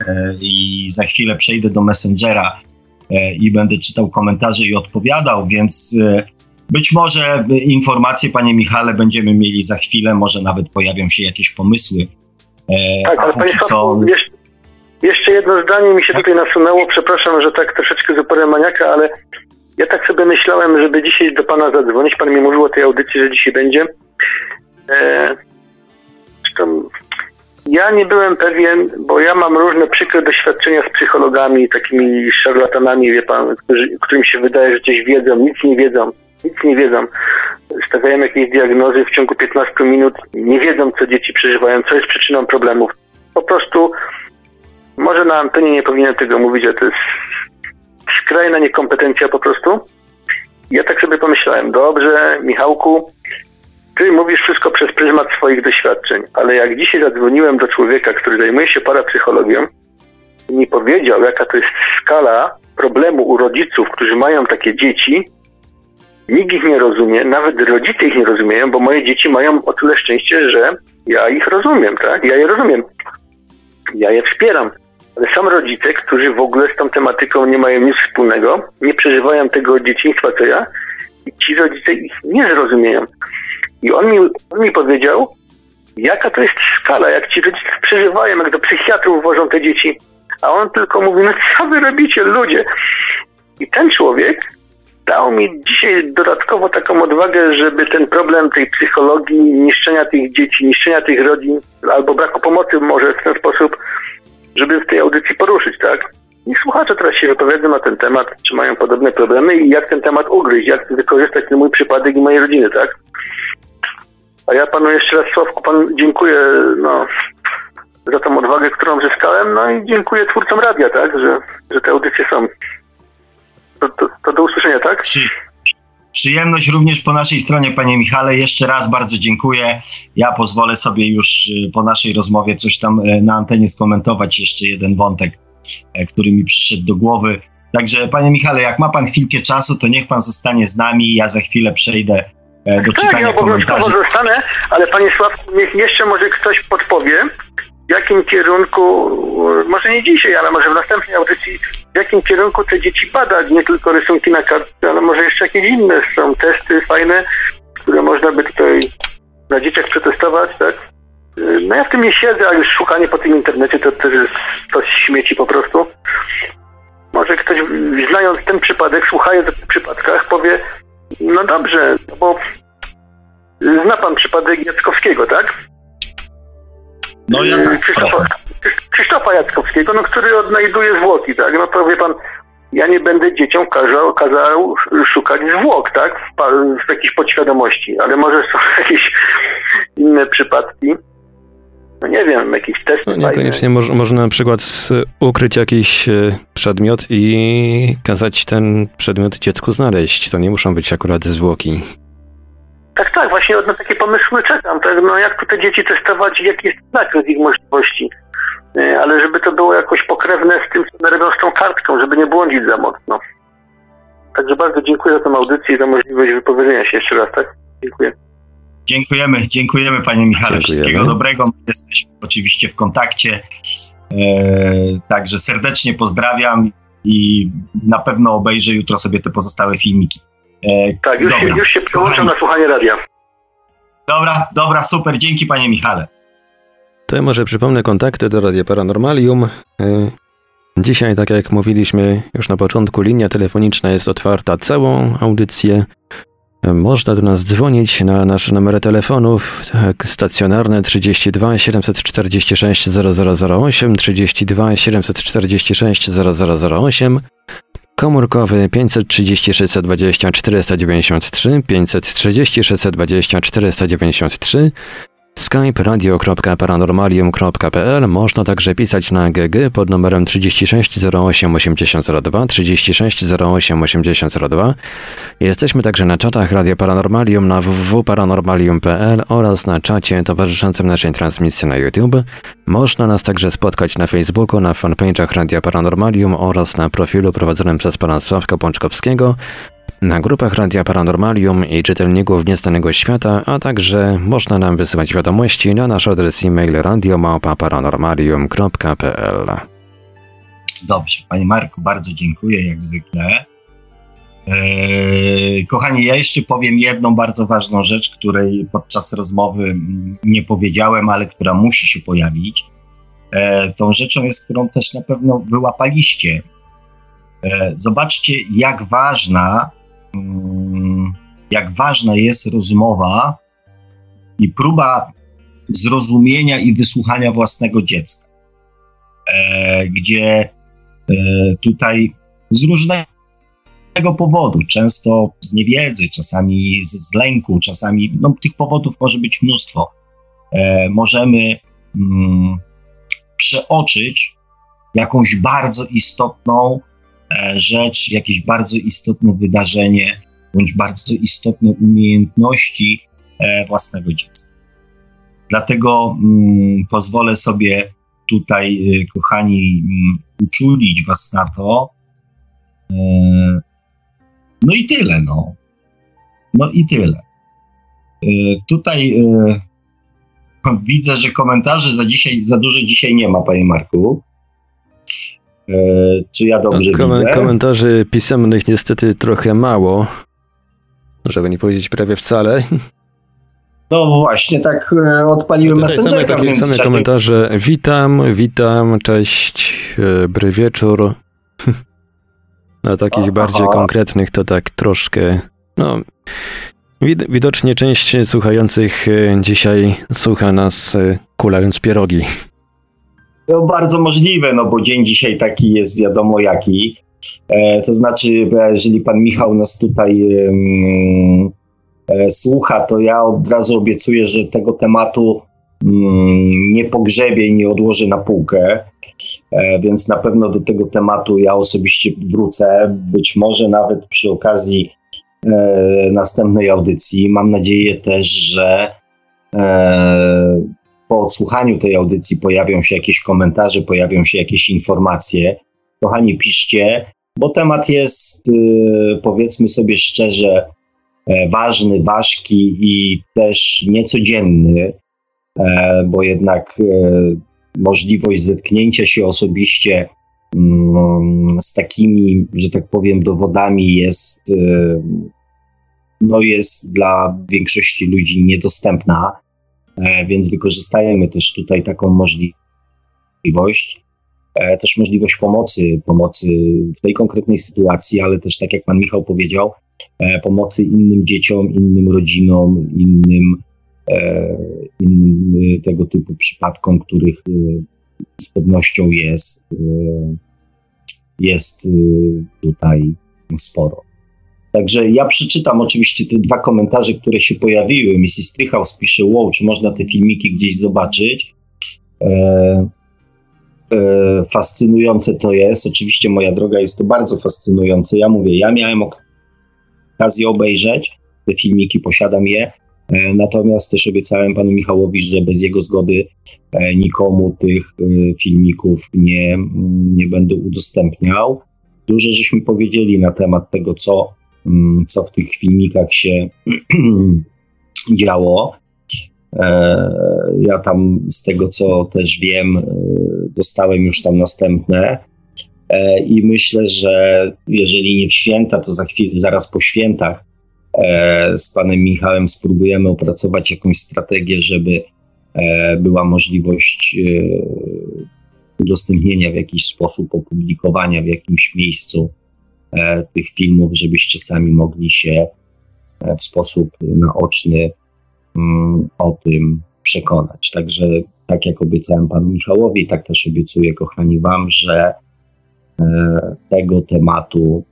e, i za chwilę przejdę do Messengera i będę czytał komentarze i odpowiadał, więc być może informacje, panie Michale, będziemy mieli za chwilę, może nawet pojawią się jakieś pomysły. Tak, ale panie co... jeszcze jedno zdanie mi się tutaj nasunęło, przepraszam, że tak troszeczkę zupełnie maniaka, ale Ja tak sobie myślałem, żeby dzisiaj do pana zadzwonić. Pan mi mówił o tej audycji, że dzisiaj będzie. E, ja nie byłem pewien, bo ja mam różne przykre doświadczenia z psychologami, takimi szarlatanami, wie pan, którzy, którym się wydaje, że coś wiedzą, nic nie wiedzą, nic nie wiedzą. Stawiają jakieś diagnozy w ciągu 15 minut, nie wiedzą, co dzieci przeżywają, co jest przyczyną problemów. Po prostu, może na antenie nie powinienem tego mówić, ale to jest skrajna niekompetencja po prostu. Ja tak sobie pomyślałem, dobrze, Michałku, ty mówisz wszystko przez pryzmat swoich doświadczeń, ale jak dzisiaj zadzwoniłem do człowieka, który zajmuje się parapsychologią, mi powiedział, jaka to jest skala problemu u rodziców, którzy mają takie dzieci, nikt ich nie rozumie, nawet rodzice ich nie rozumieją, bo moje dzieci mają o tyle szczęście, że ja ich rozumiem, tak? Ja je rozumiem. Ja je wspieram. Ale są rodzice, którzy w ogóle z tą tematyką nie mają nic wspólnego, nie przeżywają tego dzieciństwa co ja i ci rodzice ich nie zrozumieją. I on mi, on mi powiedział, jaka to jest skala, jak ci rodzice przeżywają, jak do psychiatrów wożą te dzieci. A on tylko mówi, no co wy robicie, ludzie? I ten człowiek dał mi dzisiaj dodatkowo taką odwagę, żeby ten problem tej psychologii, niszczenia tych dzieci, niszczenia tych rodzin, albo braku pomocy może w ten sposób, żeby w tej audycji poruszyć, tak? I słuchacze teraz się wypowiedzą na ten temat, czy mają podobne problemy i jak ten temat ugryźć, jak wykorzystać ten mój przypadek i mojej rodziny, tak? A ja panu jeszcze raz, Sławku, pan dziękuję no, za tą odwagę, którą zyskałem, no i dziękuję twórcom radia, tak, że, że te audycje są. To, to, to do usłyszenia, tak? Przy, przyjemność również po naszej stronie, panie Michale. Jeszcze raz bardzo dziękuję. Ja pozwolę sobie już y, po naszej rozmowie coś tam y, na antenie skomentować, jeszcze jeden wątek, który mi przyszedł do głowy. Także, panie Michale, jak ma pan chwilkę czasu, to niech pan zostanie z nami. Ja za chwilę przejdę E, do tak, czytania ja komentarzy. zostanę, ale panie Sławku, niech jeszcze może ktoś podpowie, w jakim kierunku, może nie dzisiaj, ale może w następnej audycji, w jakim kierunku te dzieci badać, nie tylko rysunki na kartce, ale może jeszcze jakieś inne są testy fajne, które można by tutaj na dzieciach przetestować, tak? No ja w tym nie siedzę, a już szukanie po tym internecie to też jest to śmieci po prostu. Może ktoś, znając ten przypadek, słuchając o tych przypadkach, powie, no dobrze, bo zna pan przypadek Jackowskiego, tak? No ja tak, Krzysztofa, Krzysztofa Jackowskiego, no, który odnajduje zwłoki, tak? No to wie pan, ja nie będę dzieciom kazał, kazał szukać zwłok, tak? W, w jakiejś podświadomości, ale może są jakieś inne przypadki. No nie wiem, jakiś test. No niekoniecznie mo można na przykład ukryć jakiś e, przedmiot i kazać ten przedmiot dziecku znaleźć. To nie muszą być akurat zwłoki. Tak, tak, właśnie na takie pomysły czekam. Tak? No jak te dzieci testować, jaki jest zakres ich możliwości. E, ale żeby to było jakoś pokrewne z tym, co robią z tą kartką, żeby nie błądzić za mocno. Także bardzo dziękuję za tę audycję i za możliwość wypowiedzenia się jeszcze raz, tak? Dziękuję. Dziękujemy, dziękujemy panie Michale. Dziękujemy. Wszystkiego dobrego. Jesteśmy oczywiście w kontakcie. E, także serdecznie pozdrawiam i na pewno obejrzę jutro sobie te pozostałe filmiki. E, tak, już, dobra. się, już się przełączam na słuchanie radia. Dobra, dobra, super. Dzięki panie Michale. To może przypomnę kontakty do Radia Paranormalium. E, dzisiaj, tak jak mówiliśmy już na początku, linia telefoniczna jest otwarta całą audycję. Można do nas dzwonić na nasze numery telefonów tak, stacjonarne 32 746 0008, 32 746 0008, komórkowy 530 620 493, 530 620 493, skype radio.paranormalium.pl Można także pisać na GG pod numerem 36 08 8002 36 08 8002. Jesteśmy także na czatach Radio Paranormalium na www.paranormalium.pl oraz na czacie towarzyszącym naszej transmisji na YouTube. Można nas także spotkać na Facebooku, na fanpage'ach Radio Paranormalium oraz na profilu prowadzonym przez pana Sławka Pączkowskiego na grupach Radia Paranormalium i czytelników Niestanego Świata, a także można nam wysyłać wiadomości na nasz adres e-mail radiomałpa-paranormalium.pl Dobrze, panie Marku, bardzo dziękuję jak zwykle. Eee, kochani, ja jeszcze powiem jedną bardzo ważną rzecz, której podczas rozmowy nie powiedziałem, ale która musi się pojawić. Eee, tą rzeczą jest, którą też na pewno wyłapaliście Zobaczcie, jak ważna, jak ważna jest rozmowa i próba zrozumienia i wysłuchania własnego dziecka, gdzie tutaj z różnego powodu, często z niewiedzy, czasami z, lęku, czasami no, tych powodów może być mnóstwo. E, możemy mm, przeoczyć jakąś bardzo istotną e, rzecz, jakieś bardzo istotne wydarzenie, bądź bardzo istotne umiejętności e, własnego dziecka. Dlatego mm, pozwolę sobie tutaj, e, kochani, mm, uczulić Was na to, e, no i tyle, no. No i tyle. E, tutaj e, widzę, że komentarzy za dzisiaj, za dużo dzisiaj nie ma, panie Marku. E, czy ja dobrze Kom widzę? Komentarzy pisemnych niestety trochę mało, żeby nie powiedzieć prawie wcale. No właśnie, tak odpaliłem Messengera. Same, takie, same komentarze. Witam, witam, cześć, dobry wieczór. A takich Aha. bardziej konkretnych to tak troszkę. No, wid widocznie część słuchających e, dzisiaj słucha nas e, kulając pierogi. To bardzo możliwe, no bo dzień dzisiaj taki jest wiadomo jaki. E, to znaczy, jeżeli pan Michał nas tutaj e, słucha, to ja od razu obiecuję, że tego tematu mm, nie pogrzebie i nie odłożę na półkę. E, więc na pewno do tego tematu ja osobiście wrócę, być może nawet przy okazji e, następnej audycji. Mam nadzieję też, że e, po odsłuchaniu tej audycji pojawią się jakieś komentarze, pojawią się jakieś informacje. Kochani, piszcie, bo temat jest, powiedzmy sobie szczerze, ważny, ważki i też niecodzienny, bo jednak możliwość zetknięcia się osobiście mm, z takimi, że tak powiem, dowodami jest, y, no jest dla większości ludzi niedostępna, e, więc wykorzystajemy też tutaj taką możliwość, e, też możliwość pomocy, pomocy w tej konkretnej sytuacji, ale też tak jak pan Michał powiedział, e, pomocy innym dzieciom, innym rodzinom, innym E, innym tego typu przypadkom, których e, z pewnością jest, e, jest tutaj sporo. Także ja przeczytam oczywiście te dwa komentarze, które się pojawiły. Mrs. Stryhouse pisze, wow, czy można te filmiki gdzieś zobaczyć? E, e, fascynujące to jest. Oczywiście, moja droga, jest to bardzo fascynujące. Ja mówię, ja miałem okazję obejrzeć te filmiki, posiadam je. E, natomiast też obiecałem panu Michałowi, że bez jego zgody e, nikomu tych e, filmików nie, nie będę udostępniał. Dużo żeśmy powiedzieli na temat tego, co, co w tych filmikach się działo. Ja tam z tego, co też wiem, dostałem już tam następne. I myślę, że jeżeli nie w święta, to za chwilę, zaraz po świętach E, z panem Michałem spróbujemy opracować jakąś strategię, żeby e, była możliwość e, udostępnienia w jakiś sposób, opublikowania w jakimś miejscu tych filmów, żebyście sami mogli się w sposób naoczny mm, o tym przekonać. Także, tak jak obiecałem panu Michałowi, tak też obiecuję, kochani, wam, że tego tematu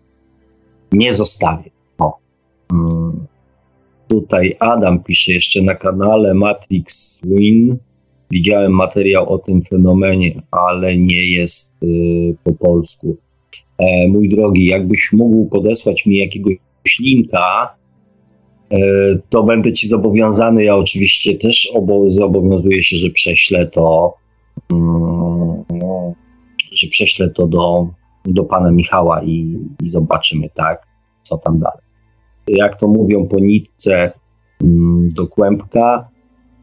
nie zostawię. Mm. Tutaj Adam pisze jeszcze na kanale Matrix Win. Widziałem materiał o tym fenomenie, ale nie jest y, po polsku. E, mój drogi, jakbyś mógł podesłać mi jakiegoś linka, e, to będę ci zobowiązany. Ja oczywiście też obo- zobowiązuję się, że prześlę to, mm, że prześlę to do, do pana Michała i, i zobaczymy, tak, co tam dalej jak to mówią, po nitce mm, do kłębka.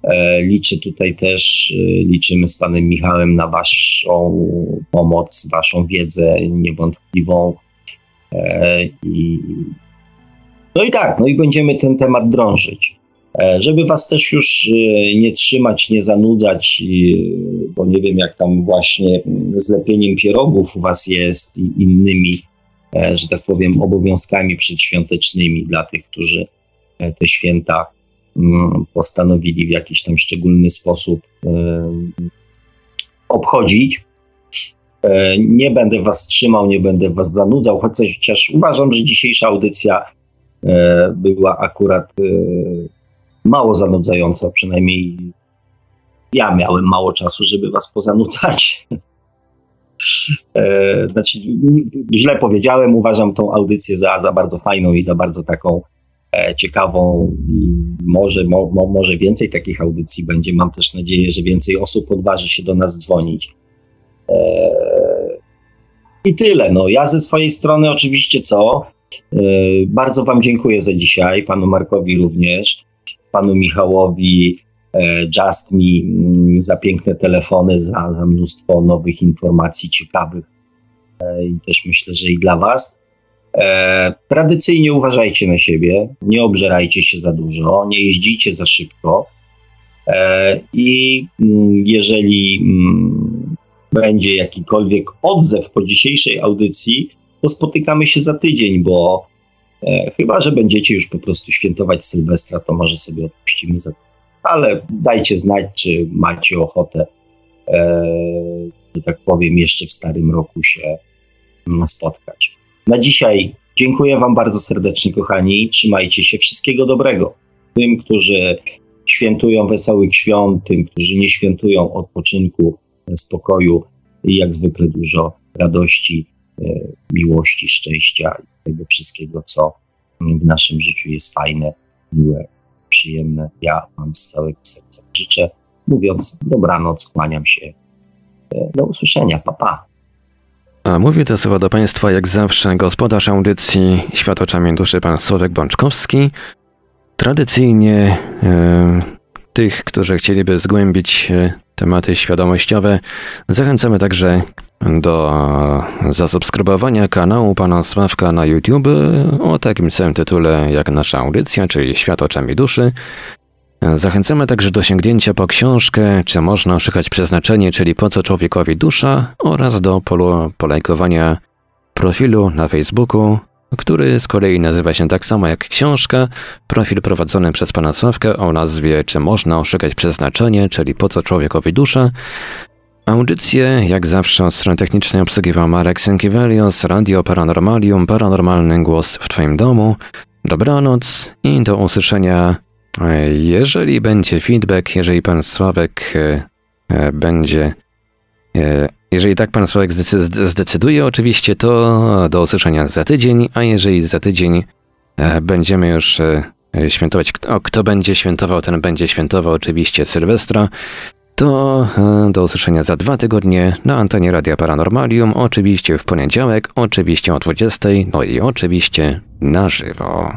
E, liczę tutaj też, e, liczymy z panem Michałem na waszą pomoc, waszą wiedzę niewątpliwą. E, I, no i tak, no i będziemy ten temat drążyć. Żeby was też już nie trzymać, nie zanudzać, bo nie wiem jak tam właśnie z lepieniem pierogów u was jest i innymi że tak powiem, obowiązkami przedświątecznymi dla tych, którzy te święta postanowili w jakiś tam szczególny sposób obchodzić. Nie będę Was trzymał, nie będę Was zanudzał, chociaż uważam, że dzisiejsza audycja była akurat mało zanudzająca, przynajmniej ja miałem mało czasu, żeby was pozanudzać. E, znaczy, źle powiedziałem, uważam tą audycję za, za bardzo fajną i za bardzo taką e, ciekawą. I może, mo, może więcej takich audycji będzie. Mam też nadzieję, że więcej osób odważy się do nas dzwonić. E, I tyle. No, ja ze swojej strony oczywiście co? Bardzo Wam dziękuję za dzisiaj, panu Markowi również, panu Michałowi, E, Just Me mm, za piękne telefony, za, za mnóstwo nowych informacji ciekawych e, i też myślę, że i dla Was. E, tradycyjnie uważajcie na siebie, nie obżerajcie się za dużo, nie jeździcie za szybko i mm, jeżeli mm, będzie jakikolwiek odzew po dzisiejszej audycji, to spotykamy się za tydzień, bo chyba, że będziecie już po prostu świętować Sylwestra, to może sobie odpuścimy za tydzień ale dajcie znać, czy macie ochotę, e, że tak powiem, jeszcze w starym roku się mm, spotkać. Na dzisiaj dziękuję Wam bardzo serdecznie, kochani. Trzymajcie się. Wszystkiego dobrego. Tym, którzy świętują wesołych świąt, tym, którzy nie świętują odpoczynku, spokoju i jak zwykle dużo radości, e, miłości, szczęścia i tego wszystkiego, co w naszym życiu jest fajne, miłe przyjemne. Ja mam z całego serca życzę. Mówiąc dobranoc, kłaniam się. E, do usłyszenia. Pa, pa. A mówię te słowa do Państwa jak zawsze gospodarz audycji Świat oczami duszy pan Sławek Bączkowski. Tradycyjnie e, tych, którzy chcieliby zgłębić e, tematy świadomościowe, zachęcamy także do zasubskrybowania kanału pana Sławka na YouTube o takim samym tytule jak nasza audycja, czyli Świat oczami duszy. Zachęcamy także do sięgnięcia po książkę Czy można szukać przeznaczenie, czyli po co człowiekowi dusza oraz do polu, polajkowania profilu na Facebooku, który z kolei nazywa się tak samo jak książka, profil prowadzony przez pana Sławka o nazwie Czy można oszukać przeznaczenie, czyli po co człowiekowi dusza. Audycję, jak zawsze, od strony technicznej obsługiwał Marek Sękiewelios, Radio Paranormalium, Paranormalny Głos w Twoim domu. Dobranoc i do usłyszenia. Jeżeli będzie feedback, jeżeli pan Sławek e, e, będzie... E, jeżeli tak pan Sławek zdecyduje oczywiście, to do usłyszenia za tydzień, a jeżeli za tydzień będziemy już świętować, kto, kto będzie świętował, ten będzie świętował oczywiście Sylwestra, to do usłyszenia za dwa tygodnie na antenie Radia Paranormalium, oczywiście w poniedziałek, oczywiście o 20, no i oczywiście na żywo.